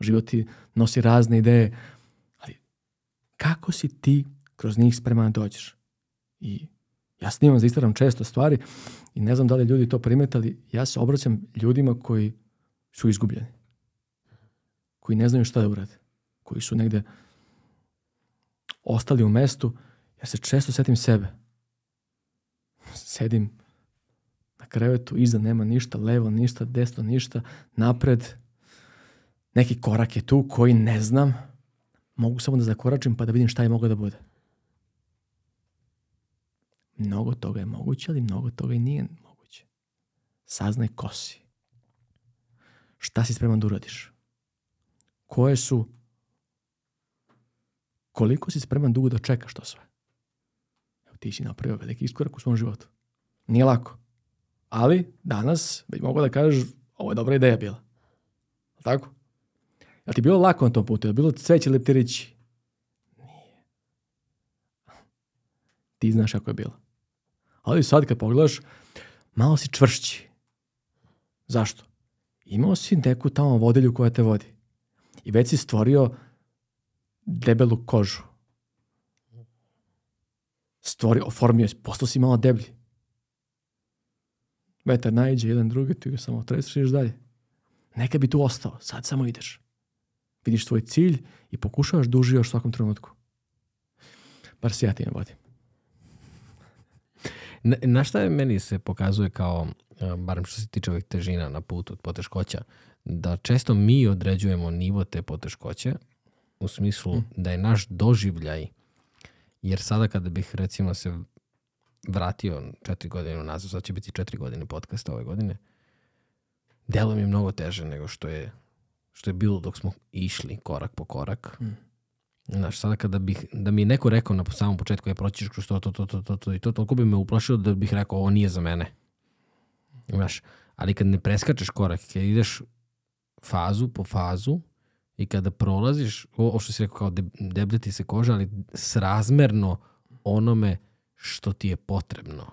S2: Život ti nosi razne ideje. Ali kako si ti kroz njih spreman da dođeš? I ja snimam za Instagram često stvari i ne znam da li ljudi to primetali. Ja se obraćam ljudima koji su izgubljeni koji ne znaju šta da urade, koji su negde ostali u mestu, ja se često setim sebe. Sedim na krevetu, iza nema ništa, levo ništa, desno ništa, napred, neki korak je tu koji ne znam, mogu samo da zakoračim pa da vidim šta je mogao da bude. Mnogo toga je moguće, ali mnogo toga i nije moguće. Saznaj ko si. Šta si spreman da uradiš? koje su koliko si spreman dugo da čekaš to sve. Evo, ti si napravio veliki iskorak u svom životu. Nije lako. Ali danas već mogu da kažeš ovo je dobra ideja bila. Tako? Je ti bilo lako na tom putu? Je bilo cveće leptirići? Nije. Ti znaš kako je bilo. Ali sad kad pogledaš, malo si čvršći. Zašto? Imao si neku tamo vodelju koja te vodi i već si stvorio debelu kožu. Stvorio, oformio, postao si malo deblji. Vetar najde jedan drugi, ti ga samo tresiš i ideš dalje. Neka bi tu ostao, sad samo ideš. Vidiš svoj cilj i pokušavaš duži da još svakom trenutku. Bar se ja ti ne vodim.
S1: Na, na šta je meni se pokazuje kao E, barem što se tiče ovih težina na putu od poteškoća, da često mi određujemo nivo te poteškoće u smislu mm. da je naš doživljaj, jer sada kada bih recimo se vratio četiri godine nazad, sad će biti četiri godine podcasta ove godine, delo mi je mnogo teže nego što je, što je bilo dok smo išli korak po korak. Mm. Znaš, sada kada bih, da mi je neko rekao na samom početku, ja e, proćiš kroz to, to, to, to, to, to i to, toliko bi me uplašilo da bih rekao ovo nije za mene. Znaš, ali kad ne preskačeš korak, kad ideš fazu po fazu i kada prolaziš, ovo što si rekao kao deblja ti se koža, ali srazmerno onome što ti je potrebno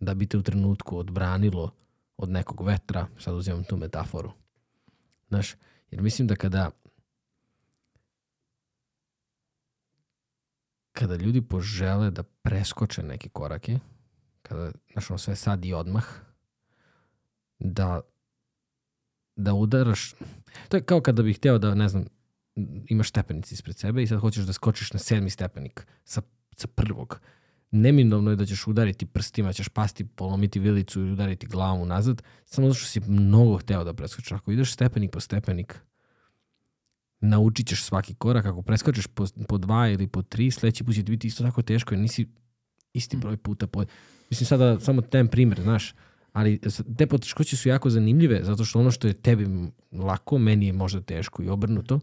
S1: da bi te u trenutku odbranilo od nekog vetra, sad uzimam tu metaforu. Znaš, jer mislim da kada kada ljudi požele da preskoče neke korake, kada, znaš, ono sve sad i odmah, da, da udaraš, to je kao kada bih hteo da, ne znam, imaš stepenici ispred sebe i sad hoćeš da skočiš na sedmi stepenik sa, sa prvog. Neminovno je da ćeš udariti prstima, ćeš pasti, polomiti vilicu i udariti glavu nazad, samo zato što si mnogo hteo da preskočiš. Ako ideš stepenik po stepenik, naučit ćeš svaki korak, ako preskočiš po, po dva ili po tri, sledeći put će ti biti isto tako teško jer nisi isti mm. broj puta. Po... Mislim, sada samo ten da primer, znaš, ali te poteškoće su jako zanimljive, zato što ono što je tebi lako, meni je možda teško i obrnuto,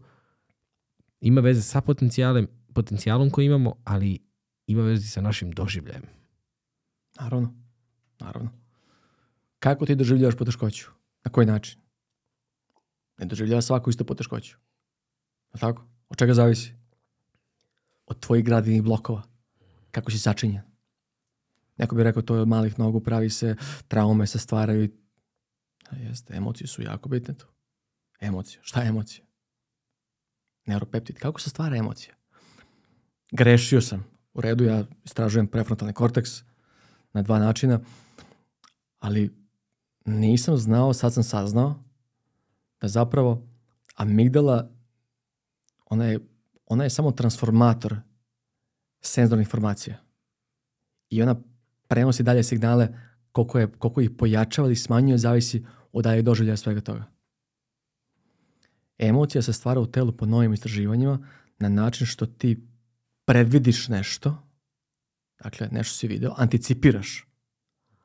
S1: ima veze sa potencijalem, potencijalom koji imamo, ali ima veze sa našim doživljajem.
S2: Naravno, naravno. Kako ti doživljavaš poteškoću? Na koji način? Ne doživljava svaku isto poteškoću. Je tako? Od čega zavisi? Od tvojih gradinih blokova. Kako si začinjen? neko bi rekao to je od malih nogu, pravi se, traume se stvaraju. A jeste, emocije su jako bitne tu. Emocije, šta je emocija? Neuropeptid, kako se stvara emocija? Grešio sam, u redu, ja istražujem prefrontalni korteks na dva načina, ali nisam znao, sad sam saznao da zapravo amigdala, ona je, ona je samo transformator senzornih informacija. I ona prenosi dalje signale koliko, je, koliko ih pojačava ili smanjuje, zavisi od dalje doživljaja svega toga. Emocija se stvara u telu po novim istraživanjima na način što ti predvidiš nešto, dakle nešto si video, anticipiraš,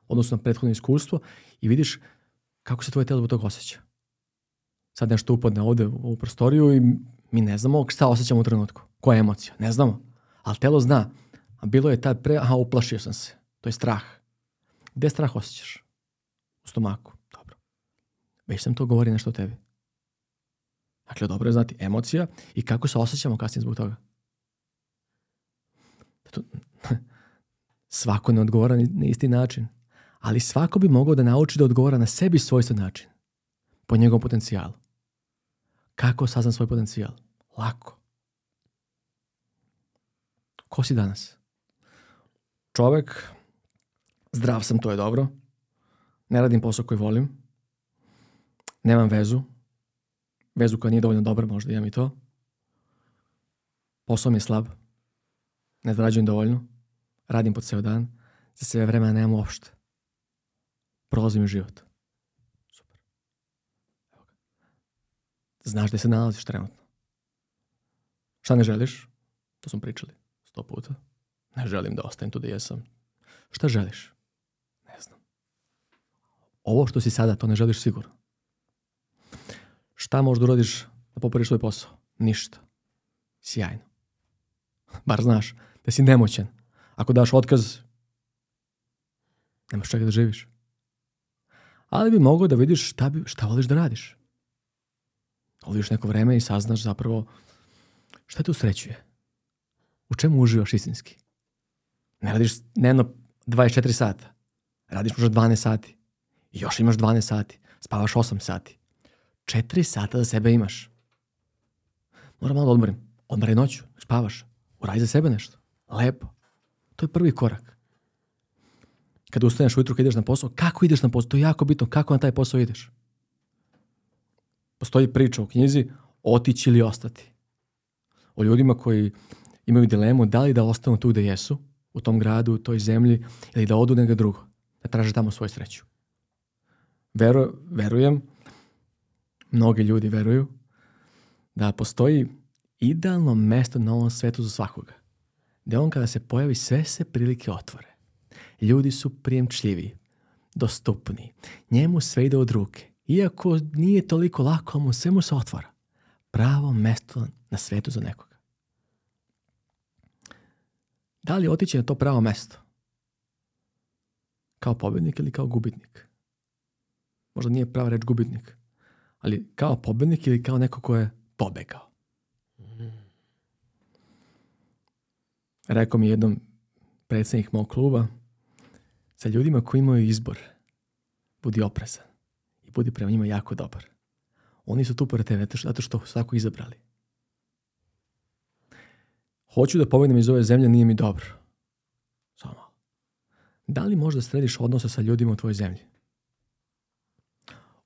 S2: odnosno na prethodno iskustvo i vidiš kako se tvoje telo zbog toga osjeća. Sad nešto upadne ovde u prostoriju i mi ne znamo šta osjećamo u trenutku, koja je emocija, ne znamo. Ali telo zna, a bilo je tad pre, aha, uplašio sam se. To je strah. Gde strah osjećaš? U stomaku. Dobro. Već sam to govori nešto o tebi. Dakle, dobro je znati emocija i kako se osjećamo kasnije zbog toga. Zato, svako ne odgovara na isti način. Ali svako bi mogao da nauči da odgovara na sebi svojstven način. Po njegovom potencijalu. Kako saznam svoj potencijal? Lako. Ko si danas? Čovek Zdrav sam, to je dobro. Ne radim posao koji volim. Nemam vezu. Vezu koja nije dovoljno dobra, možda imam i to. Posao mi je slab. Ne zrađujem dovoljno. Radim po ceo dan. Za sve vremena nemam uopšte. Prolazim život. Super. Znaš gde se nalaziš trenutno. Šta ne želiš? To smo pričali sto puta. Ne želim da ostajem tu gde jesam. Šta želiš? Ovo što si sada, to ne želiš sigurno. Šta možda urodiš da, da popariš svoj posao? Ništa. Sjajno. Bar znaš da si nemoćen. Ako daš otkaz, nemaš čega da živiš. Ali bi mogao da vidiš šta, bi, šta voliš da radiš. Voliš neko vreme i saznaš zapravo šta te usrećuje. U čemu uživaš istinski? Ne radiš dnevno 24 sata. Radiš možda 12 sati još imaš 12 sati, spavaš 8 sati. 4 sata za sebe imaš. Moram malo da odmorim. Odmaraj noću, spavaš. Uradi za sebe nešto. Lepo. To je prvi korak. Kada ustaneš ujutru, kada ideš na posao, kako ideš na posao? To je jako bitno, kako na taj posao ideš. Postoji priča u knjizi otići ili ostati. O ljudima koji imaju dilemu da li da ostanu tu gde jesu, u tom gradu, u toj zemlji, ili da odu negde drugo, da traže tamo svoju sreću veru, verujem, mnogi ljudi veruju, da postoji idealno mesto na ovom svetu za svakoga. Da on kada se pojavi, sve se prilike otvore. Ljudi su prijemčljivi, dostupni. Njemu sve ide od ruke. Iako nije toliko lako, mu sve mu se otvara. Pravo mesto na svetu za nekoga. Da li otići na to pravo mesto? Kao pobednik ili kao gubitnik? možda nije prava reč gubitnik, ali kao pobednik ili kao neko ko je pobegao. Rekao mi jednom predsjednik mog kluba, sa ljudima koji imaju izbor, budi oprezan i budi prema njima jako dobar. Oni su tu pored tebe zato što su tako izabrali. Hoću da pobedim iz ove zemlje, nije mi dobro. Samo. Da li možda središ odnose sa ljudima u tvojoj zemlji?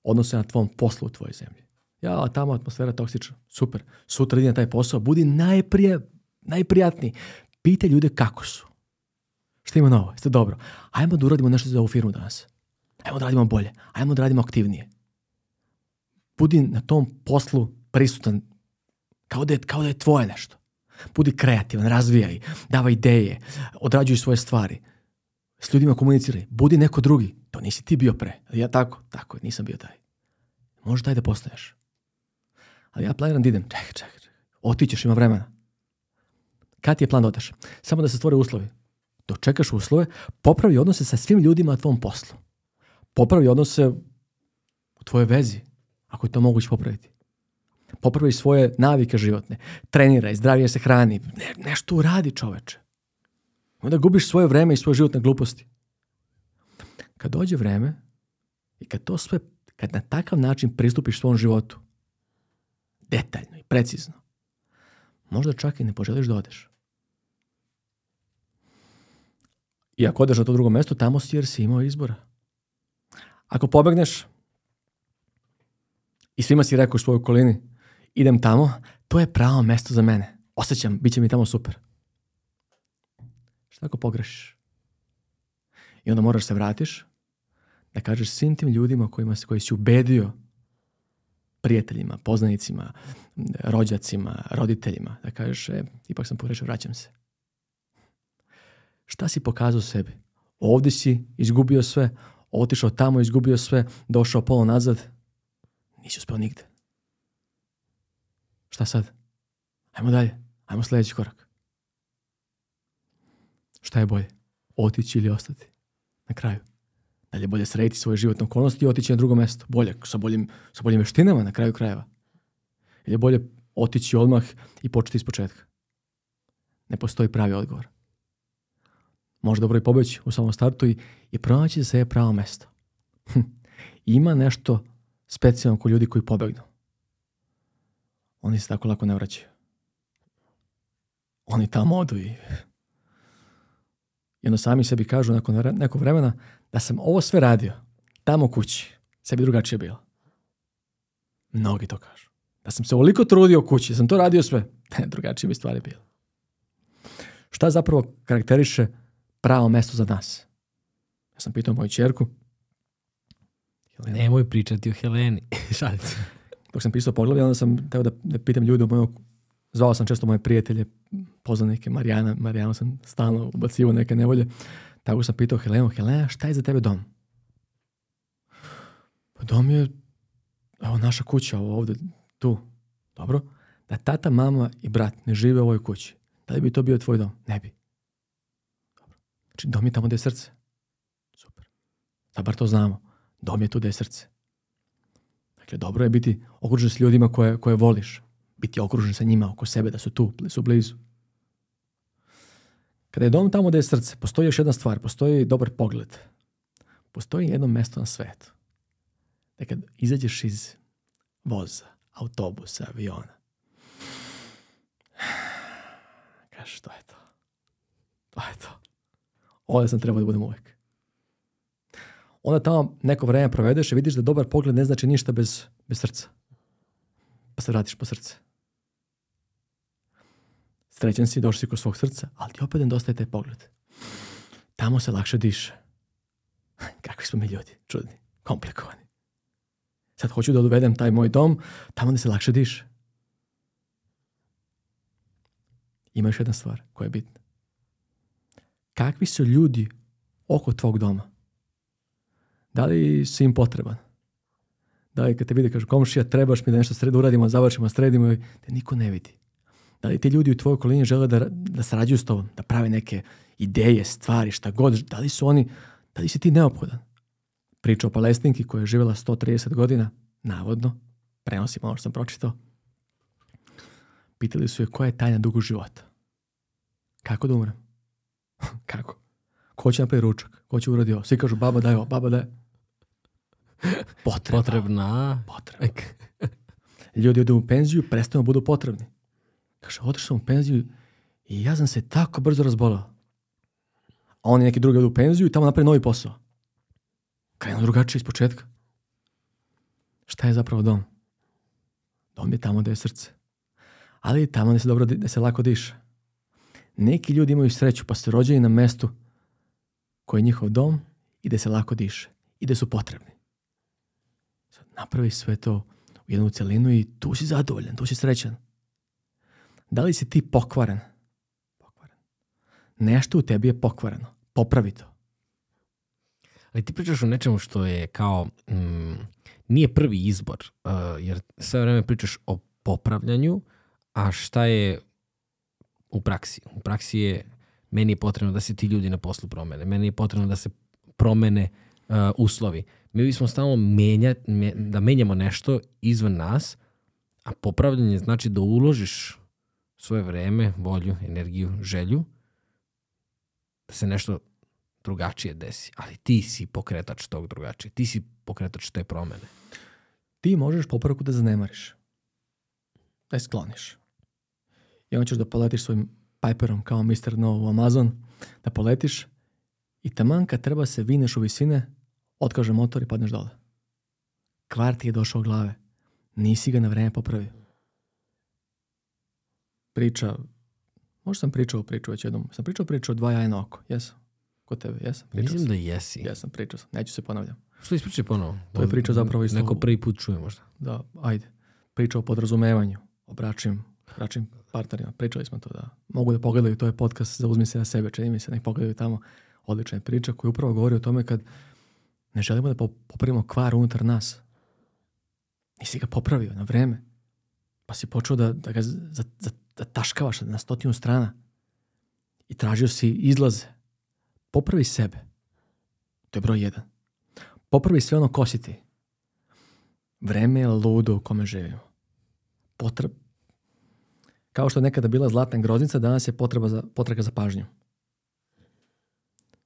S2: odnose na tvom poslu u tvojoj zemlji. Ja, tamo atmosfera toksična. Super. Sutra idi na taj posao. Budi najprije, najprijatniji. Pitaj ljude kako su. Šta ima novo? Jeste dobro. Ajmo da uradimo nešto za ovu firmu danas. Ajmo da radimo bolje. Ajmo da radimo aktivnije. Budi na tom poslu prisutan kao da je, kao da je tvoje nešto. Budi kreativan, razvijaj, davaj ideje, odrađuj svoje stvari. S ljudima komuniciraj. Budi neko drugi. To nisi ti bio pre. ja tako, tako, nisam bio taj. Možeš taj da postaješ. Ali ja planiram da idem. Čekaj, čekaj, čekaj. Otićeš, ima vremena. Kad ti je plan da odeš? Samo da se stvore uslovi. Dok čekaš uslove, popravi odnose sa svim ljudima na tvom poslu. Popravi odnose u tvojoj vezi, ako je to moguće popraviti. Popravi svoje navike životne. Treniraj, zdravije se hrani. Ne, nešto uradi čoveče onda gubiš svoje vreme i svoje životne gluposti. Kad dođe vreme i kad to sve, kad na takav način pristupiš svom životu, detaljno i precizno, možda čak i ne poželiš da odeš. I ako odeš na to drugo mesto, tamo si jer si imao izbora. Ako pobegneš i svima si rekao u svojoj okolini, idem tamo, to je pravo mesto za mene. Osećam, bit će mi tamo super. Šta ako pogrešiš? I onda moraš se vratiš da kažeš svim tim ljudima kojima, se, koji si ubedio prijateljima, poznanicima, rođacima, roditeljima, da kažeš, e, ipak sam pogrešio, vraćam se. Šta si pokazao sebi? Ovdje si izgubio sve, otišao tamo, izgubio sve, došao polo nazad, nisi uspio nigde. Šta sad? Ajmo dalje, ajmo sledeći korak. Šta je bolje? Otići ili ostati? Na kraju. Da Dalje bolje srediti svoje životne okolnosti i otići na drugo mesto. Bolje, sa boljim, sa boljim veštinama na kraju krajeva. Ili je bolje otići odmah i početi iz početka? Ne postoji pravi odgovor. Može dobro i pobeći u samom startu i, i pronaći se je pravo mesto. Hm. Ima nešto specijalno kod ljudi koji pobegnu. Oni se tako lako ne vraćaju. Oni tamo odu i I onda sami sebi kažu nakon nekog vremena da sam ovo sve radio tamo kući. Sve bi drugačije bilo. Mnogi to kažu. Da sam se ovoliko trudio kući, da sam to radio sve. Ne, drugačije bi stvari bilo. Šta zapravo karakteriše pravo mesto za nas? Ja sam pitao moju čerku.
S1: Helena. Nemoj pričati o Heleni. Šalim
S2: Dok sam pisao pogled, onda sam teo da, da pitam ljude u mojoj Zvao sam često moje prijatelje, poznanike, Marijana, Marijanu sam stalno ubacio neke nevolje. Tako sam pitao Helenu, Helena, šta je za tebe dom? Pa dom je, evo naša kuća ovo ovde, tu, dobro? Da tata, mama i brat ne žive u ovoj kući, da li bi to bio tvoj dom? Ne bi. Dobro. Znači, dom je tamo gde je srce. Super. Da bar to znamo. Dom je tu gde je srce. Dakle, dobro je biti okružen s ljudima koje, koje voliš biti okružen sa njima oko sebe, da su tu, da su blizu. Kada je dom tamo gdje je srce, postoji još jedna stvar, postoji dobar pogled. Postoji jedno mesto na svetu. Da kad izađeš iz voza, autobusa, aviona, kažeš to je to. To je to. Ovdje sam trebao da budem uvijek. Onda tamo neko vreme provedeš i vidiš da dobar pogled ne znači ništa bez, bez srca. Pa se vratiš po srce srećan si, došli si kod svog srca, ali ti opet nedostaje taj pogled. Tamo se lakše diše. Kakvi smo mi ljudi, čudni, komplikovani. Sad hoću da dovedem taj moj dom, tamo da se lakše diše. Ima još jedna stvar koja je bitna. Kakvi su ljudi oko tvog doma? Da li si im potreban? Da li kad te vide, kažu komšija, trebaš mi da nešto sred uradimo, završimo, sredimo, te niko ne vidi. Da li ti ljudi u tvojoj okolini žele da, da sarađuju s tobom, da prave neke ideje, stvari, šta god, da li su oni, da li si ti neophodan? Priča o palestinki koja je živjela 130 godina, navodno, prenosim ono što sam pročitao, pitali su je koja je tajna dugog života. Kako da umrem? Kako? Ko će napraviti ručak? Ko će uradio? ovo? Svi kažu baba daj ovo, baba daj.
S1: Potreba. Potrebna. Potrebna.
S2: Ljudi odu u penziju, prestanu da budu potrebni. Kaže, otišao sam u penziju i ja sam se tako brzo razbolao. A oni neki drugi odu u penziju i tamo napravi novi posao. Krenu drugačije iz početka. Šta je zapravo dom? Dom je tamo gde je srce. Ali i tamo gde se, dobro, gde se lako diše. Neki ljudi imaju sreću pa se rođeni na mestu koji je njihov dom i gde se lako diše i gde su potrebni. Sad napravi sve to u jednu celinu i tu si zadovoljan, tu si srećan. Da li si ti pokvaren? Pokvaren. Nešto u tebi je pokvareno. Popravi to.
S1: Ali ti pričaš o nečemu što je kao... Mm, nije prvi izbor, uh, jer sve vreme pričaš o popravljanju, a šta je u praksi? U praksi je meni je potrebno da se ti ljudi na poslu promene, meni je potrebno da se promene uh, uslovi. Mi bismo stalno menja, me, da menjamo nešto izvan nas, a popravljanje znači da uložiš svoje vreme, volju, energiju, želju da se nešto drugačije desi. Ali ti si pokretač tog drugačije. Ti si pokretač te promene.
S2: Ti možeš popravku da zanemariš. Da je skloniš. I onda ćeš da poletiš svojim Piperom kao Mr. No u Amazon, da poletiš i taman kad treba se vineš u visine, otkaže motor i padneš dole. Kvar ti je došao glave. Nisi ga na vreme popravio priča, možda sam pričao priču već jednom, sam pričao priču o dva jajna oko, jesam? Kod tebe, jesam?
S1: Pričao Mislim sam. da jesi.
S2: Jesam, pričao sam, neću se ponavljam.
S1: Što ispričaj ponovo?
S2: To je priča da zapravo isto.
S1: Neko prvi put čuje možda.
S2: Da, ajde. Priča o podrazumevanju, o bračnim, bračnim partnerima. Pričali smo to da mogu da pogledaju, to je podcast za uzmi se na sebe, čini mi se, nek da pogledaju tamo. Odlična je priča koja upravo govori o tome kad ne želimo da popravimo kvar unutar nas. Nisi ga popravio na vreme. Pa si počeo da, da ga za, za, da taškavaš na stotinu strana i tražio si izlaze. Popravi sebe. To je broj jedan. Popravi sve ono ko Vreme je ludo u kome živimo. Potreb... Kao što je nekada bila zlatna groznica, danas je potreba za, potraga za pažnju.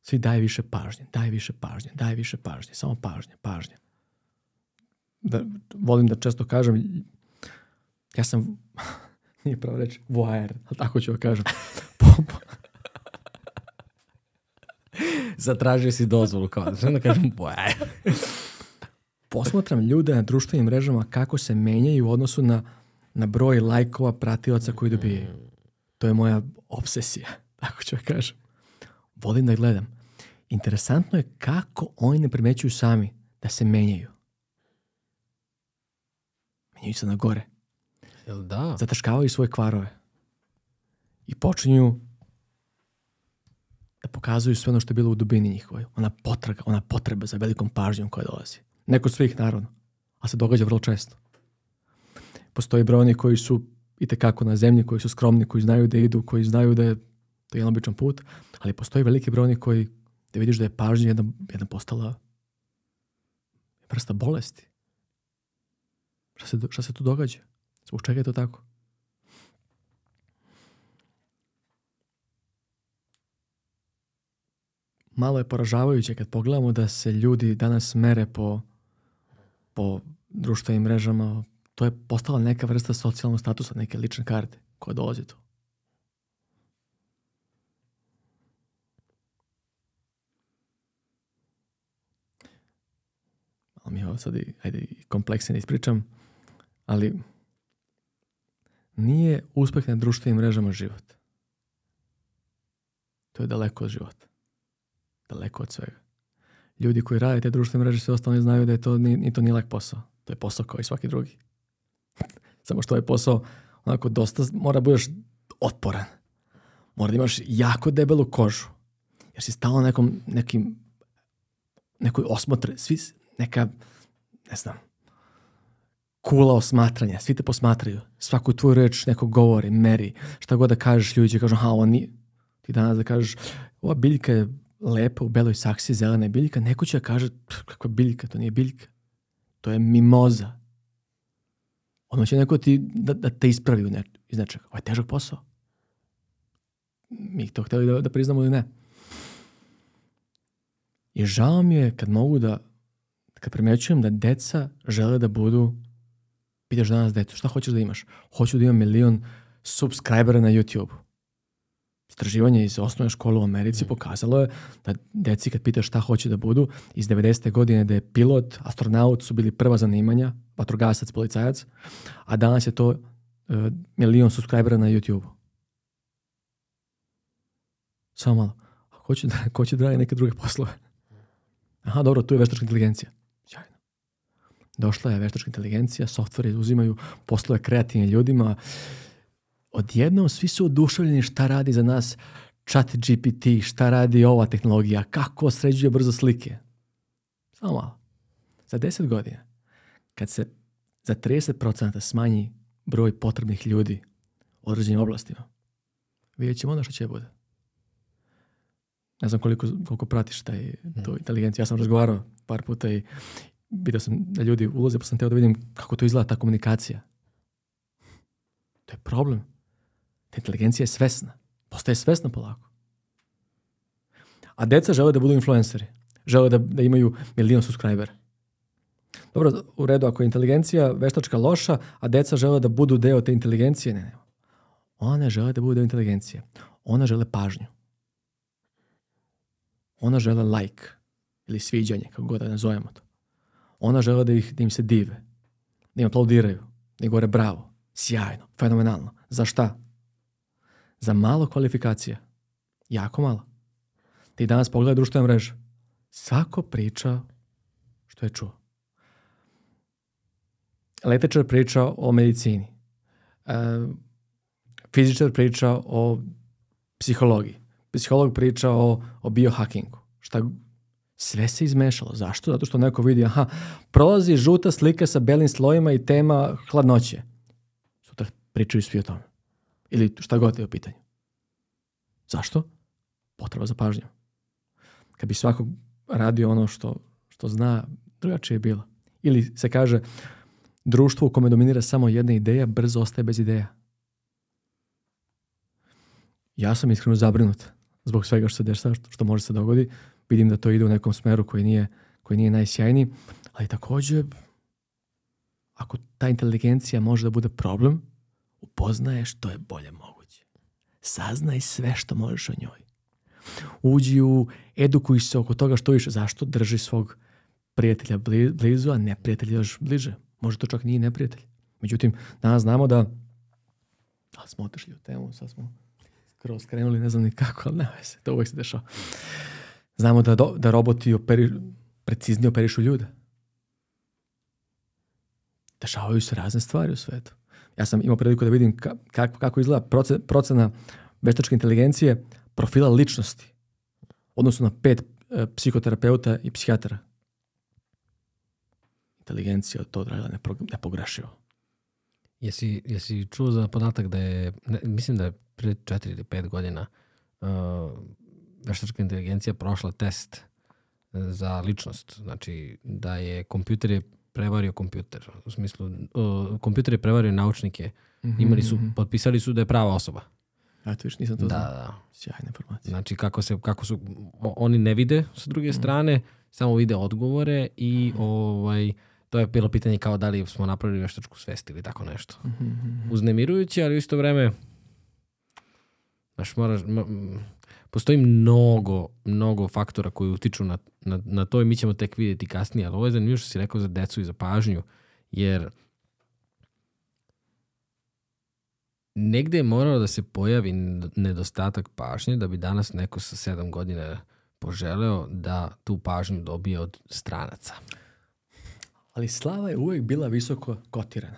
S2: Svi daj više pažnje, daj više pažnje, daj više pažnje, samo pažnje, pažnje. Da, volim da često kažem, ja sam nije pravo reći, voajer, ali tako ću vam da kažem.
S1: Zatražio si dozvolu, kao da onda kažem voajer.
S2: Posmatram ljude na društvenim mrežama kako se menjaju u odnosu na, na broj lajkova pratilaca koji dobijaju. Mm. To je moja obsesija, tako ću vam da kažem. Volim da gledam. Interesantno je kako oni ne primećuju sami da se menjaju. Menjaju se na gore. Jel da? Zataškavaju svoje kvarove. I počinju da pokazuju sve ono što je bilo u dubini njihovoj. Ona potraga, ona potreba za velikom pažnjom koja dolazi. Neko svih, naravno. A se događa vrlo često. Postoji brojni koji su i tekako na zemlji, koji su skromni, koji znaju da idu, koji znaju da je to da jedan običan put, ali postoji veliki brojni koji da vidiš da je pažnja jedna, jedna postala vrsta bolesti. Šta se, šta se tu događa? Zbog čega je to tako? Malo je poražavajuće kad pogledamo da se ljudi danas mere po, po društvenim mrežama. To je postala neka vrsta socijalnog statusa, neke lične karte koja dolazi tu. Malo mi je ovo sad i, ajde, kompleksno da ispričam, ali nije uspeh na društvenim mrežama život. To je daleko od života. Daleko od svega. Ljudi koji rade te društvene mreže sve ostalo znaju da je to, ni, ni to nije lak posao. To je posao kao i svaki drugi. Samo što je posao onako dosta, mora da budeš otporan. Mora da imaš jako debelu kožu. Jer si na nekom, nekim, nekoj osmotre, svi, neka, ne znam, kula osmatranja, svi te posmatraju, svaku tvoju reč neko govori, meri, šta god da kažeš, ljudi će kažu, ha, on nije. Ti danas da kažeš, ova biljka je lepa u beloj saksi, zelena je biljka, neko će da kaže, kakva biljka, to nije biljka, to je mimoza. Ono će neko ti, da, da te ispravi u ne, iz nečega. Ovo je težak posao. Mi to hteli da, da priznamo ili ne. I žao mi je kad mogu da, kad primećujem da deca žele da budu pitaš danas decu, šta hoćeš da imaš? Hoću da imam milion subscribera na YouTube. Istraživanje iz osnovne škole u Americi mm. pokazalo je da deci kad pitaš šta hoće da budu, iz 90. godine da je pilot, astronaut su bili prva zanimanja, vatrogasac, policajac, a danas je to uh, milion subscribera na YouTube. Samo malo. Hoće da, hoće da radi neke druge poslove. Aha, dobro, tu je veštačka inteligencija došla je veštačka inteligencija, softvere uzimaju poslove kreativnim ljudima. Odjednom svi su oduševljeni šta radi za nas chat GPT, šta radi ova tehnologija, kako sređuje brzo slike. Samo malo. Za 10 godina, kad se za 30% smanji broj potrebnih ljudi u određenim oblastima, vidjet ćemo ono što će bude. Ne znam koliko, koliko pratiš taj, tu mhm. inteligenciju. Ja sam razgovarao par puta i, Pitao sam da ljudi ulaze, pa sam teo da vidim kako to izgleda ta komunikacija. To je problem. Ta inteligencija je svesna. Postaje svesna polako. A deca žele da budu influenceri. Žele da, da imaju milion subscribera. Dobro, u redu, ako je inteligencija veštačka loša, a deca žele da budu deo te inteligencije, ne, ne. One žele da budu deo inteligencije. Ona žele pažnju. Ona žele like ili sviđanje, kako god da nazovemo to ona žele da, ih, da im se dive, da im aplaudiraju, da im gore bravo, sjajno, fenomenalno. Za šta? Za malo kvalifikacija. Jako malo. Ti danas pogledaj društvene mreže. Svako priča što je čuo. Letečar priča o medicini. E, fizičar priča o psihologiji. Psiholog priča o, o biohackingu. Šta Sve se izmešalo. Zašto? Zato što neko vidi, aha, prolazi žuta slika sa belim slojima i tema hladnoće. Sutra pričaju svi o tome. Ili šta god je o pitanju. Zašto? Potreba za pažnjom. Kad bi svako radio ono što, što zna, drugačije je bilo. Ili se kaže, društvo u kome dominira samo jedna ideja, brzo ostaje bez ideja. Ja sam iskreno zabrinut zbog svega što se dešava, što, što može se dogodi vidim da to ide u nekom smeru koji nije, koji nije najsjajniji, ali takođe ako ta inteligencija može da bude problem, upoznaje što je bolje moguće. Saznaj sve što možeš o njoj. Uđi u, edukuj se oko toga što više, zašto drži svog prijatelja blizu, a neprijatelja još bliže. Možda to čak nije neprijatelj. Međutim, danas znamo da a smo otišli u temu, sad smo skroz krenuli, ne znam ni kako, ali nema se, to uvek se dešava. Znamo da, da roboti operi, preciznije operišu ljude. Dešavaju se razne stvari u svetu. Ja sam imao priliku da vidim kako, kako izgleda procena veštačke inteligencije profila ličnosti odnosno na pet e, psihoterapeuta i psihijatara. Inteligencija to odradila nepogrešivo.
S1: Jesi, jesi čuo za podatak da je, ne, mislim da je pre četiri ili pet godina uh, veštačka inteligencija prošla test e, za ličnost. Znači, da je kompjuter je prevario kompjuter. U smislu, uh, kompjuter je prevario naučnike. Mhm, Imali su, mhm. potpisali su da je prava osoba. A
S2: to još nisam to da, znao. Da. da. Sjajna informacija.
S1: Znači, kako, se, kako su, o, oni ne vide sa druge mm. strane, samo vide odgovore i mm. ovaj, to je bilo pitanje kao da li smo napravili veštačku svest ili tako nešto. Mm -hmm. Uznemirujuće, ali u isto vreme Znaš, moraš, postoji mnogo, mnogo faktora koji utiču na, na, na to i mi ćemo tek vidjeti kasnije, ali ovo je zanimljivo što si rekao za decu i za pažnju, jer negde je moralo da se pojavi nedostatak pažnje da bi danas neko sa sedam godina poželeo da tu pažnju dobije od stranaca.
S2: Ali slava je uvek bila visoko kotirana.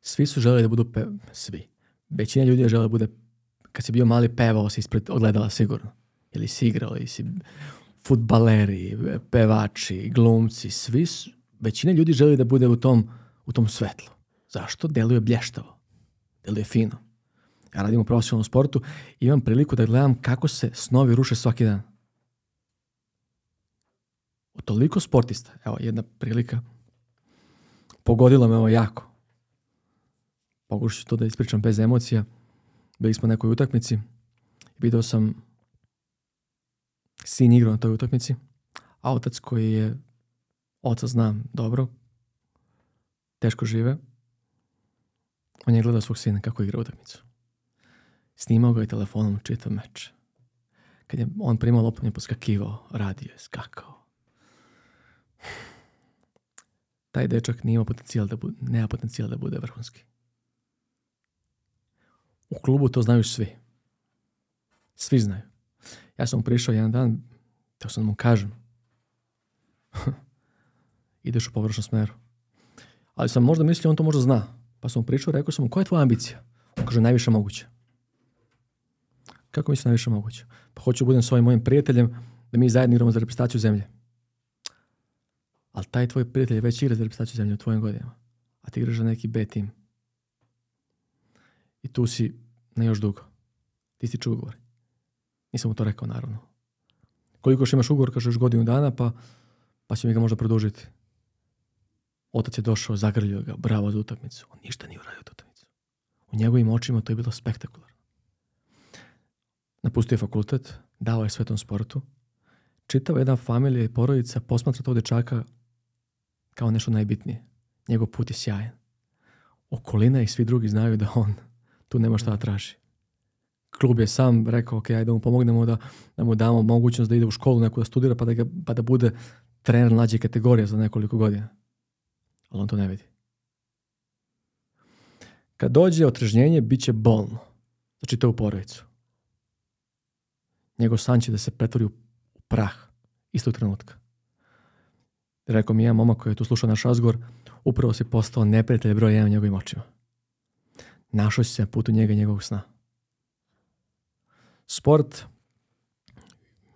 S2: Svi su želeli da budu pe... svi. Većina ljudi je želeli da bude kad si bio mali pevao si ispred ogledala sigurno. Ili si igrao, ili si futbaleri, pevači, glumci, svi su, većina ljudi želi da bude u tom, u tom svetlu. Zašto? Deluje blještavo. Deluje fino. Ja radim u profesionalnom sportu i imam priliku da gledam kako se snovi ruše svaki dan. U toliko sportista, evo jedna prilika, pogodila me ovo jako. Pokušat to da ispričam bez emocija bili smo na nekoj utakmici i sam sin igrao na toj utakmici, a otac koji je, oca znam dobro, teško žive, on je gledao svog sina kako igra utakmicu. Snimao ga je telefonom čitav meč. Kad je on primao loptu, on je poskakivao, radio je, skakao. Taj dečak nije imao potencijal da bude, nema potencijal da bude vrhunski. U klubu to znaju svi. Svi znaju. Ja sam prišao jedan dan, teo sam da mu kažem. Ideš u površnom smeru. Ali sam možda mislio, on to možda zna. Pa sam mu pričao, rekao sam mu, koja je tvoja ambicija? On kaže, najviše moguće. Kako mi se najviše moguće? Pa hoću da budem s ovim mojim prijateljem da mi zajedno igramo za reprezentaciju zemlje. Ali taj tvoj prijatelj već igra za reprezentaciju zemlje u tvojim godinama. A ti igraš za neki B tim. I tu si Ne još dugo. Ti si ugovor. Nisam mu to rekao, naravno. Koliko još imaš ugovor, kaže još godinu dana, pa, pa će mi ga možda produžiti. Otac je došao, zagrljio ga, bravo za utakmicu. On ništa nije uradio tu utakmicu. U njegovim očima to je bilo spektakularno. Napustio je fakultet, dao je svetom sportu. Čitava jedna familija i porodica posmatra tog dečaka kao nešto najbitnije. Njegov put je sjajan. Okolina i svi drugi znaju da on tu nema šta da traži. Klub je sam rekao, ok, ajde da mu pomognemo, da, da mu damo mogućnost da ide u školu neku da studira, pa da, ga, pa da bude trener mlađe kategorije za nekoliko godina. Ali on to ne vidi. Kad dođe otrežnjenje, bit će bolno. Znači to u porodicu. Njegov san će da se pretvori u prah istog trenutka. Rekao mi je momak koji je tu slušao naš razgovor, upravo se postao neprijatelj broj jedan u njegovim očima našao si se na putu njega i njegovog sna. Sport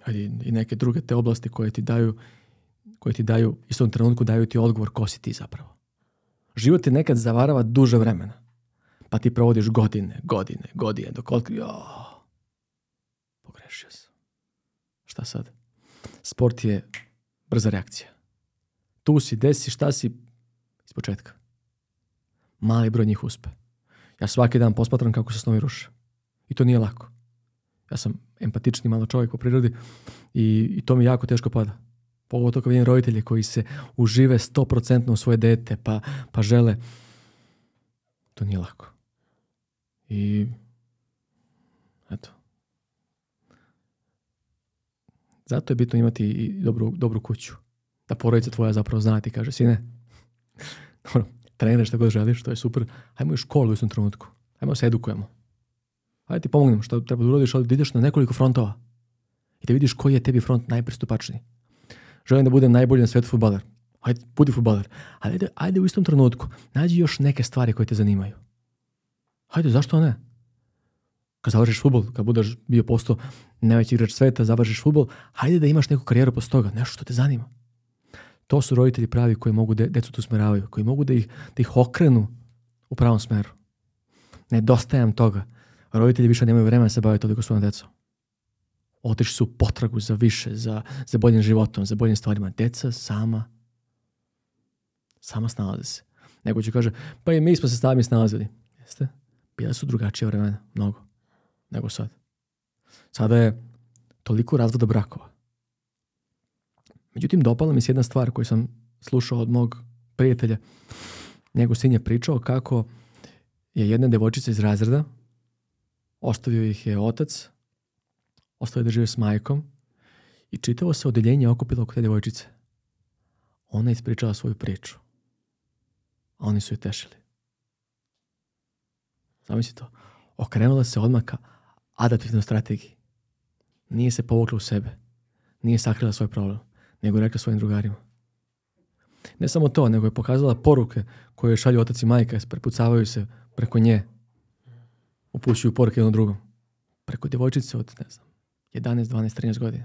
S2: ali i neke druge te oblasti koje ti daju koje ti daju, istom trenutku daju ti odgovor ko si ti zapravo. Život te nekad zavarava duže vremena. Pa ti provodiš godine, godine, godine, dok otkri... Oh, pogrešio sam. Šta sad? Sport je brza reakcija. Tu si, desi, šta si, iz početka. Mali broj njih uspe. Ja svaki dan posmatram kako se snovi ruše. I to nije lako. Ja sam empatični malo čovjek po prirodi i, i to mi jako teško pada. Pogotovo kad vidim roditelje koji se užive 100% u svoje dete pa, pa žele. To nije lako. I eto. Zato je bitno imati i dobru, dobru kuću. Da porodica tvoja zapravo zna ti kaže, sine, dobro, trener, šta god želiš, to je super. Hajmo u školu u istom trenutku. Hajmo da se edukujemo. Hajde da ti pomognem što treba da uradiš, ali da ideš na nekoliko frontova i da vidiš koji je tebi front najpristupačniji. Želim da budem najbolji na svetu futbaler. Hajde, budi futbaler. Ali ajde, ajde u istom trenutku nađi još neke stvari koje te zanimaju. Hajde, zašto ne? Kad završiš futbol, kad budeš bio posto najveći igrač sveta, završiš futbol, hajde da imaš neku karijeru posto toga, nešto što te zanima. To su roditelji pravi koji mogu de, decu tu smeravaju, koji mogu da ih, da ih okrenu u pravom smeru. Nedostajam toga. Roditelji više nemaju vremena da se bavaju toliko svojom decom. Otišli su u potragu za više, za, za boljim životom, za boljim stvarima. Deca sama, sama snalaze se. Nego će kaže, pa i mi smo se sami snalazili. Jeste? Bila su drugačije vremena, mnogo, nego sad. Sada je toliko razvoda brakova Međutim, dopala mi se jedna stvar koju sam slušao od mog prijatelja. Njegov sin je pričao kako je jedna devojčica iz razreda, ostavio ih je otac, ostavio da žive s majkom i čitavo se odeljenje okupilo oko te devojčice. Ona je ispričala svoju priču. A oni su je tešili. Zamisli to. Okrenula se odmah ka adaptivnoj strategiji. Nije se povukla u sebe. Nije sakrila svoj problem nego je rekla svojim drugarima. Ne samo to, nego je pokazala poruke koje šalju otac i majka, prepucavaju se preko nje, upućuju poruke jednom drugom. Preko djevojčice od, ne znam, 11, 12, 13 godina.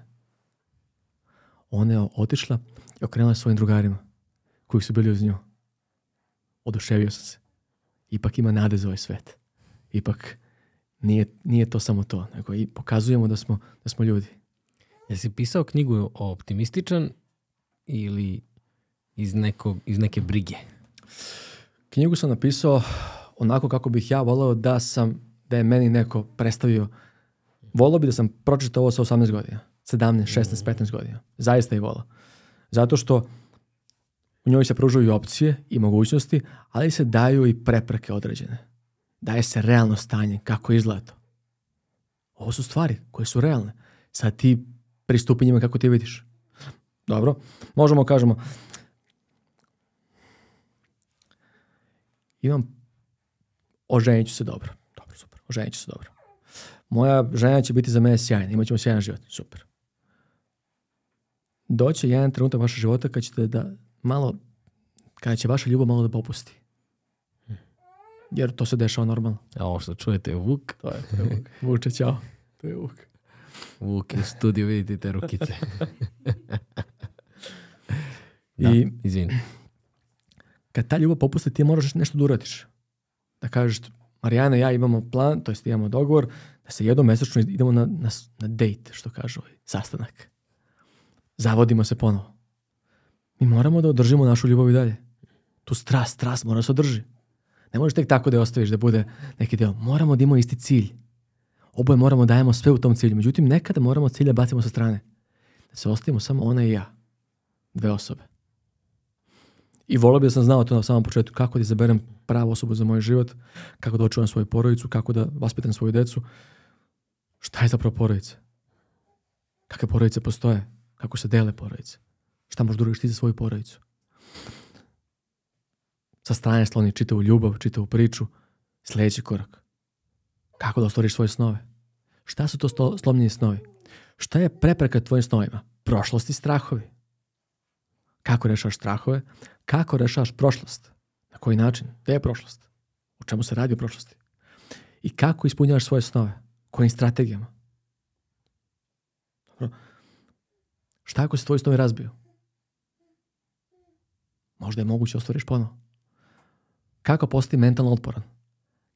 S2: Ona je otišla i okrenula svojim drugarima koji su bili uz nju. Oduševio sam se. Ipak ima nade za ovaj svet. Ipak nije, nije to samo to, nego i pokazujemo da smo, da smo ljudi.
S1: Jesi pisao knjigu o optimističan ili iz, nekog, iz neke brige?
S2: Knjigu sam napisao onako kako bih ja voleo da sam, da je meni neko predstavio. Volao bih da sam pročitao ovo sa 18 godina, 17, 16, 15 godina. Zaista i volao. Zato što u njoj se pružaju opcije i mogućnosti, ali se daju i prepreke određene. Daje se realno stanje, kako izgleda to. Ovo su stvari koje su realne. Sad ti pristupi njima kako ti vidiš. Dobro, možemo kažemo. Imam, oženit ću se dobro. Dobro, super, oženit ću se dobro. Moja žena će biti za mene sjajna, imat ćemo sjajan život, super. Doće jedan trenutak vašeg života kad ćete da malo, kada će vaša ljubav malo da popusti. Jer to se dešava normalno.
S1: A ovo što čujete je Vuk.
S2: To je, to je Vuk. Vuče, čao. To je Vuk.
S1: Vuk u studiju, vidite te rukice. da, I, izvini.
S2: Kad ta ljubav popusti, ti moraš nešto da uradiš. Da kažeš, Marijana ja imamo plan, to jest imamo dogovor, da se jednom mesečno idemo na, na, na date, što kažu, ovaj, sastanak. Zavodimo se ponovo. Mi moramo da održimo našu ljubav i dalje. Tu strast, strast mora da se održi. Ne možeš tek tako da je ostaviš da bude neki deo. Moramo da imamo isti cilj. Oboje moramo dajemo sve u tom cilju. Međutim, nekada moramo cilje da bacimo sa strane. Da se ostavimo samo ona i ja. Dve osobe. I volio bih da sam znao to na samom početku, kako da izaberem pravu osobu za moj život, kako da očuvam svoju porodicu, kako da vaspitam svoju decu. Šta je zapravo porodica? Kakve porodice postoje? Kako se dele porodice? Šta možeš drugi za svoju porodicu? Sa strane sloni čitavu ljubav, čitavu priču. Sljedeći korak Kako da ostvariš svoje snove? Šta su to slomljeni snovi? Šta je prepreka tvojim snovima? Prošlost i strahovi. Kako rešavaš strahove? Kako rešavaš prošlost? Na koji način? Gde je prošlost? U čemu se radi u prošlosti? I kako ispunjavaš svoje snove? Kojim strategijama? Dobro. Šta ako se tvoji snovi razbiju? Možda je moguće da ostvariš ponovo. Kako postati mentalno otporan?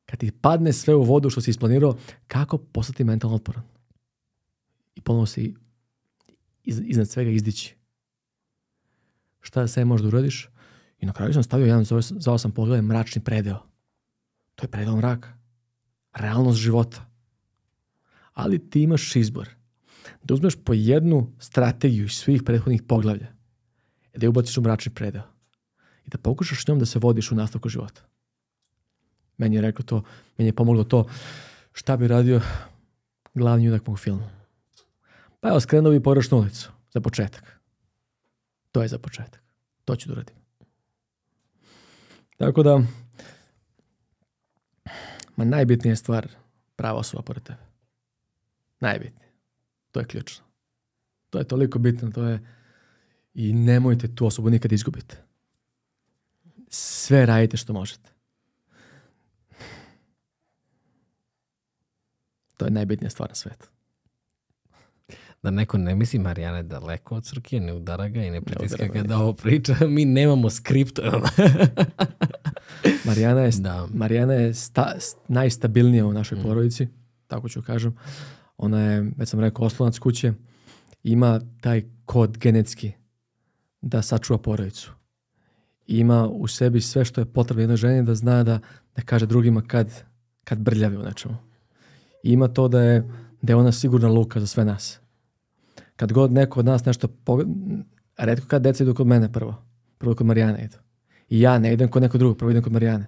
S2: kad ti padne sve u vodu što si isplanirao, kako postati mentalno otporan. I ponovno si iz, iznad svega izdići. Šta sve možeš da uradiš? I na kraju sam stavio jedan, zvao sam pogledaj, mračni predeo. To je predeo mraka. Realnost života. Ali ti imaš izbor. Da uzmeš po jednu strategiju iz svih prethodnih poglavlja. E da je ubaciš u mračni predeo. I da pokušaš njom da se vodiš u nastavku života. Meni je rekao to, meni je pomoglo to šta bi radio glavni junak mog filma. Pa evo, skrenuo bi pogrešnu ulicu, za početak. To je za početak. To ću da uradim. Tako da, ma najbitnija stvar prava osoba pored tebe. Najbitnije. To je ključno. To je toliko bitno, to je i nemojte tu osobu nikad izgubiti. Sve radite što možete. To je najbitnija stvar na svetu.
S1: Da neko ne misli, Marijana je daleko od crkije, ne udara ga i ne pritiska ga da ovo priča. Mi nemamo skript.
S2: Marijana je, da. Marijana je sta, najstabilnija u našoj mm. porodici, mm. tako ću kažem. Ona je, već sam rekao, oslonac kuće. Ima taj kod genetski da sačuva porodicu. Ima u sebi sve što je potrebno jednoj ženi da zna da, da kaže drugima kad, kad brljavi u nečemu ima to da je, da je ona sigurna luka za sve nas. Kad god neko od nas nešto pogleda, redko kad deca idu kod mene prvo, prvo kod Marijane idu. I ja ne idem kod neko drugog, prvo idem kod Marijane.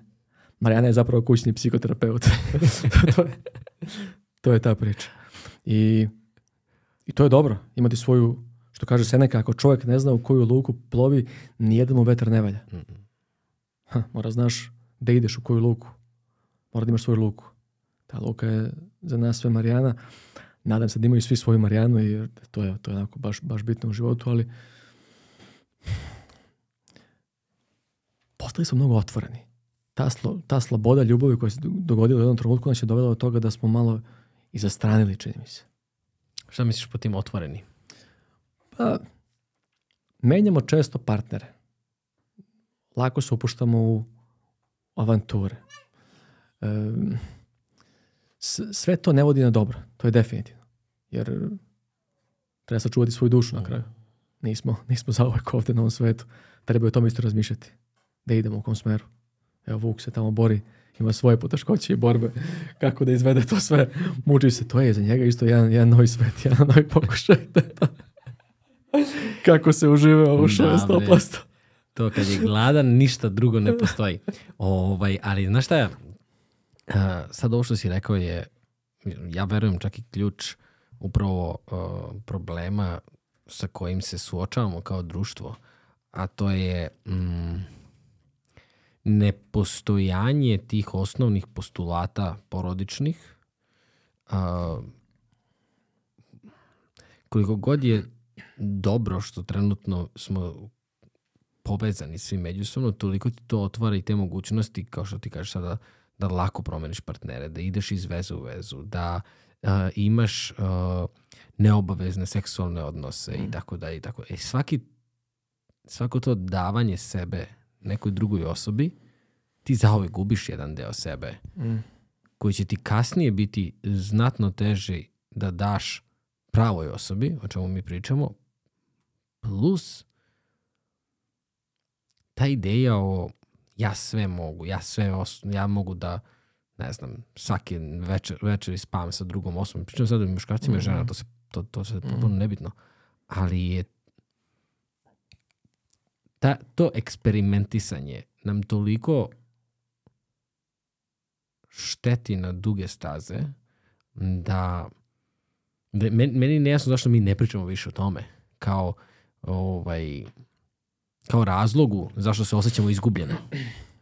S2: Marijana je zapravo kućni psihoterapeut. to, je, to je ta priča. I, I to je dobro, imati svoju, što kaže Seneka, ako čovjek ne zna u koju luku plovi, nijedan mu vetar ne valja. Ha, mora znaš da ideš u koju luku. Mora da imaš svoju luku. Ta luka je za nas sve Marijana. Nadam se da imaju svi svoju Marijanu jer to je, to je onako baš, baš bitno u životu, ali postali smo mnogo otvoreni. Ta, slo, ta sloboda ljubavi koja se dogodila u jednom trenutku nas je dovela do toga da smo malo i zastranili, čini mi se.
S1: Šta misliš po tim otvoreni?
S2: Pa, menjamo često partnere. Lako se upuštamo u avanture. Um, sve to ne vodi na dobro. To je definitivno. Jer treba sačuvati svoju dušu na mm. kraju. Nismo, nismo za zauvek ovdje na ovom svetu. Treba o tome isto razmišljati. Da idemo u kom smeru. Evo Vuk se tamo bori, ima svoje poteškoće i borbe. Kako da izvede to sve. Muči se. To je za njega isto jedan, jedan novi svet, jedan novi pokušaj. Kako se užive ovo
S1: 100%. To kad je gladan, ništa drugo ne postoji. Ovaj, ali znaš šta, sad ovo što si rekao je, ja verujem čak i ključ upravo uh, problema sa kojim se suočavamo kao društvo, a to je mm, nepostojanje tih osnovnih postulata porodičnih. Uh, koliko god je dobro što trenutno smo povezani svi međusobno, toliko ti to otvara i te mogućnosti, kao što ti kažeš sada, uh, da lako promeniš partnere, da ideš iz veze u vezu, da uh, imaš uh, neobavezne seksualne odnose i mm. tako dalje i tako. E svaki svako to davanje sebe nekoj drugoj osobi, ti zaovek gubiš jedan deo sebe mm. koji će ti kasnije biti znatno teži da daš pravoj osobi, o čemu mi pričamo, plus ta ideja o ja sve mogu, ja sve, ja mogu da, ne znam, svaki večer, večer spavam sa drugom osobom. Pričam sad o muškarcima mm i žena, to, se, to, to se mm potpuno nebitno. Ali je ta, to eksperimentisanje nam toliko šteti na duge staze da, da meni, meni nejasno zašto mi ne pričamo više o tome. Kao, ovaj, kao razlogu zašto se osjećamo izgubljeno?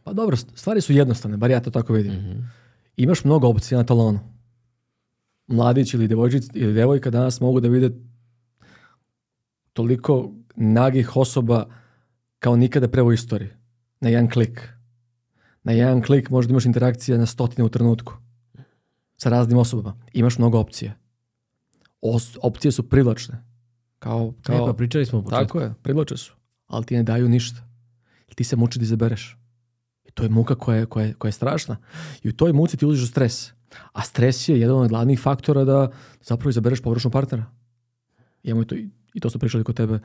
S2: Pa dobro, stvari su jednostavne, bar ja to tako vidim. Mm -hmm. Imaš mnogo opcija na talonu. Mladić ili devojčic ili devojka danas mogu da vide toliko nagih osoba kao nikada pre u istoriji. Na jedan klik. Na jedan klik možda imaš interakcija na stotine u trenutku. Sa raznim osobama. Imaš mnogo opcija. Os, opcije su privlačne.
S1: Kao, kao... E, pa pričali smo u
S2: početku. Tako je, privlače su ali ti ne daju ništa. Ti se muči da izabereš. I to je muka koja je, koja, je, koja je strašna. I u toj muci ti uđeš u stres. A stres je jedan od glavnih faktora da zapravo izabereš pogrešnog partnera. I, to, I to su pričali kod tebe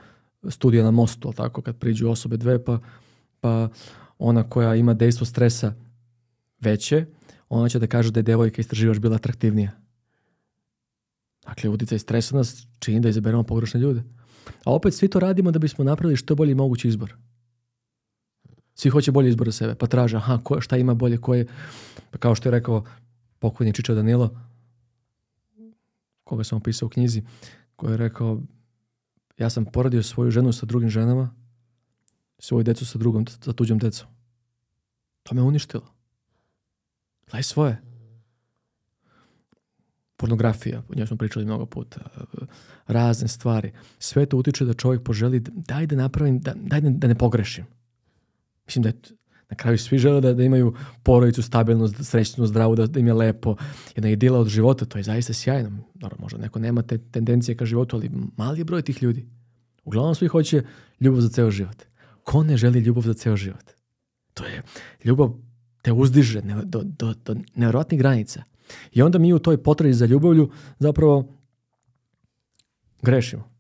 S2: studija na mostu, ali tako, kad priđu osobe dve, pa, pa ona koja ima dejstvo stresa veće, ona će da kaže da je devojka istraživač bila atraktivnija. Dakle, uticaj stresa nas čini da izaberemo pogrešne ljude. A opet svi to radimo da bismo napravili što bolji mogući izbor. Svi hoće bolji izbor za sebe, pa traže aha, ko, šta ima bolje, koje, pa kao što je rekao pokojni Čičo Danilo, koga sam opisao u knjizi, koji je rekao, ja sam poradio svoju ženu sa drugim ženama, svoju decu sa drugom, sa tuđom decom. To me uništilo. Daj svoje pornografija, o njoj smo pričali mnogo puta, razne stvari, sve to utiče da čovjek poželi daj da napravim, da, daj da, da ne pogrešim. Mislim da je na kraju svi žele da, da imaju porodicu, stabilnost, srećnu, zdravu, da, da im je lepo, jedna idila od života, to je zaista sjajno. Naravno, možda neko nema te tendencije ka životu, ali mali je broj tih ljudi. Uglavnom svi hoće ljubav za ceo život. Ko ne želi ljubav za ceo život? To je, ljubav te uzdiže do, do, do nevjerojatnih granica. I onda mi u toj potrebi za ljubavlju zapravo grešimo.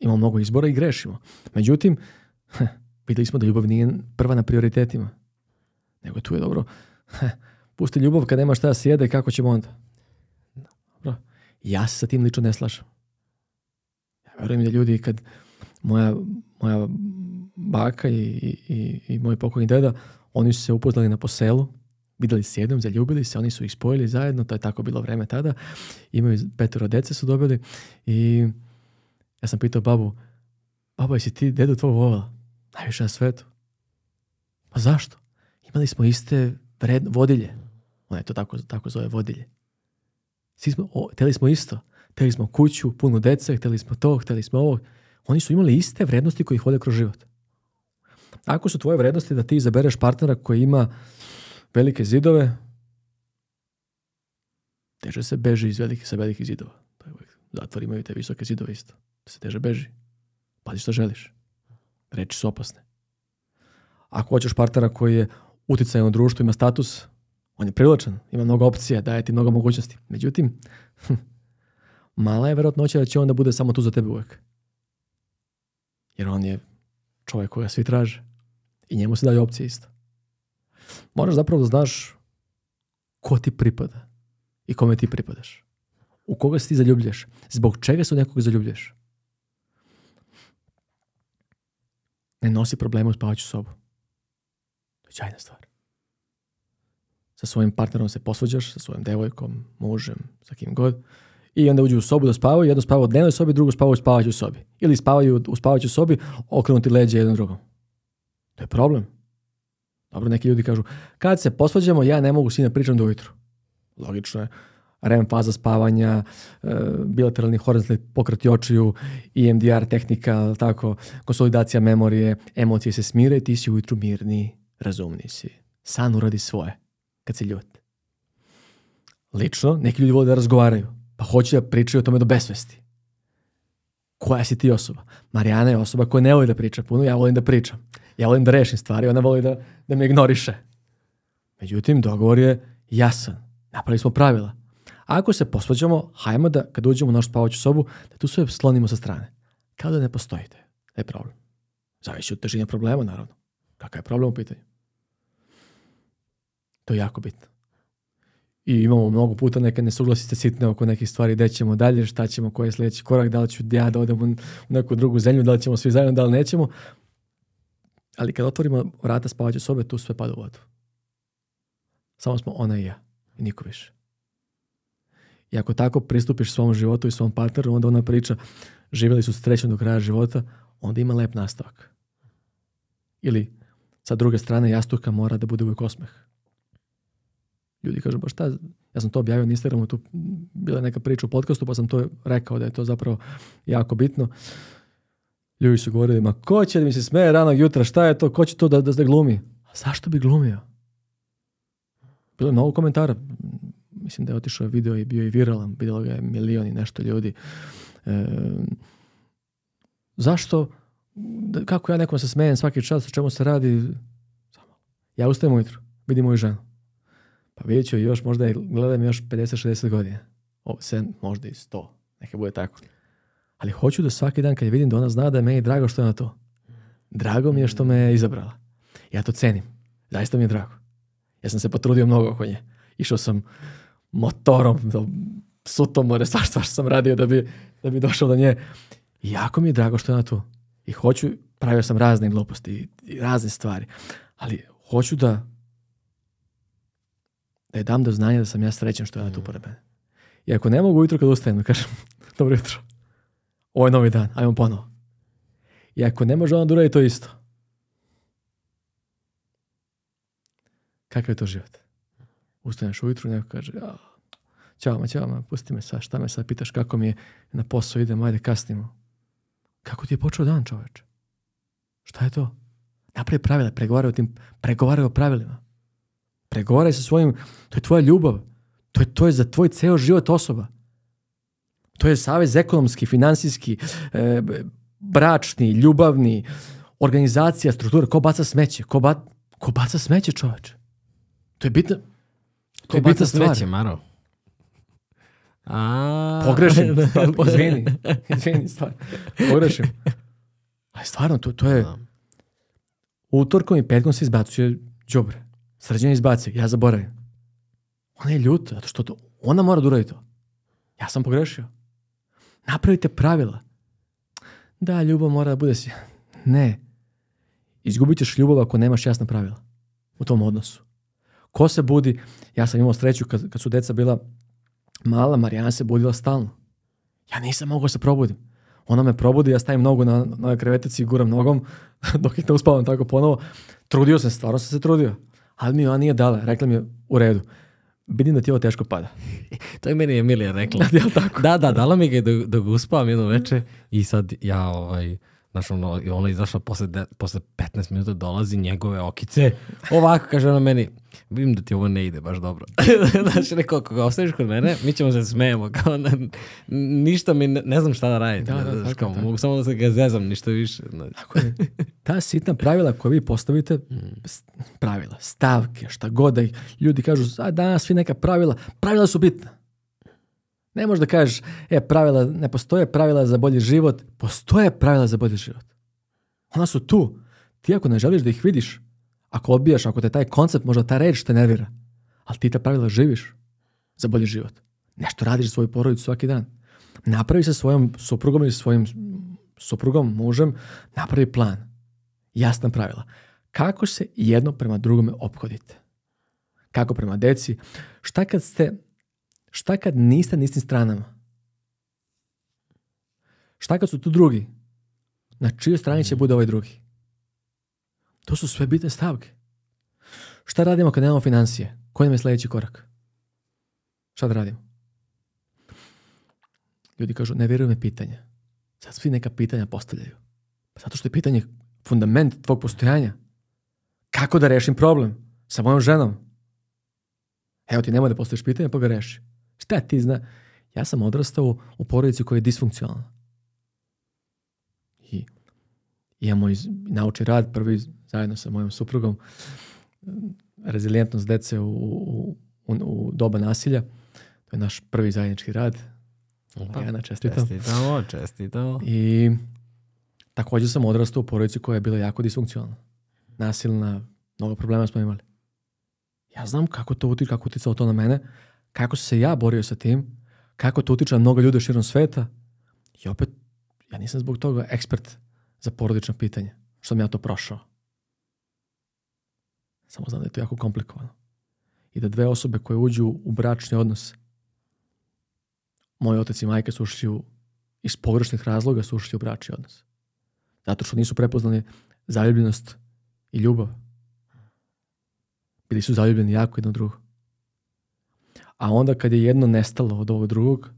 S2: Imamo mnogo izbora i grešimo. Međutim, heh, smo da ljubav nije prva na prioritetima. Nego tu je dobro. Heh, pusti ljubav kad nema šta da sjede, kako ćemo onda? Dobro. Ja se sa tim lično ne slažem. Ja verujem da ljudi kad moja, moja baka i, i, i, i moj pokojni deda, oni su se upoznali na poselu, vidjeli se jednom, zaljubili se, oni su ih spojili zajedno, to je tako bilo vreme tada. Imaju petoro dece su dobili i ja sam pitao babu, babo, jesi ti dedu tvoj vola? Najviše na svetu. Pa zašto? Imali smo iste vred, vodilje. Ona je to tako, tako zove vodilje. Svi smo, o, teli smo isto. Hteli smo kuću, puno dece, hteli smo to, hteli smo ovo. Oni su imali iste vrednosti koji ih vode kroz život. Ako su tvoje vrednosti da ti izabereš partnera koji ima velike zidove, teže se beži iz velike, sa velikih zidova. Zatvor imaju te visoke zidove isto. Se teže beži. Pazi što želiš. Reči su opasne. Ako hoćeš partnera koji je uticajan u društvu, ima status, on je privlačan, ima mnogo opcija, daje ti mnogo mogućnosti. Međutim, hm, mala je verotnoća da će on da bude samo tu za tebe uvek. Jer on je čovek koga svi traže. I njemu se daju opcije isto moraš zapravo da znaš ko ti pripada i kome ti pripadaš. U koga se ti zaljubljaš? Zbog čega se u nekoga zaljubljaš? Ne nosi problema u spavaću sobu. To je sjajna stvar. Sa svojim partnerom se posvađaš, sa svojim devojkom, mužem, sa kim god. I onda uđu u sobu da spavaju, jedno spava u dnevnoj sobi, drugo spava u spavaću sobi. Ili spavaju u spavaću sobi, okrenuti leđe jednom drugom. To je problem. Dobro, neki ljudi kažu, kad se posvađamo, ja ne mogu sine da pričam do ujutru. Logično je. REM faza spavanja, e, bilateralni horizontalni pokret očiju, EMDR tehnika, tako, konsolidacija memorije, emocije se smire i ti si ujutru mirni, razumni si. San uradi svoje, kad si ljut. Lično, neki ljudi vole da razgovaraju, pa hoće da pričaju o tome do besvesti. Koja si ti osoba? Marijana je osoba koja ne voli da priča puno, ja volim da pričam. Ja volim da rešim stvari, ona voli da, da me ignoriše. Međutim, dogovor je jasan. Napravili smo pravila. Ako se posvađamo, hajmo da kad uđemo u našu spavaću sobu, da tu sve slonimo sa strane. Kao da ne postojite. Ne problem. Zavisi od težine problema, naravno. Kakav je problem u pitanju? To je jako bitno. I imamo mnogo puta neke nesuglasice sitne oko nekih stvari, gde ćemo dalje, šta ćemo, koji je sledeći korak, da li ću ja da odem u neku drugu zemlju, da li ćemo svi zajedno, da li nećemo. Ali kad otvorimo vrata spavaće sobe, tu sve pada u vodu. Samo smo ona i ja. I niko više. I ako tako pristupiš svom životu i svom partneru, onda ona priča živjeli su srećom do kraja života, onda ima lep nastavak. Ili, sa druge strane, jastuka mora da bude uvijek osmeh. Ljudi kažu, ba šta, ja sam to objavio na Instagramu, tu bila neka priča u podcastu, pa sam to rekao da je to zapravo jako bitno. Ljudi su govorili, ma ko će da mi se smeje ranog jutra, šta je to, ko će to da, da, da glumi? A zašto bi glumio? Bilo je mnogo komentara. Mislim da je otišao video i bio i viralan. bilo ga je milion i nešto ljudi. E, zašto? Da, kako ja nekom se smejem svaki čas, o čemu se radi? Ja ustajem ujutru, vidim moju ženu. Pa vidjet ću još, možda je, gledam još 50-60 godina. O, sen, možda i 100. Neka bude tako. Ali hoću da svaki dan kad je vidim da ona zna da je meni drago što je na to. Drago mi je što me je izabrala. Ja to cenim. Zaista mi je drago. Ja sam se potrudio mnogo oko nje. Išao sam motorom, do sutomore, svašta što sam radio da bi, da bi došao do nje. I jako mi je drago što je na to. I hoću, pravio sam razne gluposti i, i razne stvari. Ali hoću da da je dam do znanja da sam ja srećan što je ona tu mm. pored mene. I ako ne mogu ujutro kad ustajem, da kažem, dobro jutro ovo je novi dan, ajmo ponovo. I ako ne može on da uradi to isto, kakav je to život? Ustaneš ujutru, neko kaže, ćao ma, ćao ma, pusti me sad, šta me sad pitaš, kako mi je na posao, idem, ajde, kasnimo. Kako ti je počeo dan, čoveče? Šta je to? Napravi pravila, pregovaraj o, tim, pregovaraj o pravilima. Pregovaraj sa svojim, to je tvoja ljubav. To je, to je za tvoj ceo život osoba. To je savez ekonomski, finansijski, e, bračni, ljubavni, organizacija, struktura, ko baca smeće, ko, ba, ko baca smeće čoveče. To je bitno. Ko to je bitna stvar. Smeće,
S1: Maro.
S2: A... Pogrešim, pa, izvini, izvini stvar. Pogrešim. Ali stvarno, to, to je... Da. Utorkom i petkom se izbacuje džubre. Srđan izbaci, ja zaboravim. Ona je ljuta, zato što to, ona mora da uradi to. Ja sam pogrešio. Napravite pravila. Da, ljubav mora da bude si. Ne. Izgubit ćeš ljubav ako nemaš jasna pravila u tom odnosu. Ko se budi, ja sam imao sreću kad, kad su deca bila mala, Marijana se budila stalno. Ja nisam mogao da se probudim. Ona me probudi, ja stavim nogu na, na krevetici i guram nogom dok ih ne uspavam tako ponovo. Trudio sam, stvarno sam se trudio. Ali mi ona nije dala, rekla mi je u redu vidim da ti ovo teško pada.
S1: to je meni Emilija rekla. Da, tako? da, da, dala mi ga da, da ga uspavam jedno veče i sad ja ovaj, Znaš, ono, i ona izašla posle, de, posle 15 minuta, dolazi njegove okice, ovako, kaže ona meni, vidim da ti ovo ne ide baš dobro. znaš, rekao, ako ga ostaviš kod mene, mi ćemo se smejemo, kao na, ništa mi, ne, ne znam šta da radim. Da, da, znaš, kao, Mogu samo da se ga zezam, ništa više. Znaš. Tako je.
S2: Ta sitna pravila koje vi postavite, pravila, stavke, šta god da ljudi kažu, a danas svi neka pravila, pravila su bitna. Ne možeš da kažeš, e, pravila, ne postoje pravila za bolji život, postoje pravila za bolji život. Ona su tu. Ti ako ne želiš da ih vidiš, ako odbijaš, ako te taj koncept, možda ta reč te nervira, ali ti ta pravila živiš za bolji život. Nešto radiš za svoju porodicu svaki dan. Napravi sa svojom suprugom ili svojim suprugom, mužem, napravi plan. Jasna pravila. Kako se jedno prema drugome ophodite? Kako prema deci? Šta kad ste Šta kad niste na istim stranama? Šta kad su tu drugi? Na čijoj strani će mm. bude ovaj drugi? To su sve bitne stavke. Šta radimo kad nemamo financije? Koji nam je sledeći korak? Šta da radimo? Ljudi kažu, ne vjerujem me pitanja. Sad svi neka pitanja postavljaju. Pa zato što je pitanje fundament tvog postojanja. Kako da rešim problem? Sa mojom ženom? Evo ti nemoj da postojiš pitanje, pa ga reši. Šta ti zna? Ja sam odrastao u porodici koja je disfunkcionalna. I ja moj nauči rad prvi zajedno sa mojom suprugom rezilijentnost dece u, u, u, u doba nasilja. To je naš prvi zajednički rad.
S1: Opa, pa, čestitam. Čestitamo, čestitamo.
S2: I takođe sam odrastao u porodici koja je bila jako disfunkcionalna. Nasilna, mnogo problema smo imali. Ja znam kako to uti, kako uticalo to na mene, kako sam se ja borio sa tim, kako to utiče na mnogo ljude širom sveta i opet ja nisam zbog toga ekspert za porodično pitanje, što sam ja to prošao. Samo znam da je to jako komplikovano. I da dve osobe koje uđu u bračni odnos, moj otac i majka su ušli u, iz pogrešnih razloga su ušli u bračni odnos. Zato što nisu prepoznali zaljubljenost i ljubav. Bili su zaljubljeni jako jedno drugo. A onda kad je jedno nestalo od ovog drugog,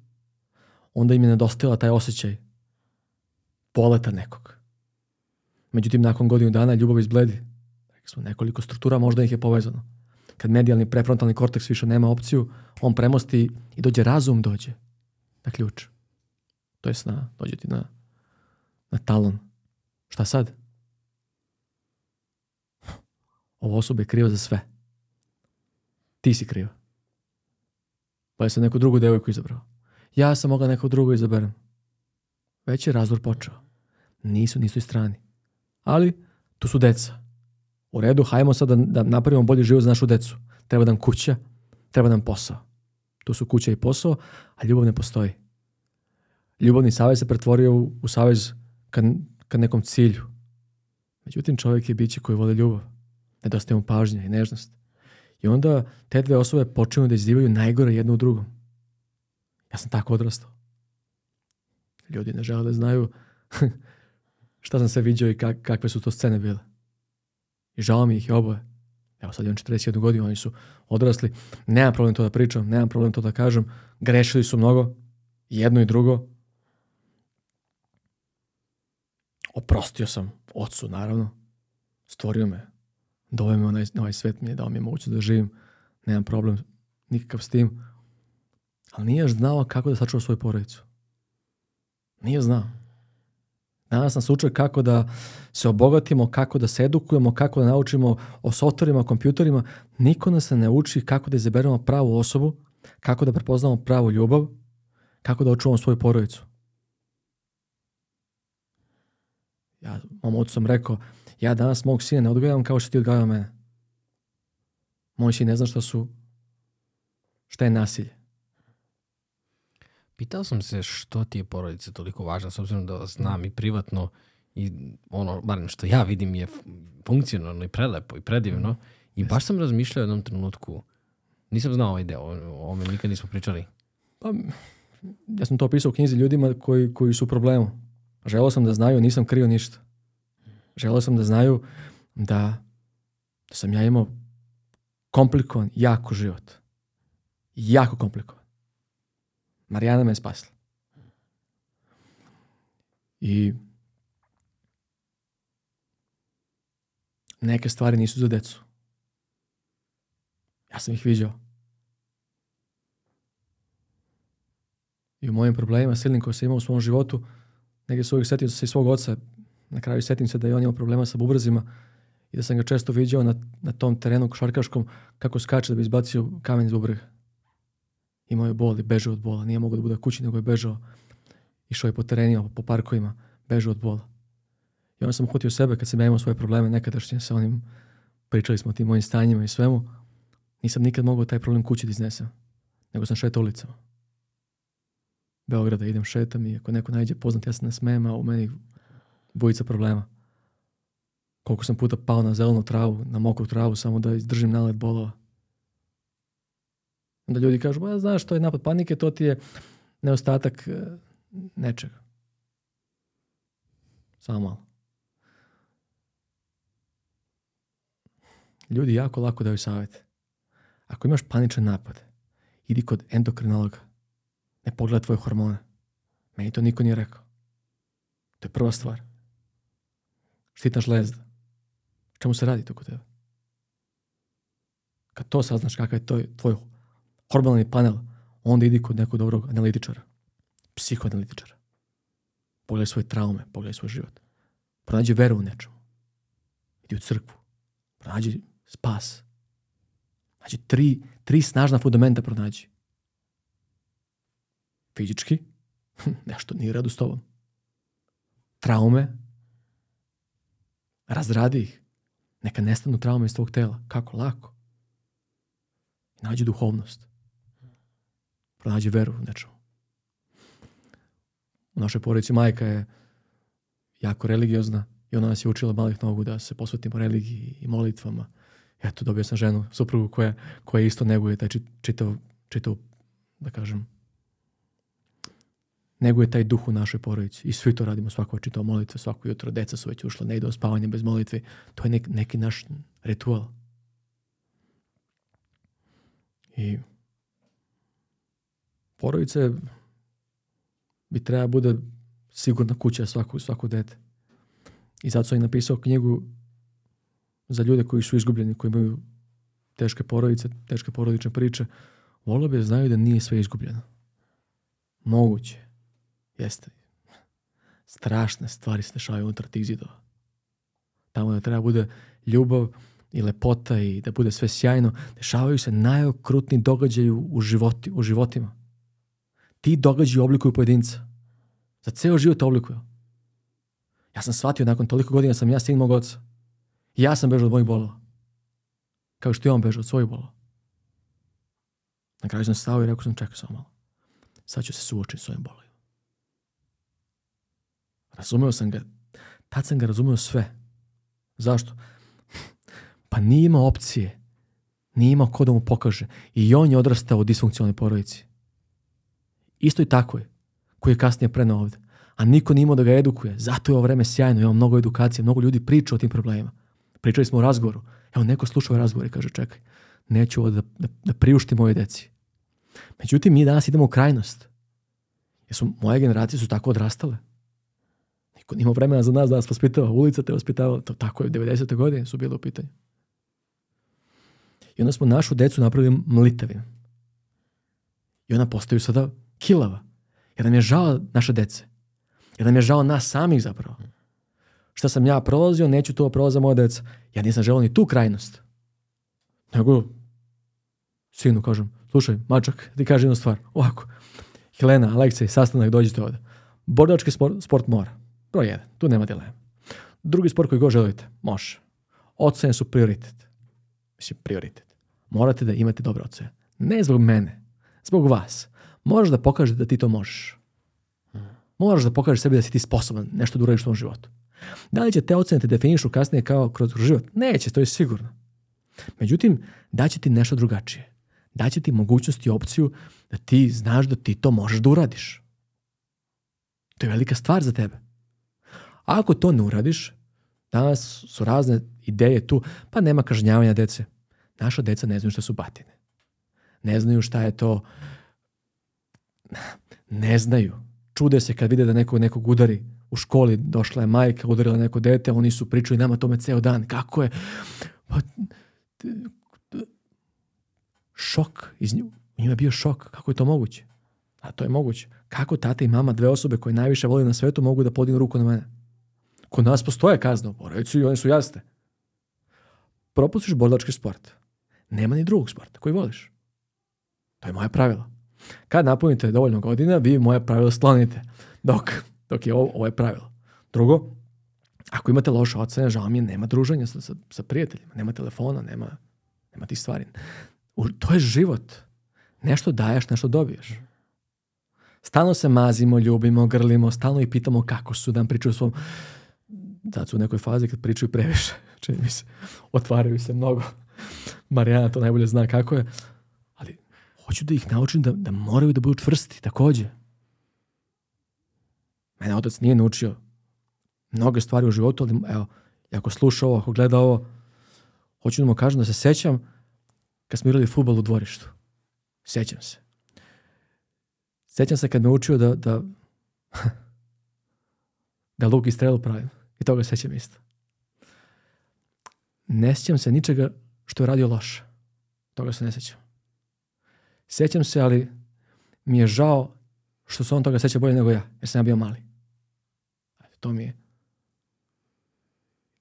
S2: onda im je nedostajala taj osjećaj poleta nekog. Međutim, nakon godinu dana ljubav izbledi. Rekli smo nekoliko struktura, možda ih je povezano. Kad medijalni prefrontalni korteks više nema opciju, on premosti i dođe razum dođe na ključ. To je na, dođe ti na, na talon. Šta sad? Ova osoba je kriva za sve. Ti si kriva pa je sam neku drugu devojku izabrao. Ja sam mogla neku drugu izaberem. Već je razvor počeo. Nisu na istoj strani. Ali tu su deca. U redu, hajmo sad da, da napravimo bolji život za našu decu. Treba nam kuća, treba nam posao. Tu su kuća i posao, a ljubav ne postoji. Ljubavni savez se pretvorio u, u savez ka, ka nekom cilju. Međutim, čovjek je biće koji voli ljubav. Nedostaje mu pažnja i nežnost. I onda te dve osobe počinju da izdivaju najgore jedno u drugom. Ja sam tako odrastao. Ljudi ne žele da znaju šta sam se vidio i kak, kakve su to scene bile. I žao mi ih je oboje. Evo sad imam 41 godinu, oni su odrasli. Nemam problem to da pričam, nemam problem to da kažem. Grešili su mnogo, jedno i drugo. Oprostio sam ocu, naravno. Stvorio me doveo da ovaj me onaj, ovaj svet mi je dao mi je mogućnost da živim, nemam problem nikakav s tim, ali nije znao kako da sačuva svoju porodicu. Nije znao. Danas nas uče kako da se obogatimo, kako da se edukujemo, kako da naučimo o softverima, kompjuterima. Niko nas ne uči kako da izaberemo pravu osobu, kako da prepoznamo pravu ljubav, kako da očuvamo svoju porodicu. Ja mom ocu sam rekao, Ja danas mog sina ne odgledam kao što ti odgledao mene. Moj sin ne zna šta su, šta je nasilje.
S1: Pitao sam se što ti je porodica toliko važna, s obzirom da vas znam i privatno i ono, barem što ja vidim je funkcionalno i prelepo i predivno. Mhm. I baš sam razmišljao u jednom trenutku, nisam znao ovaj deo, o ovome nikad nismo pričali.
S2: Pa, ja sam to opisao u knjizi ljudima koji, koji su u problemu. Želao sam da znaju, nisam krio ništa. Želeo sam da znaju da, da sam ja imao komplikovan, jako život. Jako komplikovan. Marijana me je spasla. I neke stvari nisu za decu. Ja sam ih viđao. I u mojim problemima silnim koje sam imao u svom životu, negdje su uvijek setio se svog oca, Na kraju setim se da je on imao problema sa bubrzima i da sam ga često viđao na, na tom terenu košarkaškom kako skače da bi izbacio kamen iz bubrega. Imao je bol i bežao od bola. Nije mogao da bude kući, nego je bežao. Išao je po terenima, po parkovima, bežao od bola. I onda sam uhvatio sebe kad sam ja imao svoje probleme nekadašnje sa onim, pričali smo o tim mojim stanjima i svemu, nisam nikad mogao taj problem kući da iznesem, nego sam šetao ulicama. Beograda idem šetam i ako neko najde poznat, ja se ne nasmejem, a u meni bojica problema. Koliko sam puta pao na zelenu travu, na mokru travu, samo da izdržim nalet bolova. Onda ljudi kažu, ba, znaš, to je napad panike, to ti je neostatak e, nečega. Samo malo. Ljudi jako lako daju savjet. Ako imaš paničan napad, idi kod endokrinologa. Ne pogleda tvoje hormone. Meni to niko nije rekao. To je prva stvar štitna žlezda. Čemu se radi to kod tebe? Kad to saznaš kakav je to, tvoj hormonalni panel, onda idi kod nekog dobrog analitičara, psihoanalitičara. Pogledaj svoje traume, pogledaj svoj život. Pronađi veru u nečemu. Idi u crkvu. Pronađi spas. Znači, tri, tri snažna fundamenta pronađi. Fizički, nešto nije radu s tobom. Traume, razradi ih. Neka nestanu trauma iz tvog tela. Kako? Lako. Nađi duhovnost. Pronađi veru u nečemu. U našoj porodici majka je jako religiozna i ona nas je učila malih nogu da se posvetimo religiji i molitvama. Eto, dobio sam ženu, suprugu koja, koja isto neguje taj čitav, čitav, da kažem, nego je taj duh u našoj porodici. I svi to radimo, svako čitao molitve, svako jutro, deca su već ušla, ne ide spavanje bez molitve. To je nek, neki naš ritual. I porodice bi treba bude sigurna kuća svaku, svaku dete. I zato sam i napisao knjigu za ljude koji su izgubljeni, koji imaju teške porodice, teške porodične priče. Volio bi da znaju da nije sve izgubljeno. Moguće Jeste. Strašne stvari se dešavaju unutar tih zidova. Tamo da treba da bude ljubav i lepota i da bude sve sjajno, dešavaju se najokrutni događaji u, životi, u životima. Ti događaj oblikuju pojedinca. Za ceo život oblikuju. Ja sam shvatio, nakon toliko godina sam ja sin mog oca. Ja sam bežao od mojih bolova. Kao što i on bežao od svojih bolova. Na kraju sam stao i rekao sam, čekaj samo malo. Sad ću se suočiti s ovim bolovima. Razumeo sam ga. Tad sam ga razumeo sve. Zašto? Pa nije imao opcije. Nije imao ko da mu pokaže. I on je odrastao u disfunkcionalnoj porodici. Isto i tako je. Koji je kasnije prenao ovde. A niko nije imao da ga edukuje. Zato je ovo vreme sjajno. Imamo mnogo edukacije. Mnogo ljudi priča o tim problemima. Pričali smo o razgovoru. Evo, neko slušao razgovor i kaže, čekaj, neću ovo da, da, da priuštim moje deci. Međutim, mi danas idemo u krajnost. Jer moje generacije su tako odrastale. Niko nije vremena za nas da nas vaspitava. Ulica te vaspitava. To tako je, 90. godine su bile u pitanju. I onda smo našu decu napravili mlitavim. I ona postaju sada kilava. Jer nam je žao naše dece. Jer nam je žao nas samih zapravo. Šta sam ja prolazio, neću to prolaza moja deca. Ja nisam želeo ni tu krajnost. Nego, sinu kažem, slušaj, mačak, ti kaži jednu stvar. Ovako, Helena, Aleksej, sastanak, dođite ovde. Bordački sport, sport mora. Broj 1, tu nema dileme. Drugi sport koji god želite, može. Ocene su prioritet. Mislim, prioritet. Morate da imate dobre ocene. Ne zbog mene, zbog vas. Moraš da pokažeš da ti to možeš. Moraš da pokažeš sebi da si ti sposoban nešto da uradiš u tom životu. Da li će te ocene te definišu kasnije kao kroz život? Neće, to je sigurno. Međutim, daće ti nešto drugačije. Daće ti mogućnost i opciju da ti znaš da ti to možeš da uradiš. To je velika stvar za tebe ako to ne uradiš, danas su razne ideje tu, pa nema kažnjavanja dece. Naša deca ne znaju šta su batine. Ne znaju šta je to... Ne znaju. Čude se kad vide da nekog, nekog udari u školi došla je majka, udarila neko dete, oni su pričali nama tome ceo dan, kako je, pa, šok, iz nju, u njima je bio šok, kako je to moguće? A to je moguće. Kako tata i mama, dve osobe koje najviše volim na svetu, mogu da podignu ruku na mene? Kod nas postoje kazne u porodicu i one su jasne. Propustiš borilački sport. Nema ni drugog sporta koji voliš. To je moje pravilo. Kad napunite dovoljno godina, vi moje pravilo slonite. Dok, dok je ovo, ovo je pravilo. Drugo, ako imate loše ocene, žao mi je, nema druženja sa, sa, sa prijateljima, nema telefona, nema, nema tih stvari. U, to je život. Nešto daješ, nešto dobiješ. Stalno se mazimo, ljubimo, grlimo, stalno i pitamo kako su, dan nam pričaju o svom tad su u nekoj fazi kad pričaju previše, čini mi se, otvaraju se mnogo. Marijana to najbolje zna kako je, ali hoću da ih naučim da, da moraju da budu čvrsti takođe. Mene otac nije naučio mnoge stvari u životu, ali evo, ako sluša ovo, ako gleda ovo, hoću da mu kažem da se sećam kad smo igrali futbol u dvorištu. Sećam se. Sećam se kad me učio da, da, da luk i strelu pravim. I toga sećam isto. Ne sećam se ničega što je radio loše. Toga se ne sećam. Sećam se, ali mi je žao što se on toga seća bolje nego ja, jer sam ja bio mali. To mi je.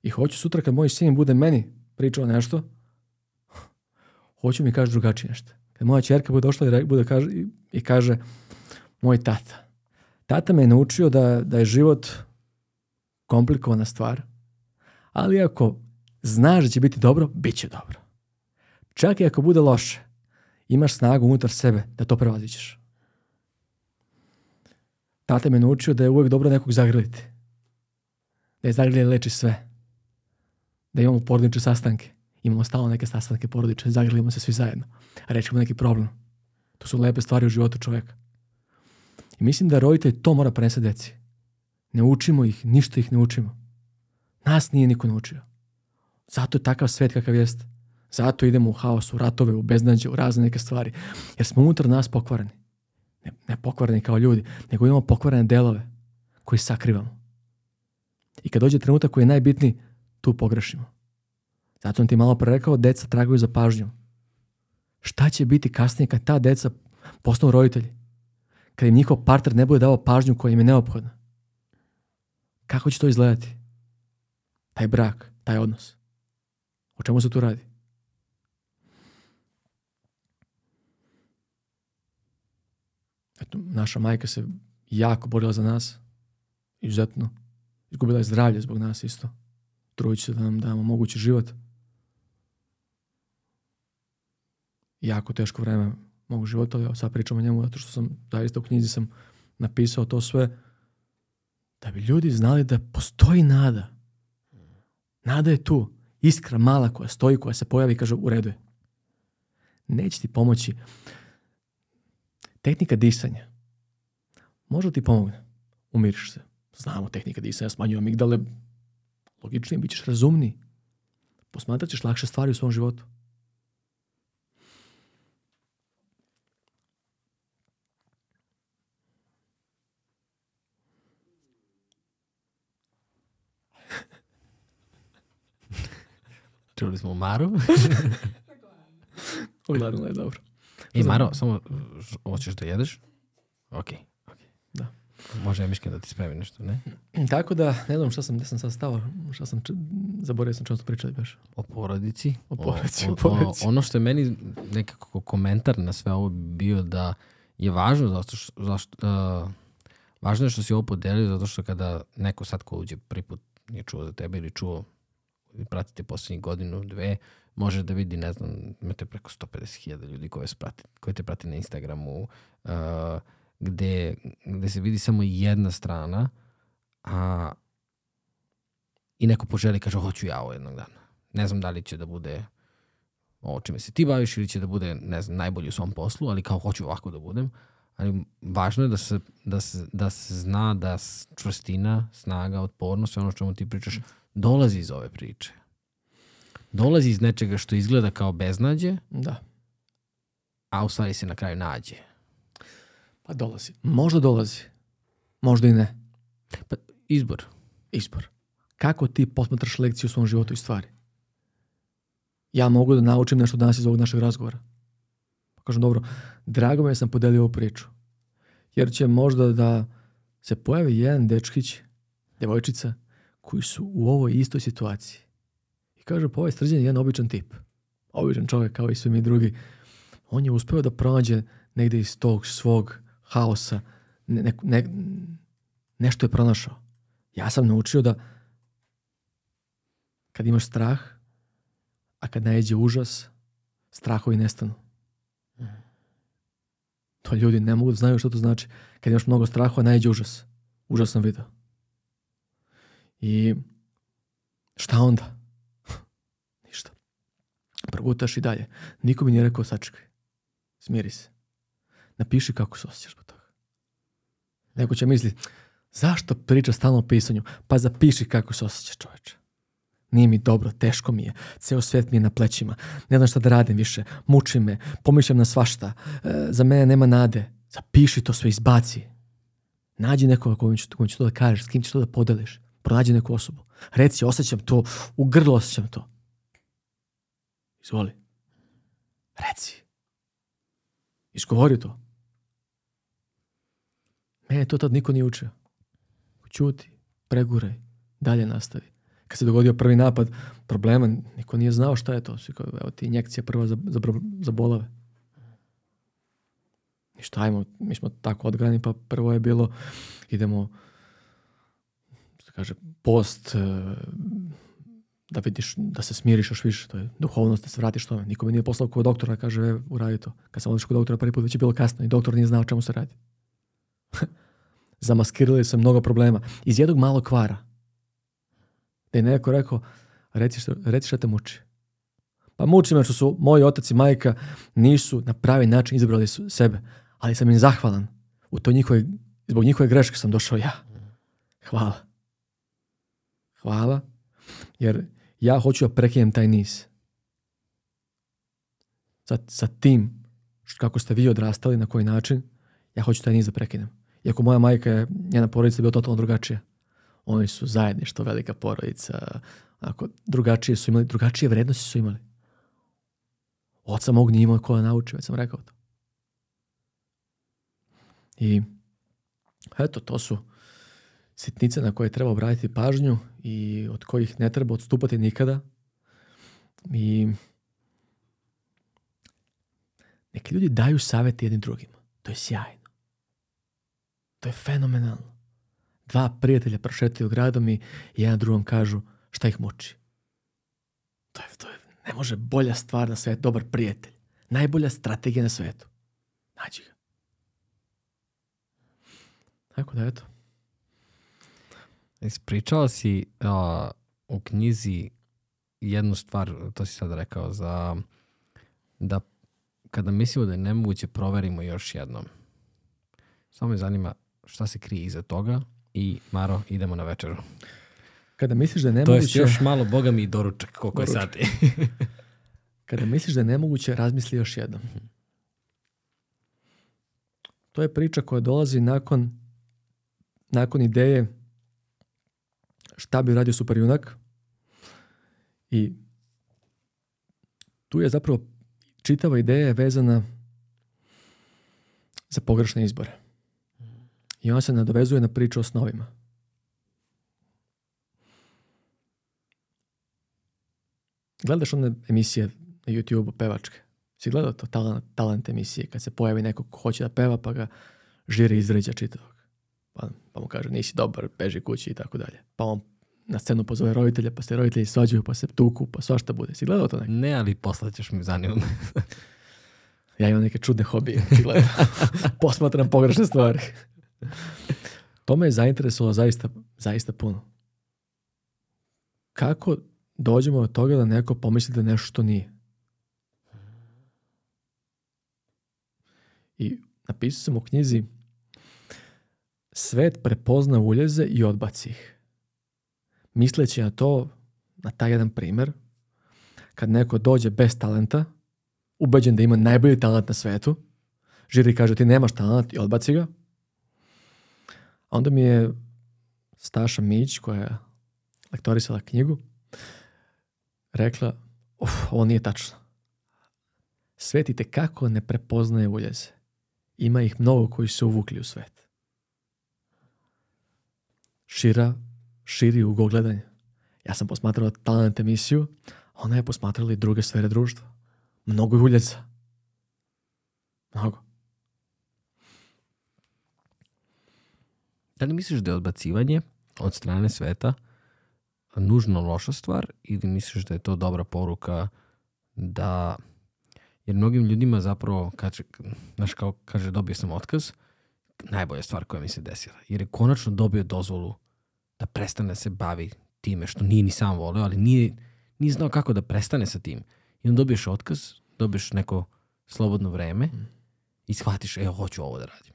S2: I hoću sutra kad moj sin bude meni pričao nešto, hoću mi kaže drugačije nešto. Kad moja čerka bude došla i, bude kaže, i, kaže, moj tata. Tata me je naučio da, da je život komplikovana stvar, ali ako znaš da će biti dobro, bit će dobro. Čak i ako bude loše, imaš snagu unutar sebe da to prevazićeš. Tata me naučio da je uvek dobro nekog zagrliti. Da je zagrljanje leči sve. Da imamo porodične sastanke. Imamo stalno neke sastanke porodične, zagrljamo se svi zajedno. A rečimo neki problem. To su lepe stvari u životu čoveka. I mislim da roditelj to mora prenese deci. Ne učimo ih, ništa ih ne učimo. Nas nije niko naučio. Zato je takav svet kakav jeste. Zato idemo u haos, u ratove, u beznađe, u razne neke stvari. Jer smo unutar nas pokvareni. Ne, ne pokvareni kao ljudi, nego imamo pokvarene delove koji sakrivamo. I kad dođe trenutak koji je najbitniji, tu pogrešimo. Zato sam ti malo pre rekao, deca tragaju za pažnjom. Šta će biti kasnije kad ta deca postanu roditelji? Kad im njihov partner ne bude dao pažnju koja im je neophodna? Kako će to izgledati? Taj brak, taj odnos. O čemu se tu radi? Eto, naša majka se jako borila za nas. Izuzetno. Izgubila je zdravlje zbog nas isto. Trujući se da nam damo mogući život. Jako teško vreme mog života, ali sad pričam o njemu zato što sam isto u knjizi sam napisao to sve da bi ljudi znali da postoji nada. Nada je tu. Iskra mala koja stoji, koja se pojavi i kaže u redu je. Neće ti pomoći. Tehnika disanja. Možda ti pomogne. Umiriš se. Znamo tehnika disanja, smanjuje amigdale. Logičnije, bit ćeš razumniji. Posmatrat ćeš lakše stvari u svom životu.
S1: Čuli smo Maru.
S2: Udarila je dobro.
S1: E, Maro, samo, hoćeš da jedeš? Ok, ok.
S2: Da.
S1: Može Miške da ti spremi nešto, ne?
S2: Tako da, ne znam šta sam, gde sam sad stao, šta sam, č... zaboravio sam čemu ste pričali baš.
S1: O porodici.
S2: O porodici, o, o, porodici.
S1: O, ono što je meni nekako komentar na sve ovo bio da je važno zašto, zašto, uh, e, važno je što si ovo podelio zato što kada neko sad ko uđe prvi put nije čuo za tebe ili čuo pratite poslednjih godinu, dve, može da vidi, ne znam, imate preko 150.000 ljudi koje, prati, koje te prati na Instagramu, uh, gde, gde se vidi samo jedna strana, a i neko poželi kaže hoću ja ovo jednog dana. Ne znam da li će da bude ovo čime se ti baviš ili će da bude ne znam, najbolji u svom poslu, ali kao hoću ovako da budem. Ali važno je da se, da se, da se zna da čvrstina, snaga, otpornost, sve ono čemu ti pričaš, dolazi iz ove priče. Dolazi iz nečega što izgleda kao beznađe,
S2: da.
S1: a u stvari se na kraju nađe.
S2: Pa dolazi. Možda dolazi. Možda i ne. Pa izbor. Izbor. Kako ti posmatraš lekciju u svom životu i stvari? Ja mogu da naučim nešto danas iz ovog našeg razgovora. Pa kažem, dobro, drago me da sam podelio ovu priču. Jer će možda da se pojavi jedan dečkić, devojčica, koji su u ovoj istoj situaciji. I kažu, pa ovaj srđan je jedan običan tip. Običan čovjek kao i svi mi drugi. On je uspeo da pronađe negde iz tog svog haosa ne, ne, nešto je pronašao. Ja sam naučio da kad imaš strah, a kad najeđe užas, strahovi nestanu. To ljudi ne mogu da znaju što to znači. Kad imaš mnogo straha, najeđe užas. Užas sam video. I šta onda? Ništa. Progutaš i dalje. Niko mi nije rekao sačekaj. Smiri se. Napiši kako se osjećaš po toga. Neko će misli, zašto priča stalno o pisanju? Pa zapiši kako se osjećaš čoveče. Nije mi dobro, teško mi je, ceo svet mi je na plećima, ne znam šta da radim više, muči me, pomišljam na svašta, e, za mene nema nade. Zapiši to sve, izbaci. Nađi nekoga kojim će, kojim će to da kažeš, s kim ćeš to da podeliš pronađi neku osobu. Reci, osjećam to, u grlo osjećam to. Izvoli. Reci. Isgovori to. Mene to tad niko nije učio. Ćuti, preguraj, dalje nastavi. Kad se dogodio prvi napad problema, niko nije znao šta je to. Svi kao, evo ti injekcija prva za, za, za bolave. I šta ajmo, mi smo tako odgrani, pa prvo je bilo, idemo kaže, post, e, da vidiš, da se smiriš još više, to je duhovnost, da se vratiš tome. Niko me nije poslao kod doktora, kaže, e, uradi to. Kad sam odšao kod doktora prvi put, već je bilo kasno i doktor nije znao čemu se radi. Zamaskirali se mnogo problema. Iz jednog malog kvara. Da je neko rekao, reci što, reci što te muči. Pa muči me što su moji otac i majka nisu na pravi način izabrali sebe. Ali sam im zahvalan. U to njihove, zbog njihove greške sam došao ja. Hvala. Hvala. Jer ja hoću da prekinem taj niz. Sa, sa tim kako ste vi odrastali, na koji način, ja hoću taj niz da prekinem. Iako moja majka je, njena porodica je bila totalno drugačija. Oni su zajedništvo, velika porodica, onako, drugačije su imali, drugačije vrednosti su imali. Oca mog nije imao ko da nauči, već sam rekao to. I eto, to su sitnice na koje treba obratiti pažnju i od kojih ne treba odstupati nikada. I neki ljudi daju savete jednim drugima. To je sjajno. To je fenomenalno. Dva prijatelja prošetaju gradom i jedan drugom kažu šta ih muči. To je, to je, ne može bolja stvar na svijetu. Dobar prijatelj. Najbolja strategija na svetu. Nađi ga. Tako da, eto.
S1: Ispričao si a, u knjizi jednu stvar, to si sad rekao, za, da kada mislimo da je nemoguće, proverimo još jednom. Samo me zanima šta se krije iza toga i Maro, idemo na večeru.
S2: Kada misliš da je nemoguće... To
S1: je još malo, boga mi doručak, koliko doručak. je sati.
S2: kada misliš da je nemoguće, razmisli još jednom. Mhm. To je priča koja dolazi nakon, nakon ideje šta bi radio superjunak i tu je zapravo čitava ideja vezana za pogrešne izbore. I ona se nadovezuje na priču o snovima. Gledaš one emisije na YouTube-u pevačke. Si gledao to talent, talent emisije kad se pojavi neko ko hoće da peva pa ga žiri izređa čitavog. Pa, pa mu kaže nisi dobar, beži kući i tako dalje. Pa on na scenu pozove roditelje, pa se roditelji svađaju, pa se tuku, pa svašta bude. Si
S1: gledao to nekako? Ne, ali poslaćeš ćeš mi zanimati.
S2: ja imam neke čudne hobije. Posmatram pogrešne stvari. to me je zainteresovalo zaista, zaista puno. Kako dođemo od toga da neko pomisli da nešto što nije? I napisao sam u knjizi Svet prepozna uljeze i odbaci ih misleći na to, na taj jedan primer, kad neko dođe bez talenta, ubeđen da ima najbolji talent na svetu, žiri kaže ti nemaš talent i odbaci ga, onda mi je Staša Mić, koja je lektorisala knjigu, rekla, uf, ovo nije tačno. Svet kako ne prepoznaje uljeze. Ima ih mnogo koji su uvukli u svet. Šira širi ugao gledanja. Ja sam posmatrala talent emisiju, a ona je posmatrala i druge sfere društva. Mnogo je uljaca. Mnogo.
S1: Da li misliš da je odbacivanje od strane sveta nužno loša stvar ili misliš da je to dobra poruka da... Jer mnogim ljudima zapravo, kaže, znaš kao kaže dobio sam otkaz, najbolja stvar koja mi se desila. Jer je konačno dobio dozvolu da prestane da se bavi time, što nije ni sam voleo, ali nije, nije znao kako da prestane sa tim. I onda dobiješ otkaz, dobiješ neko slobodno vreme mm. i shvatiš, evo, hoću ovo da radim.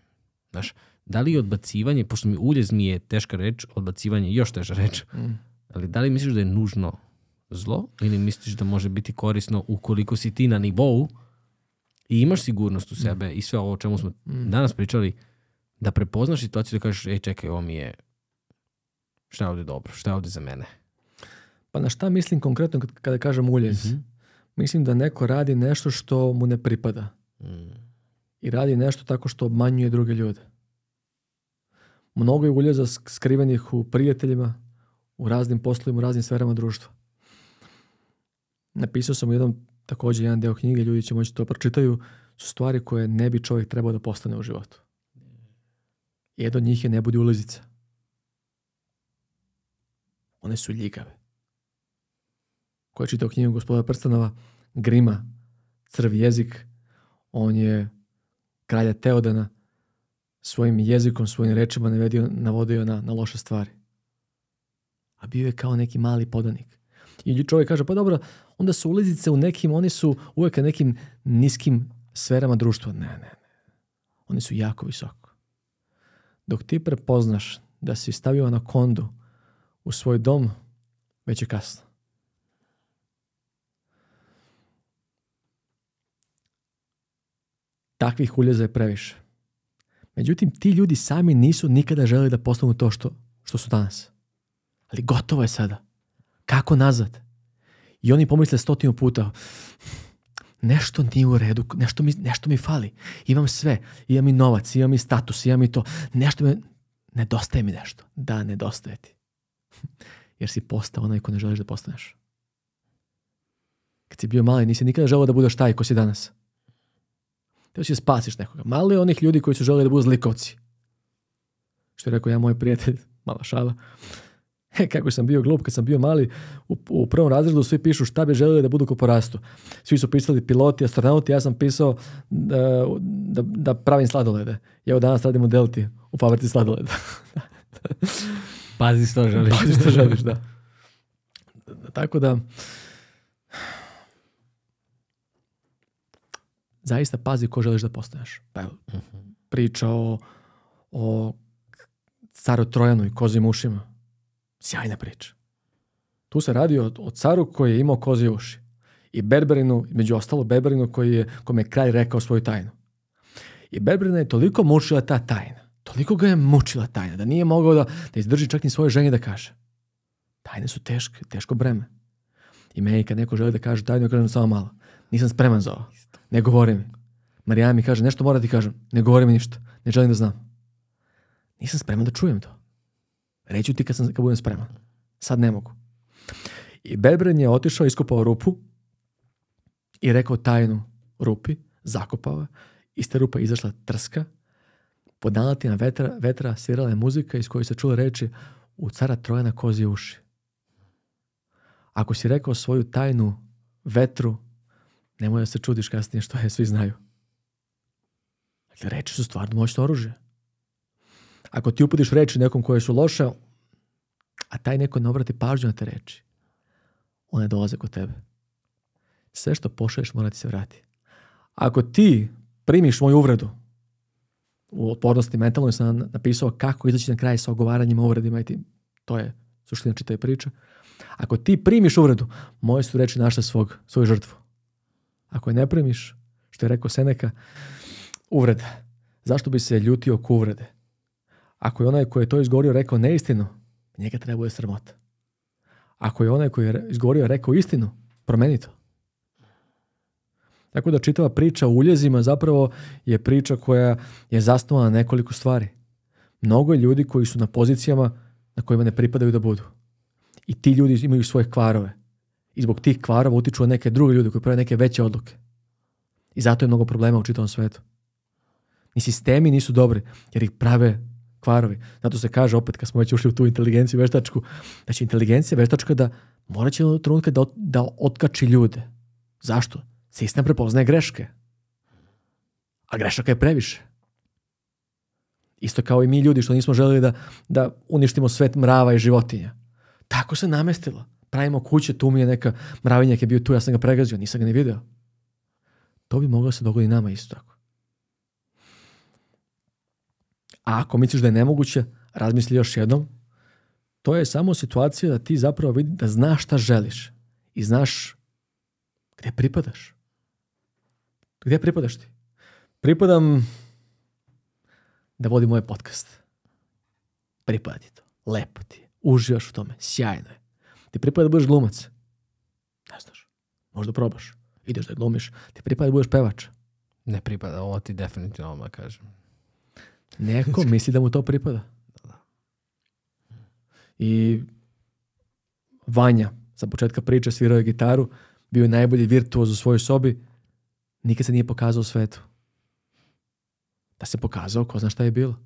S1: Znaš, da li odbacivanje, pošto mi uljez mi je teška reč, odbacivanje je još teža reč, mm. ali da li misliš da je nužno zlo ili misliš da može biti korisno ukoliko si ti na nivou i imaš sigurnost u mm. sebe mm. i sve ovo o čemu smo mm. danas pričali, da prepoznaš situaciju da kažeš, ej čekaj, ovo mi je Šta je ovdje dobro? Šta je ovdje za mene?
S2: Pa na šta mislim konkretno kada kažem uljez? Mm -hmm. Mislim da neko radi nešto što mu ne pripada. Mm. I radi nešto tako što obmanjuje druge ljude. Mnogo je uljeza skrivenih u prijateljima, u raznim poslovima, u raznim sferama društva. Napisao sam u jednom također jedan deo knjige, ljudi će moći to da pročitaju, su stvari koje ne bi čovjek trebao da postane u životu. Jedan od njih je ne budi ulezica one su ljigave. Ko je čitao knjigu gospoda Prstanova, Grima, Crv jezik, on je kralja Teodana svojim jezikom, svojim rečima navedio, navodio na, na loše stvari. A bio je kao neki mali podanik. I čovjek kaže, pa dobro, onda su ulizice u nekim, oni su uvek na nekim niskim sferama društva. Ne, ne, ne. Oni su jako visoko. Dok ti prepoznaš da si stavio na kondu u svoj dom, već je kasno. Takvih uljeza je previše. Međutim, ti ljudi sami nisu nikada želeli da postanu to što, što su danas. Ali gotovo je sada. Kako nazad? I oni pomisle stotinu puta, nešto nije u redu, nešto mi, nešto mi fali. Imam sve, imam i novac, imam i status, imam i to. Nešto mi, nedostaje mi nešto. Da, nedostaje ti jer si postao onaj ko ne želiš da postaneš. Kad si bio mali, nisi nikada želeo da budeš taj ko si danas. Te će da spasiš nekoga. Malo je onih ljudi koji su želeli da budu zlikovci. Što je rekao ja, moj prijatelj, mala šala, E, kako sam bio glup kad sam bio mali, u, u prvom razredu svi pišu šta bi želeli da budu ko porastu. Svi su pisali piloti, astronauti, ja sam pisao da, da, da pravim sladolede. evo danas radim u Delti, u fabrici sladoleda. Da,
S1: da. Pazi što želiš.
S2: Pazi što želiš, da. Tako da, zaista pazi ko želiš da postaneš. Pa evo, mhm. priča o, o caru Trojanu i kozim ušima. Sjajna priča. Tu se radi o, o caru koji je imao kozije uši. I Berberinu, među ostalo Berberinu koji je, kome je kraj rekao svoju tajnu. I Berberina je toliko mučila ta tajna Toliko ga je mučila tajna da nije mogao da, da izdrži čak ni svoje ženje da kaže. Tajne su teške, teško breme. I meni kad neko želi da kaže tajnu, ja kažem samo malo. Nisam spreman za ovo. Ne govori mi. Marijana mi kaže nešto mora da ti kažem. Ne govori mi ništa. Ne želim da znam. Nisam spreman da čujem to. Reću ti kad, sam, kad budem spreman. Sad ne mogu. I Bebren je otišao, iskopao rupu i rekao tajnu rupi, zakopao je. Iz rupa izašla trska Pod na vetra, vetra svirala je muzika iz koje se čule reči u cara Trojana kozi uši. Ako si rekao svoju tajnu vetru, nemoj da se čudiš kasnije što je, svi znaju. Dakle, reči su stvarno moćno oružje. Ako ti uputiš reči nekom koje su loše, a taj neko ne obrati pažnju na te reči, one dolaze kod tebe. Sve što pošalješ mora da ti se vrati. Ako ti primiš moju uvredu, u otpornosti mentalnoj sam napisao kako izaći na kraj sa ogovaranjima, uvredima i tim. To je suština čitave priče. Ako ti primiš uvredu, moje su reči našle svog, svoju žrtvu. Ako je ne primiš, što je rekao Seneka, uvreda. Zašto bi se ljutio oko uvrede? Ako je onaj koji je to izgovorio rekao neistinu, njega treba je da sramota. Ako je onaj koji je izgovorio rekao istinu, promeni to. Tako da čitava priča o uljezima zapravo je priča koja je zasnovana na nekoliko stvari. Mnogo je ljudi koji su na pozicijama na kojima ne pripadaju da budu. I ti ljudi imaju svoje kvarove. I zbog tih kvarova utiču na neke druge ljude koji prave neke veće odluke. I zato je mnogo problema u čitavom svetu. Ni sistemi nisu dobri, jer ih prave kvarovi. Zato se kaže opet, kad smo već ušli u tu inteligenciju veštačku, znači inteligencija veštačka da morat će trenutka da, da otkači ljude. Zašto? Sistem prepoznaje greške. A grešaka je previše. Isto kao i mi ljudi što nismo želeli da, da uništimo svet mrava i životinja. Tako se namestilo. Pravimo kuće, tu mi je neka mravinjak je bio tu, ja sam ga pregazio, nisam ga ni video. To bi moglo da se dogodi nama isto tako. A ako misliš da je nemoguće, razmisli još jednom. To je samo situacija da ti zapravo vidi da znaš šta želiš i znaš gde pripadaš. Gdje pripadaš ti? Pripadam da vodim moj ovaj podcast. Pripada ti to. Lepo ti je. Uživaš u tome. Sjajno je. Ti pripada da budeš glumac. Ne znaš. Možda probaš. Ideš da glumiš. Ti pripada da budeš pevač.
S1: Ne pripada. Ovo ti definitivno odmah kažem.
S2: Neko misli da mu to pripada. Da, da. I Vanja, sa početka priče, svirao je gitaru, bio je najbolji virtuoz u svojoj sobi, nikad se nije pokazao u svetu. Da se pokazao, ko zna šta je bilo.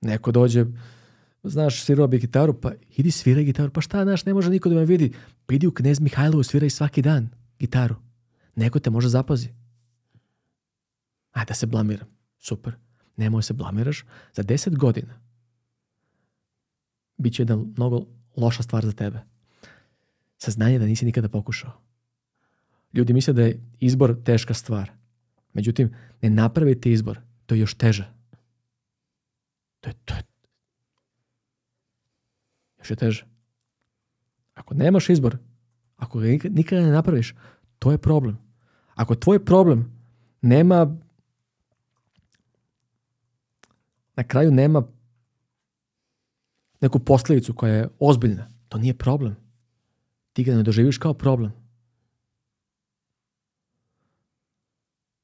S2: Neko dođe, znaš, svirao bi gitaru, pa idi svira gitaru. Pa šta, znaš, ne može niko da me vidi. Pa idi u Knez Mihajlovu, sviraj svaki dan gitaru. Neko te može zapazi. Ajde da se blamiram. Super. Nemoj da se blamiraš. Za 10 godina biće će jedna mnogo loša stvar za tebe. Saznanje da nisi nikada pokušao. Ljudi misle da je izbor teška stvar. Međutim, ne napravite izbor, to je još teže. To je, to je. Još je teže. Ako nemaš izbor, ako ga nikada ne napraviš, to je problem. Ako tvoj problem nema na kraju nema neku posljedicu koja je ozbiljna, to nije problem. Ti ga ne doživiš kao problem.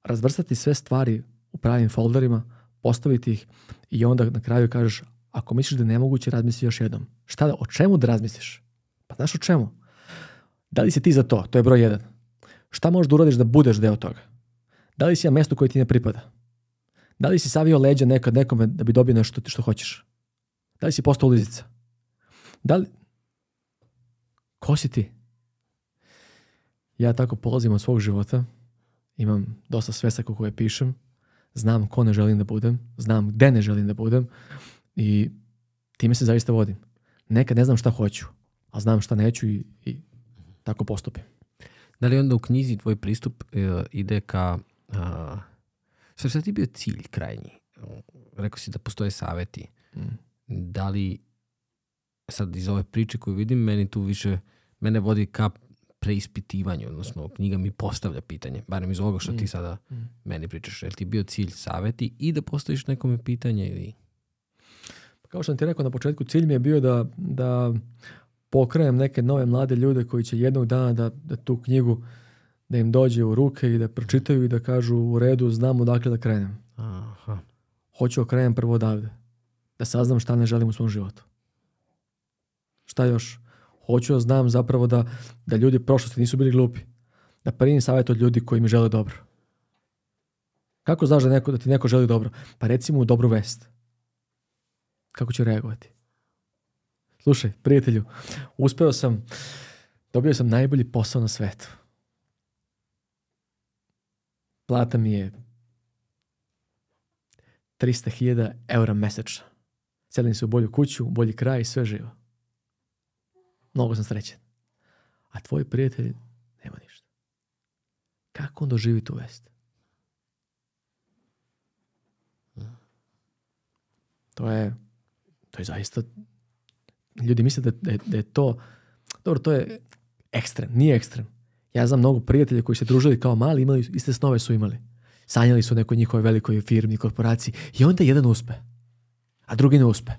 S2: razvrstati sve stvari u pravim folderima, postaviti ih i onda na kraju kažeš ako misliš da je nemoguće, razmisli još jednom. Šta da, o čemu da razmisliš? Pa znaš o čemu? Da li si ti za to? To je broj jedan. Šta možeš da uradiš da budeš deo toga? Da li si na mesto koje ti ne pripada? Da li si savio leđa nekad nekome da bi dobio nešto što hoćeš? Da li si postao lizica? Da li... Ko si ti? Ja tako polazim od svog života imam dosta kako koje pišem, znam ko ne želim da budem, znam gde ne želim da budem i time se zaista vodim. Nekad ne znam šta hoću, a znam šta neću i, i tako postupim.
S1: Da li onda u knjizi tvoj pristup uh, ide ka... Uh, šta, šta ti je bio cilj krajnji? Rekao si da postoje saveti. Mm. Da li sad iz ove priče koju vidim, meni tu više, mene vodi ka preispitivanje, odnosno knjiga mi postavlja pitanje, barem iz ovoga što ti mm, sada mm. meni pričaš. Je li ti bio cilj saveti i da postaviš nekome pitanje ili...
S2: Kao što sam ti rekao na početku, cilj mi je bio da, da pokrenem neke nove mlade ljude koji će jednog dana da, da tu knjigu da im dođe u ruke i da pročitaju i da kažu u redu znam odakle da krenem. Aha. Hoću da krenem prvo odavde. Da saznam šta ne želim u svom životu. Šta još? hoću da znam zapravo da, da ljudi prošlosti nisu bili glupi. Da primim savjet od ljudi koji mi žele dobro. Kako znaš da, neko, da ti neko želi dobro? Pa recimo mu dobru vest. Kako će reagovati? Slušaj, prijatelju, uspeo sam, dobio sam najbolji posao na svetu. Plata mi je 300.000 eura mesečno. Selim se u bolju kuću, bolji kraj i sve živo mnogo sam srećen. A tvoj prijatelj nema ništa. Kako on doživi tu vest? To je, to je zaista, ljudi misle da, da, da je to, dobro, to je ekstrem, nije ekstrem. Ja znam mnogo prijatelja koji se družili kao mali, imali iste snove su imali. Sanjali su nekoj njihovoj velikoj firmi, korporaciji i onda jedan uspe, a drugi ne uspe.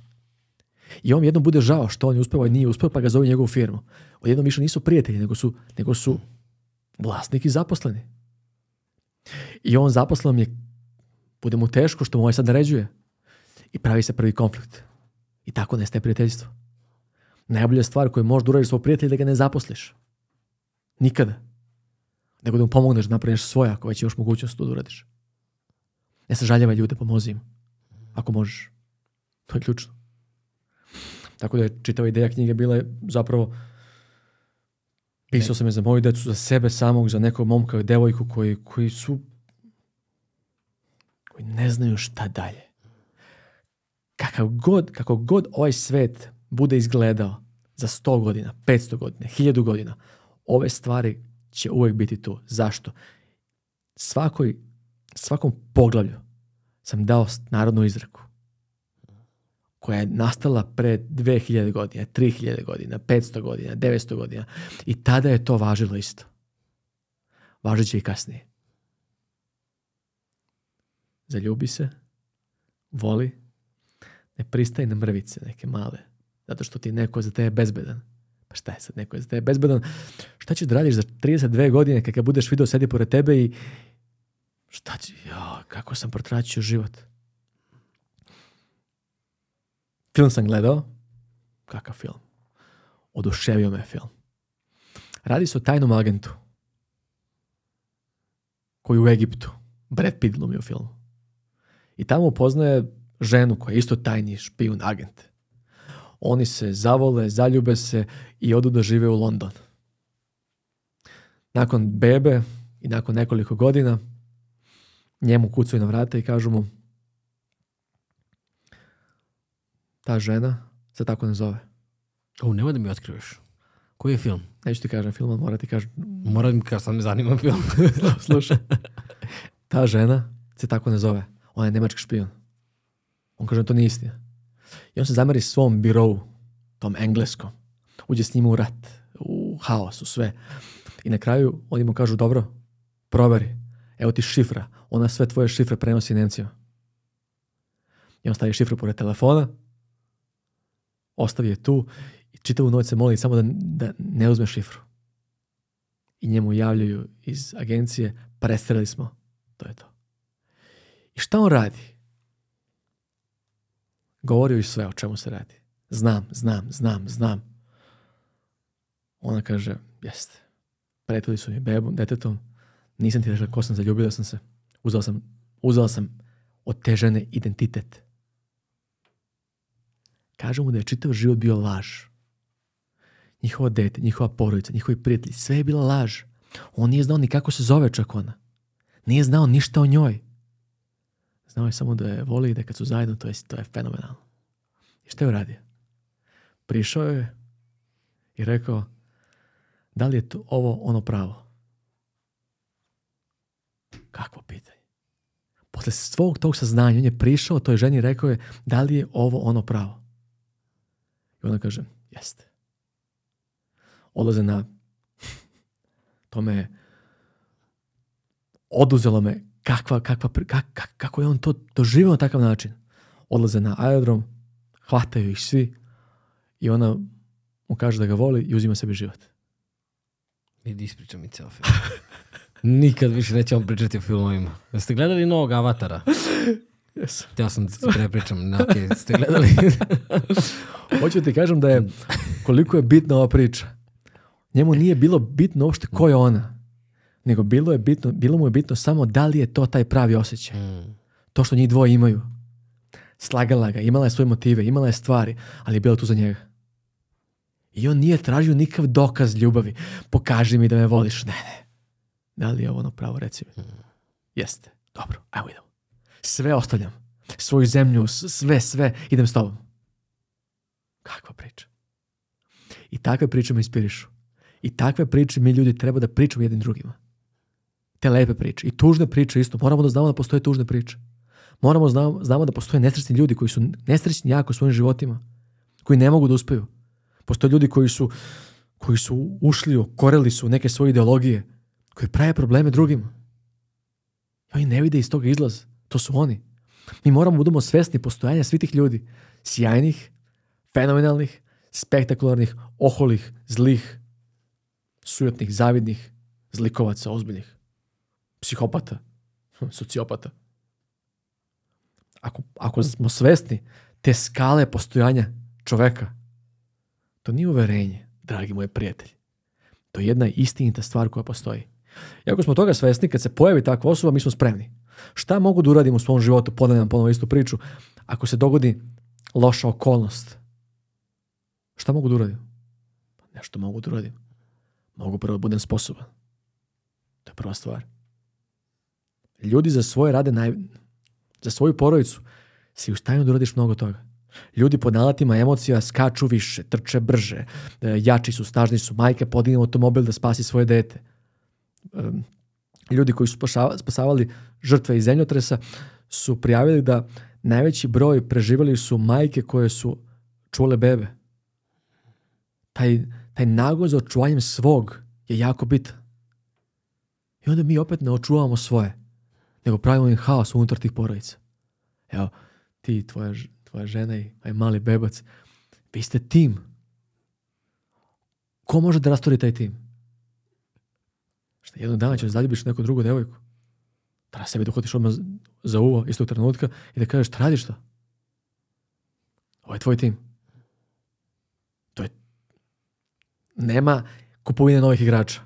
S2: I on jednom bude žao što on je uspeo, a nije uspeo, pa ga zove njegovu firmu. Odjednom više nisu prijatelji, nego su, nego su vlasnik i zaposleni. I on zaposlen je, bude mu teško što mu ovaj sad naređuje. I pravi se prvi konflikt. I tako nestaje prijateljstvo. Najbolja stvar koju možeš da uradiš svog prijatelja da ga ne zaposliš. Nikada. Nego da mu pomogneš da napraviš svoje ako već još mogućnost to da uradiš. Ne sažaljavaj ljude, pomozi im. Ako možeš. To je ključno. Tako da je čitava ideja knjige bila je zapravo pisao sam je za moju decu, za sebe samog, za nekog momka, devojku koji, koji su koji ne znaju šta dalje. Kakav god, kako god ovaj svet bude izgledao za 100 godina, 500 godina, 1000 godina, ove stvari će uvek biti tu. Zašto? Svakoj, svakom poglavlju sam dao narodnu izreku koja je nastala pre 2000 godina, 3000 godina, 500 godina, 900 godina i tada je to važilo isto. Važit će i kasnije. Zaljubi se, voli, ne pristaj na mrvice neke male, zato što ti neko za te je bezbedan. Pa šta je sad, neko je za te je bezbedan. Šta ćeš da radiš za 32 godine kada budeš video sedi pored tebe i šta će, ja, kako sam protraćio život. Film sam gledao, kakav film. Oduševio me film. Radi se o tajnom agentu koji je u Egiptu. Brad Pitt glumi u filmu. I tamo upoznaje ženu koja je isto tajni špijun agent. Oni se zavole, zaljube se i odu da žive u London. Nakon bebe i nakon nekoliko godina njemu kucaju na vrata i kažu mu ta žena se tako ne zove.
S1: O, nemoj da mi otkrivaš. Koji je film?
S2: Neću ti kažem film, ali mora da ti kažem...
S1: Mora da mi kažem, sad me zanima film.
S2: Slušaj, ta žena se tako ne zove. Ona je nemački špion. On kaže, to nije istina. I on se zameri svom birovu, tom engleskom. Uđe s njim u rat, u haos, u sve. I na kraju oni mu kažu, dobro, proveri. Evo ti šifra. Ona sve tvoje šifre prenosi Nemcima. I on stavi šifru pored telefona, Ostavi je tu i čitavu noć se moli samo da, da ne uzme šifru. I njemu javljaju iz agencije, prestreli smo, to je to. I šta on radi? Govorio je sve o čemu se radi. Znam, znam, znam, znam. Ona kaže, jeste, pretili su mi bebom, detetom, nisam ti rekla ko sam, zaljubila sam se, uzao sam, uzao sam otežane identitet. Kažu mu da je čitav život bio laž. Njihova dete, njihova porodica, njihovi prijatelji, sve je bila laž. On nije znao ni kako se zove čak ona. Nije znao ništa o njoj. Znao je samo da je voli i da kad su zajedno, to je, to je fenomenalno. I šta je uradio? Prišao je i rekao, da li je to ovo ono pravo? Kakvo pitanje? Posle svog tog saznanja on je prišao toj ženi i rekao je, da li je ovo ono pravo? I kaže, jeste. Odlaze na... to me... Oduzelo me kakva, kakva, kak, kako je on to doživio na takav način. Odlaze na aerodrom, hvataju ih svi i ona mu kaže da ga voli i uzima sebi život.
S1: Idi ispričam i ceo film. Nikad više nećemo pričati o filmovima. Jeste gledali novog avatara? Yes. Teo sam da ti prepričam, na ok, ste gledali.
S2: Hoću ti kažem da je, koliko je bitna ova priča. Njemu nije bilo bitno uopšte ko je ona, nego bilo, je bitno, bilo mu je bitno samo da li je to taj pravi osjećaj. Mm. To što njih dvoje imaju. Slagala ga, imala je svoje motive, imala je stvari, ali je bila tu za njega. I on nije tražio nikav dokaz ljubavi. Pokaži mi da me voliš. Ne, ne. Da li je ovo ono pravo, reci mi. Mm. Jeste. Dobro, ajmo idemo. Sve ostavljam. Svoju zemlju, sve, sve, idem s tobom. Kakva priča. I takve priče me inspirišu. I takve priče mi ljudi treba da pričamo jednim drugima. Te lepe priče. I tužne priče isto. Moramo da znamo da postoje tužne priče. Moramo znamo, znamo da postoje nesrećni ljudi koji su nesrećni jako u svojim životima. Koji ne mogu da uspeju. Postoje ljudi koji su, koji su ušli, okoreli su neke svoje ideologije. Koji prave probleme drugima. I oni ne vide iz toga izlaz. To su oni. Mi moramo da budemo svesni postojanja svih tih ljudi. Sjajnih, fenomenalnih, spektakularnih, oholih, zlih, sujetnih, zavidnih, zlikovaca, ozbiljnih, psihopata, hm, sociopata. Ako, ako smo svesni te skale postojanja čoveka, to nije uverenje, dragi moji prijatelji. To je jedna istinita stvar koja postoji. I ako smo toga svesni, kad se pojavi takva osoba, mi smo spremni. Šta mogu da uradim u svom životu, ponavljam ponovo istu priču, ako se dogodi loša okolnost? Šta mogu da uradim? Nešto mogu da uradim. Mogu prvo da budem sposoban. To je prva stvar. Ljudi za svoje rade, naj... za svoju porodicu, si u stanju da uradiš mnogo toga. Ljudi pod nalatima emocija skaču više, trče brže, e, jači su, snažni su, majke podigne automobil da spasi svoje dete ljudi koji su spasavali žrtve iz zemljotresa su prijavili da najveći broj preživjeli su majke koje su čule bebe. Taj, taj nagoj za očuvanjem svog je jako bitan. I onda mi opet ne očuvamo svoje, nego pravimo im haos unutar tih porodica. Evo, ti, tvoja, tvoja žena i taj mali bebac, vi ste tim. Ko može da rastori taj tim? jednog dana ćeš da zaljubiš neku drugu devojku. Da sebe dohvatiš odmah za uvo istog trenutka i da kažeš šta radiš to? Ovo je tvoj tim. To je... Nema kupovine novih igrača.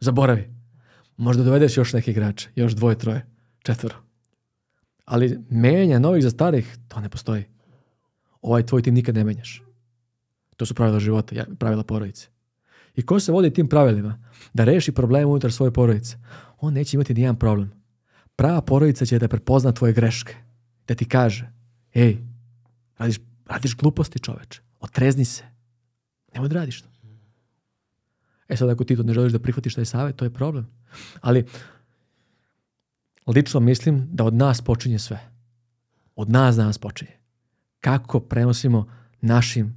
S2: Zaboravi. Možda dovedeš još neke igrače, još dvoje, troje, četvoro. Ali menjanja novih za starih, to ne postoji. Ovaj tvoj tim nikad ne menjaš. To su pravila života, pravila porodice i ko se vodi tim pravilima da reši problem unutar svoje porodice, on neće imati nijedan problem. Prava porodica će da prepozna tvoje greške, da ti kaže, ej, radiš, radiš gluposti čoveče, otrezni se, nemoj da radiš to. E sad ako ti to ne želiš da prihvatiš taj savjet, to je problem. Ali lično mislim da od nas počinje sve. Od nas danas počinje. Kako prenosimo našim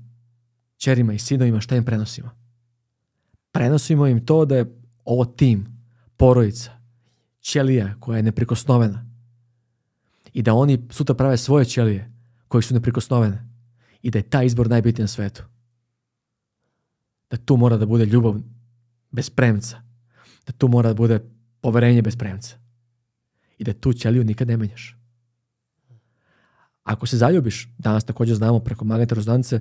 S2: čerima i sinovima, šta im prenosimo prenosimo im to da je ovo tim, porodica, ćelija koja je neprikosnovena i da oni sutra prave svoje ćelije koje su neprikosnovene i da je taj izbor najbitniji na svetu. Da tu mora da bude ljubav bez premca, da tu mora da bude poverenje bez premca i da tu ćeliju nikad ne menjaš. Ako se zaljubiš, danas također znamo preko magnetne rezonance e,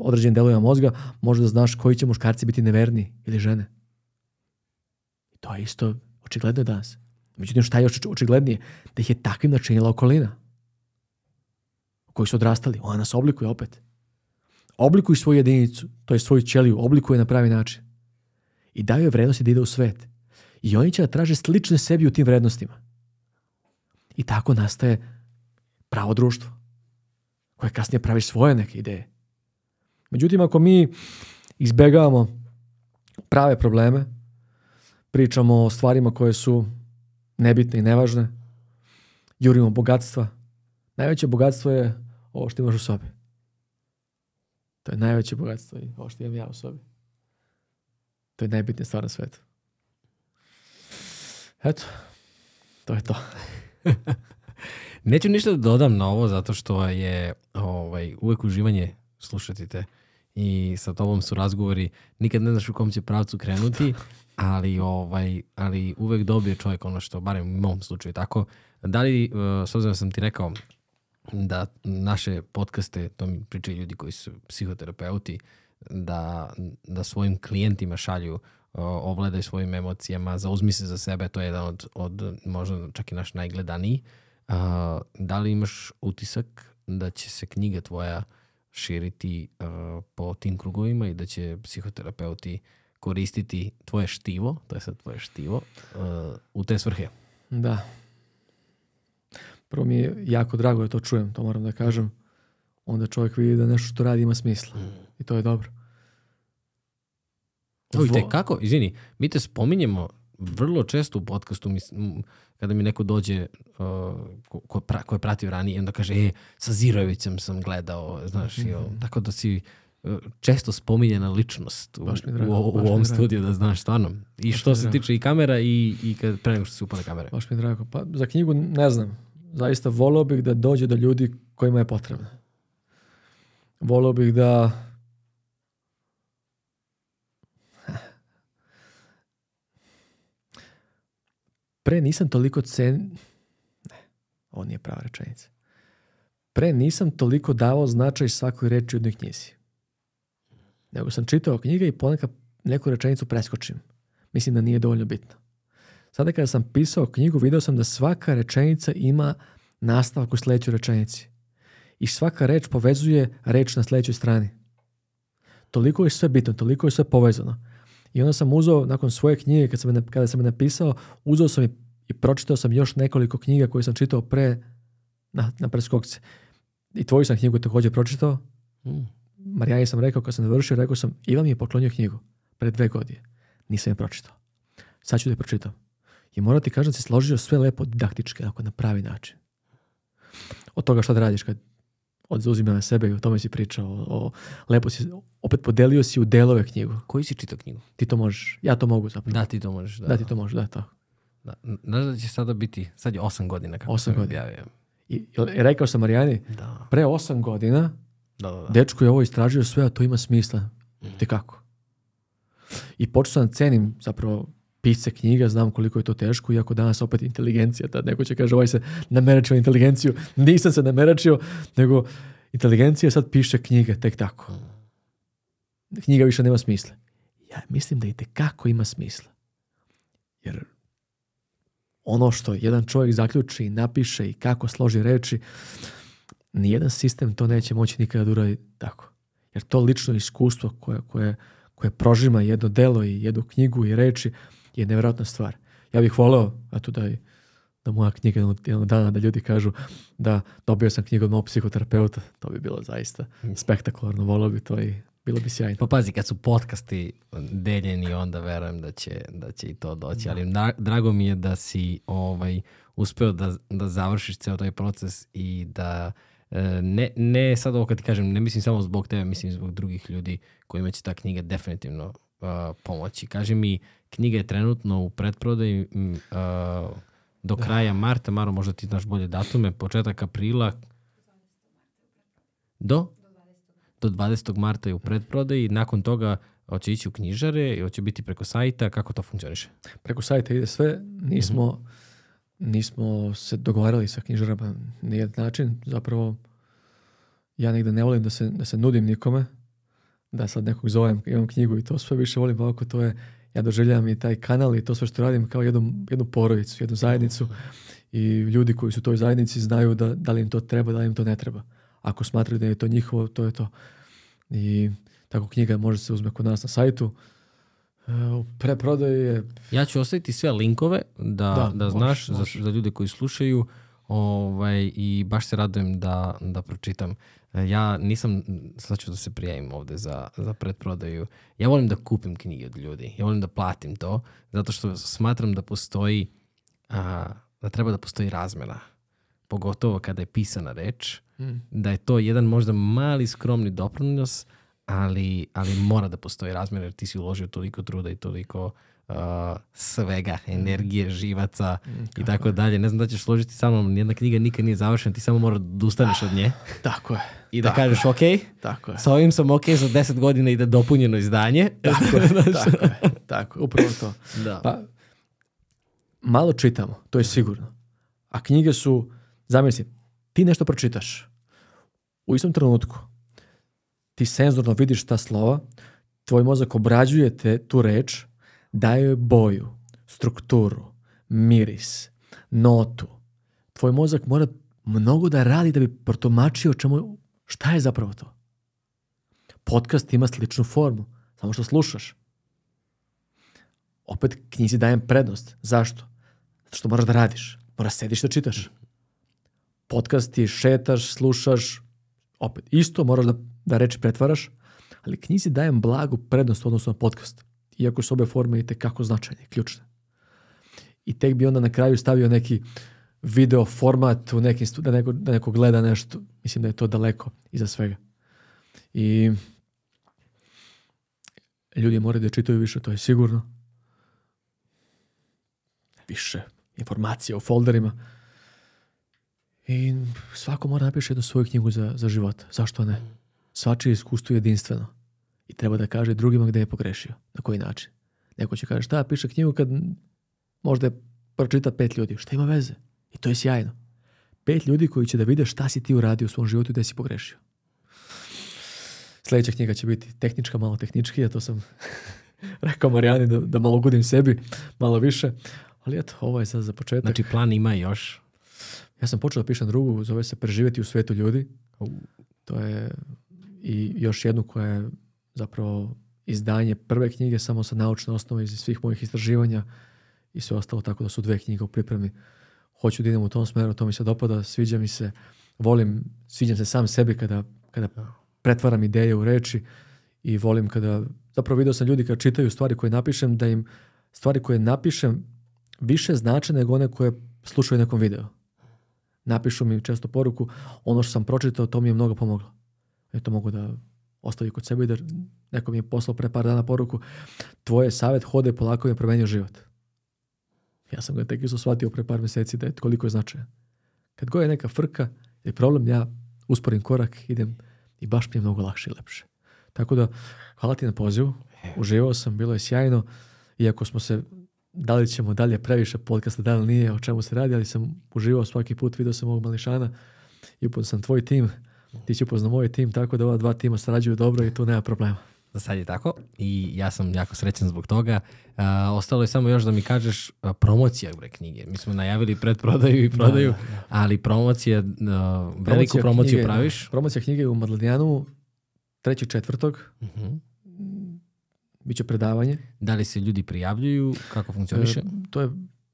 S2: određenim delovima mozga, da znaš koji će muškarci biti neverni ili žene. To je isto očigledno danas. Međutim, šta je još očiglednije? Da ih je takvim načinila okolina u kojoj su odrastali. Ona nas oblikuje opet. Oblikuje svoju jedinicu, to je svoju ćeliju, oblikuje na pravi način. I daju je vrednosti da ide u svet. I oni će da traže slične sebi u tim vrednostima. I tako nastaje pravo društvo koje kasnije pravi svoje neke ideje. Međutim, ako mi izbegavamo prave probleme, pričamo o stvarima koje su nebitne i nevažne, jurimo bogatstva. Najveće bogatstvo je ovo što imaš u sobi. To je najveće bogatstvo i ovo što imam ja u sobi. To je najbitnija stvar na svetu. Eto, to je to.
S1: Neću ništa da dodam na ovo zato što je ovaj, uvek uživanje slušati te i sa tobom su razgovori, nikad ne znaš u kom će pravcu krenuti, ali, ovaj, ali uvek dobije čovjek ono što, barem u mom slučaju tako. Da li, eh, s obzirom da sam ti rekao, da naše podcaste, to mi pričaju ljudi koji su psihoterapeuti, da, da svojim klijentima šalju eh, ovladaj svojim emocijama, zauzmi se za sebe, to je jedan od, od možda čak i naš najgledaniji a, da li imaš utisak da će se knjiga tvoja širiti a, po tim krugovima i da će psihoterapeuti koristiti tvoje štivo, to je sad tvoje štivo, a, u te svrhe?
S2: Da. Prvo mi je jako drago da to čujem, to moram da kažem. Onda čovjek vidi da nešto što radi ima smisla. Mm. I to je dobro.
S1: Ovo, kako, izvini, mi te spominjemo vrlo često u podcastu, mi, kada mi neko dođe uh, ko, pra, ko je pratio ranije, onda kaže, e, sa Zirovićem sam gledao, znaš, mm -hmm. i, mhm. tako da si uh, često spominjena ličnost u, drago, u, u, u ovom studiju, da znaš, stvarno. I što se drago. tiče i kamera i, i kad, pre nego što se upale kamere. Baš mi je
S2: drago. Pa, za knjigu ne znam. Zaista volao bih da dođe do ljudi kojima je potrebno. Volao bih da Pre nisam toliko cen... Ne, ovo nije prava rečenica. Pre nisam toliko davao značaj svakoj reči u jednoj knjizi. Nego sam čitao knjige i ponekad neku rečenicu preskočim. Mislim da nije dovoljno bitno. Sada kada sam pisao knjigu, video sam da svaka rečenica ima nastavak u sledećoj rečenici. I svaka reč povezuje reč na sledećoj strani. Toliko je sve bitno, toliko je sve povezano. I onda sam uzeo, nakon svoje knjige, kad sam, kada sam me napisao, uzeo sam i, i pročitao sam još nekoliko knjiga koje sam čitao pre, na, na preskokce. I tvoju sam knjigu također pročitao. Mm. Marijani sam rekao, kad sam završio, rekao sam, Ivan mi je poklonio knjigu pre dve godine. Nisam je pročitao. Sad ću da je pročitam. I moram ti kažem da si složio sve lepo didaktički, tako na pravi način. Od toga što da radiš kad od zauzimanja sebe i o tome si pričao. O, lepo si, opet podelio si u delove knjigu.
S1: Koji si čitao knjigu?
S2: Ti to možeš. Ja to mogu
S1: zapravo. Da, ti to možeš.
S2: Da,
S1: da
S2: ti da. to možeš, da, to.
S1: Da, znaš da će sada biti, sad je 8 godina
S2: kako 8 godina. Objavio. I, rekao sam Marijani, da. pre 8 godina da, da, da. dečko je ovo istražio sve, a to ima smisla. Mm. Te kako? I počeo sam da cenim zapravo pisce knjiga, znam koliko je to teško, iako danas opet inteligencija, tad neko će kaže ovaj se nameračio inteligenciju, nisam se nameračio, nego inteligencija sad piše knjige, tek tako. Knjiga više nema smisla. Ja mislim da i kako ima smisla. Jer ono što jedan čovjek zaključi i napiše i kako složi reči, nijedan sistem to neće moći nikada da uradi tako. Jer to lično iskustvo koje, koje, koje prožima jedno delo i jednu knjigu i reči, je nevjerojatna stvar. Ja bih voleo, eto da je da moja knjiga jednog dana, da ljudi kažu da dobio sam knjigu od mog psihoterapeuta, to bi bilo zaista mm. spektakularno, volao bi to i bilo bi sjajno.
S1: Pa pazi, kad su podcasti deljeni, onda verujem da će, da će i to doći, da. ali na, drago mi je da si ovaj, uspeo da, da završiš ceo taj proces i da e, ne, ne sad ovo kad ti kažem, ne mislim samo zbog tebe, mislim zbog drugih ljudi kojima će ta knjiga definitivno Uh, pomoći. Kaže mi, knjiga je trenutno u pretprodaji mm, uh, do kraja da. marta, Maro, možda ti znaš bolje datume, početak aprila do? Do 20. marta je u predprodaji, nakon toga hoće ići u knjižare hoće biti preko sajta, kako to funkcioniše?
S2: Preko sajta ide sve, nismo, mm -hmm. nismo se dogovarali sa knjižarama na jedan način, zapravo ja negde ne volim da se, da se nudim nikome, da sad nekog zovem, imam knjigu i to sve više volim ovako, to je, ja doživljavam i taj kanal i to sve što radim kao jednu, jednu porodicu, jednu zajednicu i ljudi koji su u toj zajednici znaju da, da li im to treba, da li im to ne treba. Ako smatraju da je to njihovo, to je to. I tako knjiga može se uzme kod nas na sajtu. U preprodaji je...
S1: Ja ću ostaviti sve linkove da, da, da znaš, može. za, za ljude koji slušaju. Ovaj, I baš se radujem da, da pročitam. E, ja nisam, sad ću da se prijavim ovde za, za predprodaju. Ja volim da kupim knjige od ljudi. Ja volim da platim to, zato što smatram da postoji, a, da treba da postoji razmena. Pogotovo kada je pisana reč, mm. da je to jedan možda mali skromni doprinos, ali, ali mora da postoji razmena jer ti si uložio toliko truda i toliko uh, uh, svega, mm. energije, živaca mm, i tako dalje. Ne znam da ćeš složiti sa mnom, nijedna knjiga nikad nije završena, ti samo moraš da ustaneš od nje. Ah,
S2: tako je.
S1: I da
S2: tako
S1: kažeš, ok, tako je. sa ovim sam ok za 10 godina ide dopunjeno izdanje.
S2: Tako je, tako je, tako je, upravo to. Da. Pa, malo čitamo, to je sigurno. A knjige su, zamisli, ti nešto pročitaš u istom trenutku, ti senzorno vidiš ta slova, tvoj mozak obrađuje te, tu reč, daje joj boju, strukturu, miris, notu. Tvoj mozak mora mnogo da radi da bi protumačio čemu, šta je zapravo to. Podcast ima sličnu formu, samo što slušaš. Opet knjizi dajem prednost. Zašto? Zato što moraš da radiš. Moraš sediš da čitaš. Podcast ti šetaš, slušaš, opet isto moraš da, da reči pretvaraš, ali knjizi dajem blagu prednost u odnosu na podcast iako su obe forme i tekako značajne, ključne. I tek bi onda na kraju stavio neki video format u nekim da, neko, da neko gleda nešto. Mislim da je to daleko iza svega. I ljudi moraju da čitaju više, to je sigurno. Više informacija o folderima. I svako mora napiše jednu svoju knjigu za, za život. Zašto ne? Svačije iskustvo je jedinstveno. I treba da kaže drugima gde je pogrešio, na koji način. Neko će kaže šta, piše knjigu kad možda je pročita pet ljudi, šta ima veze? I to je sjajno. Pet ljudi koji će da vide šta si ti uradio u svom životu i gde si pogrešio. Sljedeća knjiga će biti tehnička, malo tehnički, ja to sam rekao Marijani da, da malo gudim sebi, malo više. Ali eto, ovo je sad za početak.
S1: Znači plan ima još.
S2: Ja sam počeo da pišem drugu, zove se Preživeti u svetu ljudi. To je i još jednu koja je zapravo izdanje prve knjige samo sa naučne osnove iz svih mojih istraživanja i sve ostalo tako da su dve knjige u pripremi. Hoću da idem u tom smeru, to mi se dopada, sviđa mi se, volim, sviđam se sam sebi kada, kada da. pretvaram ideje u reči i volim kada, zapravo video sam ljudi kada čitaju stvari koje napišem, da im stvari koje napišem više znače nego one koje slušaju nekom videu. Napišu mi često poruku, ono što sam pročitao, to mi je mnogo pomoglo. E to mogu da ostavi kod sebe, jer da neko mi je poslao pre par dana poruku, tvoje savet hode polako mi je promenio život. Ja sam ga tek isto shvatio pre par meseci da je koliko je značajan. Kad god je neka frka je problem, ja usporim korak, idem i baš mi je mnogo lakše i lepše. Tako da, hvala ti na pozivu, e. uživao sam, bilo je sjajno, iako smo se da li ćemo dalje previše podcasta, da li nije, o čemu se radi, ali sam uživao svaki put, video sam ovog mališana i upoznao sam tvoj tim. Ti si upoznao moj tim, tako da ova dva tima sarađuju dobro i tu nema problema.
S1: Za sad je tako i ja sam jako srećan zbog toga. Uh, ostalo je samo još da mi kažeš promocija bre knjige. Mi smo najavili predprodaju i da, prodaju, da, da, da. ali promocija, uh, promocija veliku promociju knjige, praviš.
S2: Promocija knjige u Madladijanu, trećeg četvrtog. Uh mhm. -huh. Biće predavanje.
S1: Da li se ljudi prijavljuju? Kako funkcioniše? E,
S2: to je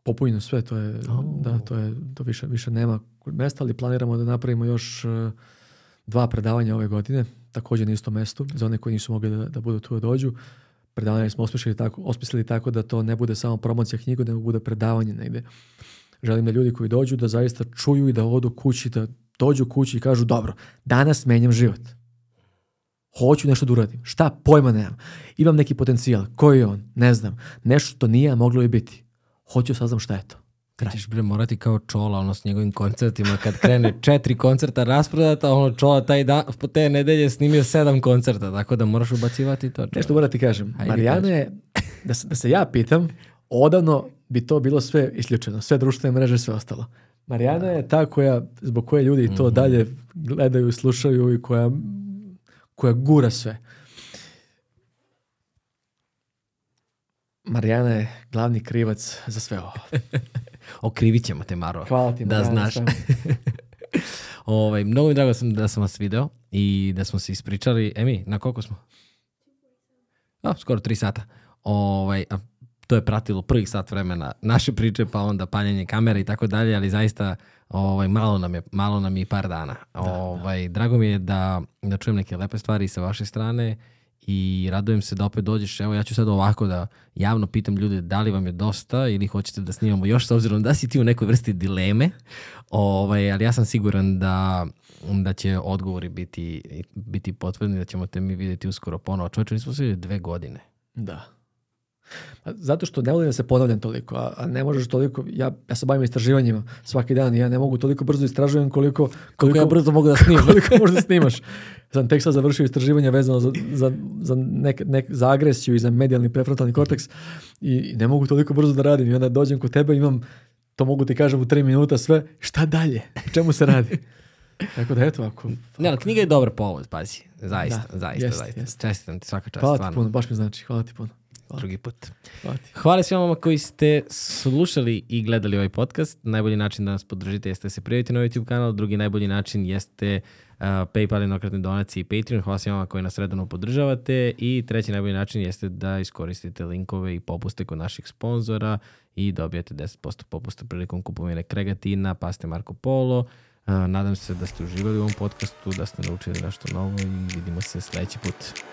S2: popunjeno sve, to je, oh. da, to je, to više, više nema mesta, ali planiramo da napravimo još uh, dva predavanja ove godine, također na istom mestu, za one koji nisu mogli da, da budu tu da dođu. Predavanje smo osmislili tako, osmislili tako da to ne bude samo promocija knjigu, nego bude predavanje negde. Želim da ljudi koji dođu da zaista čuju i da odu kući, da dođu kući i kažu dobro, danas menjam život. Hoću nešto da uradim. Šta? Pojma nemam. Imam neki potencijal. Koji je on? Ne znam. Nešto to nije, a moglo je biti. Hoću da saznam šta je to.
S1: Ti ćeš bre morati kao Čola, ono s njegovim koncertima, kad krene četiri koncerta rasprodata, ono Čola taj dan, po te nedelje snimio sedam koncerta, tako da moraš ubacivati to. Čola.
S2: Nešto moram da ti kažem, Ajde Marijana kaži. je, da se, da se ja pitam, odavno bi to bilo sve isključeno, sve društvene mreže, sve ostalo. Marijana da. je ta koja, zbog koje ljudi to mm -hmm. dalje gledaju, slušaju i koja, koja gura sve. Marijana je glavni krivac za sve ovo.
S1: Okrivit ćemo te, Maro. Hvala ti. Da Marijan, znaš. ovaj, mnogo mi drago da sam da sam vas video i da smo se ispričali. Emi, na koliko smo? No, skoro tri sata. Ovaj, a to je pratilo prvih sat vremena naše priče, pa onda paljenje kamere i tako dalje, ali zaista ovaj, malo, nam je, malo nam je par dana. Da, da. ovaj, da. Drago mi je da, da čujem neke lepe stvari sa vaše strane i radujem se da opet dođeš. Evo ja ću sad ovako da javno pitam ljude da li vam je dosta ili hoćete da snimamo još s obzirom da si ti u nekoj vrsti dileme. Ovaj, ali ja sam siguran da da će odgovori biti, biti potvrdni, da ćemo te mi videti uskoro ponovo. Čovječe, nismo se dve godine.
S2: Da. Zato što ne volim da se ponavljam toliko, a, a ne možeš toliko, ja, ja se bavim istraživanjima svaki dan, ja ne mogu toliko brzo istražujem koliko...
S1: Koliko, koliko ja brzo mogu da snimam.
S2: koliko možeš da snimaš. Sam tek sad završio istraživanje vezano za, za, za, nek, nek, za agresiju i za medijalni prefrontalni korteks i, i ne mogu toliko brzo da radim i onda dođem kod tebe imam to mogu ti kažem u tri minuta sve, šta dalje, o čemu se radi? Tako da eto ako...
S1: Ne, ali knjiga je dobar povod, pazi, zaista, da, zaista, jest, zaista. Jest. Čestitam ti svaka čast, hvala
S2: stvarno. Hvala puno, baš mi znači, hvala ti puno drugi put. Hvala, svima vama koji ste slušali i gledali ovaj podcast. Najbolji način da nas podržite jeste da se prijavite na YouTube kanal, drugi najbolji način jeste uh, PayPal, jednokratne donacije i Patreon. Hvala svima vama koji nas redovno podržavate i treći najbolji način jeste da iskoristite linkove i popuste kod naših sponzora i dobijete 10% popusta prilikom kupovine kregatina, paste Marco Polo, Uh, nadam se da ste uživali u ovom podcastu, da ste naučili nešto novo i vidimo se sledeći put.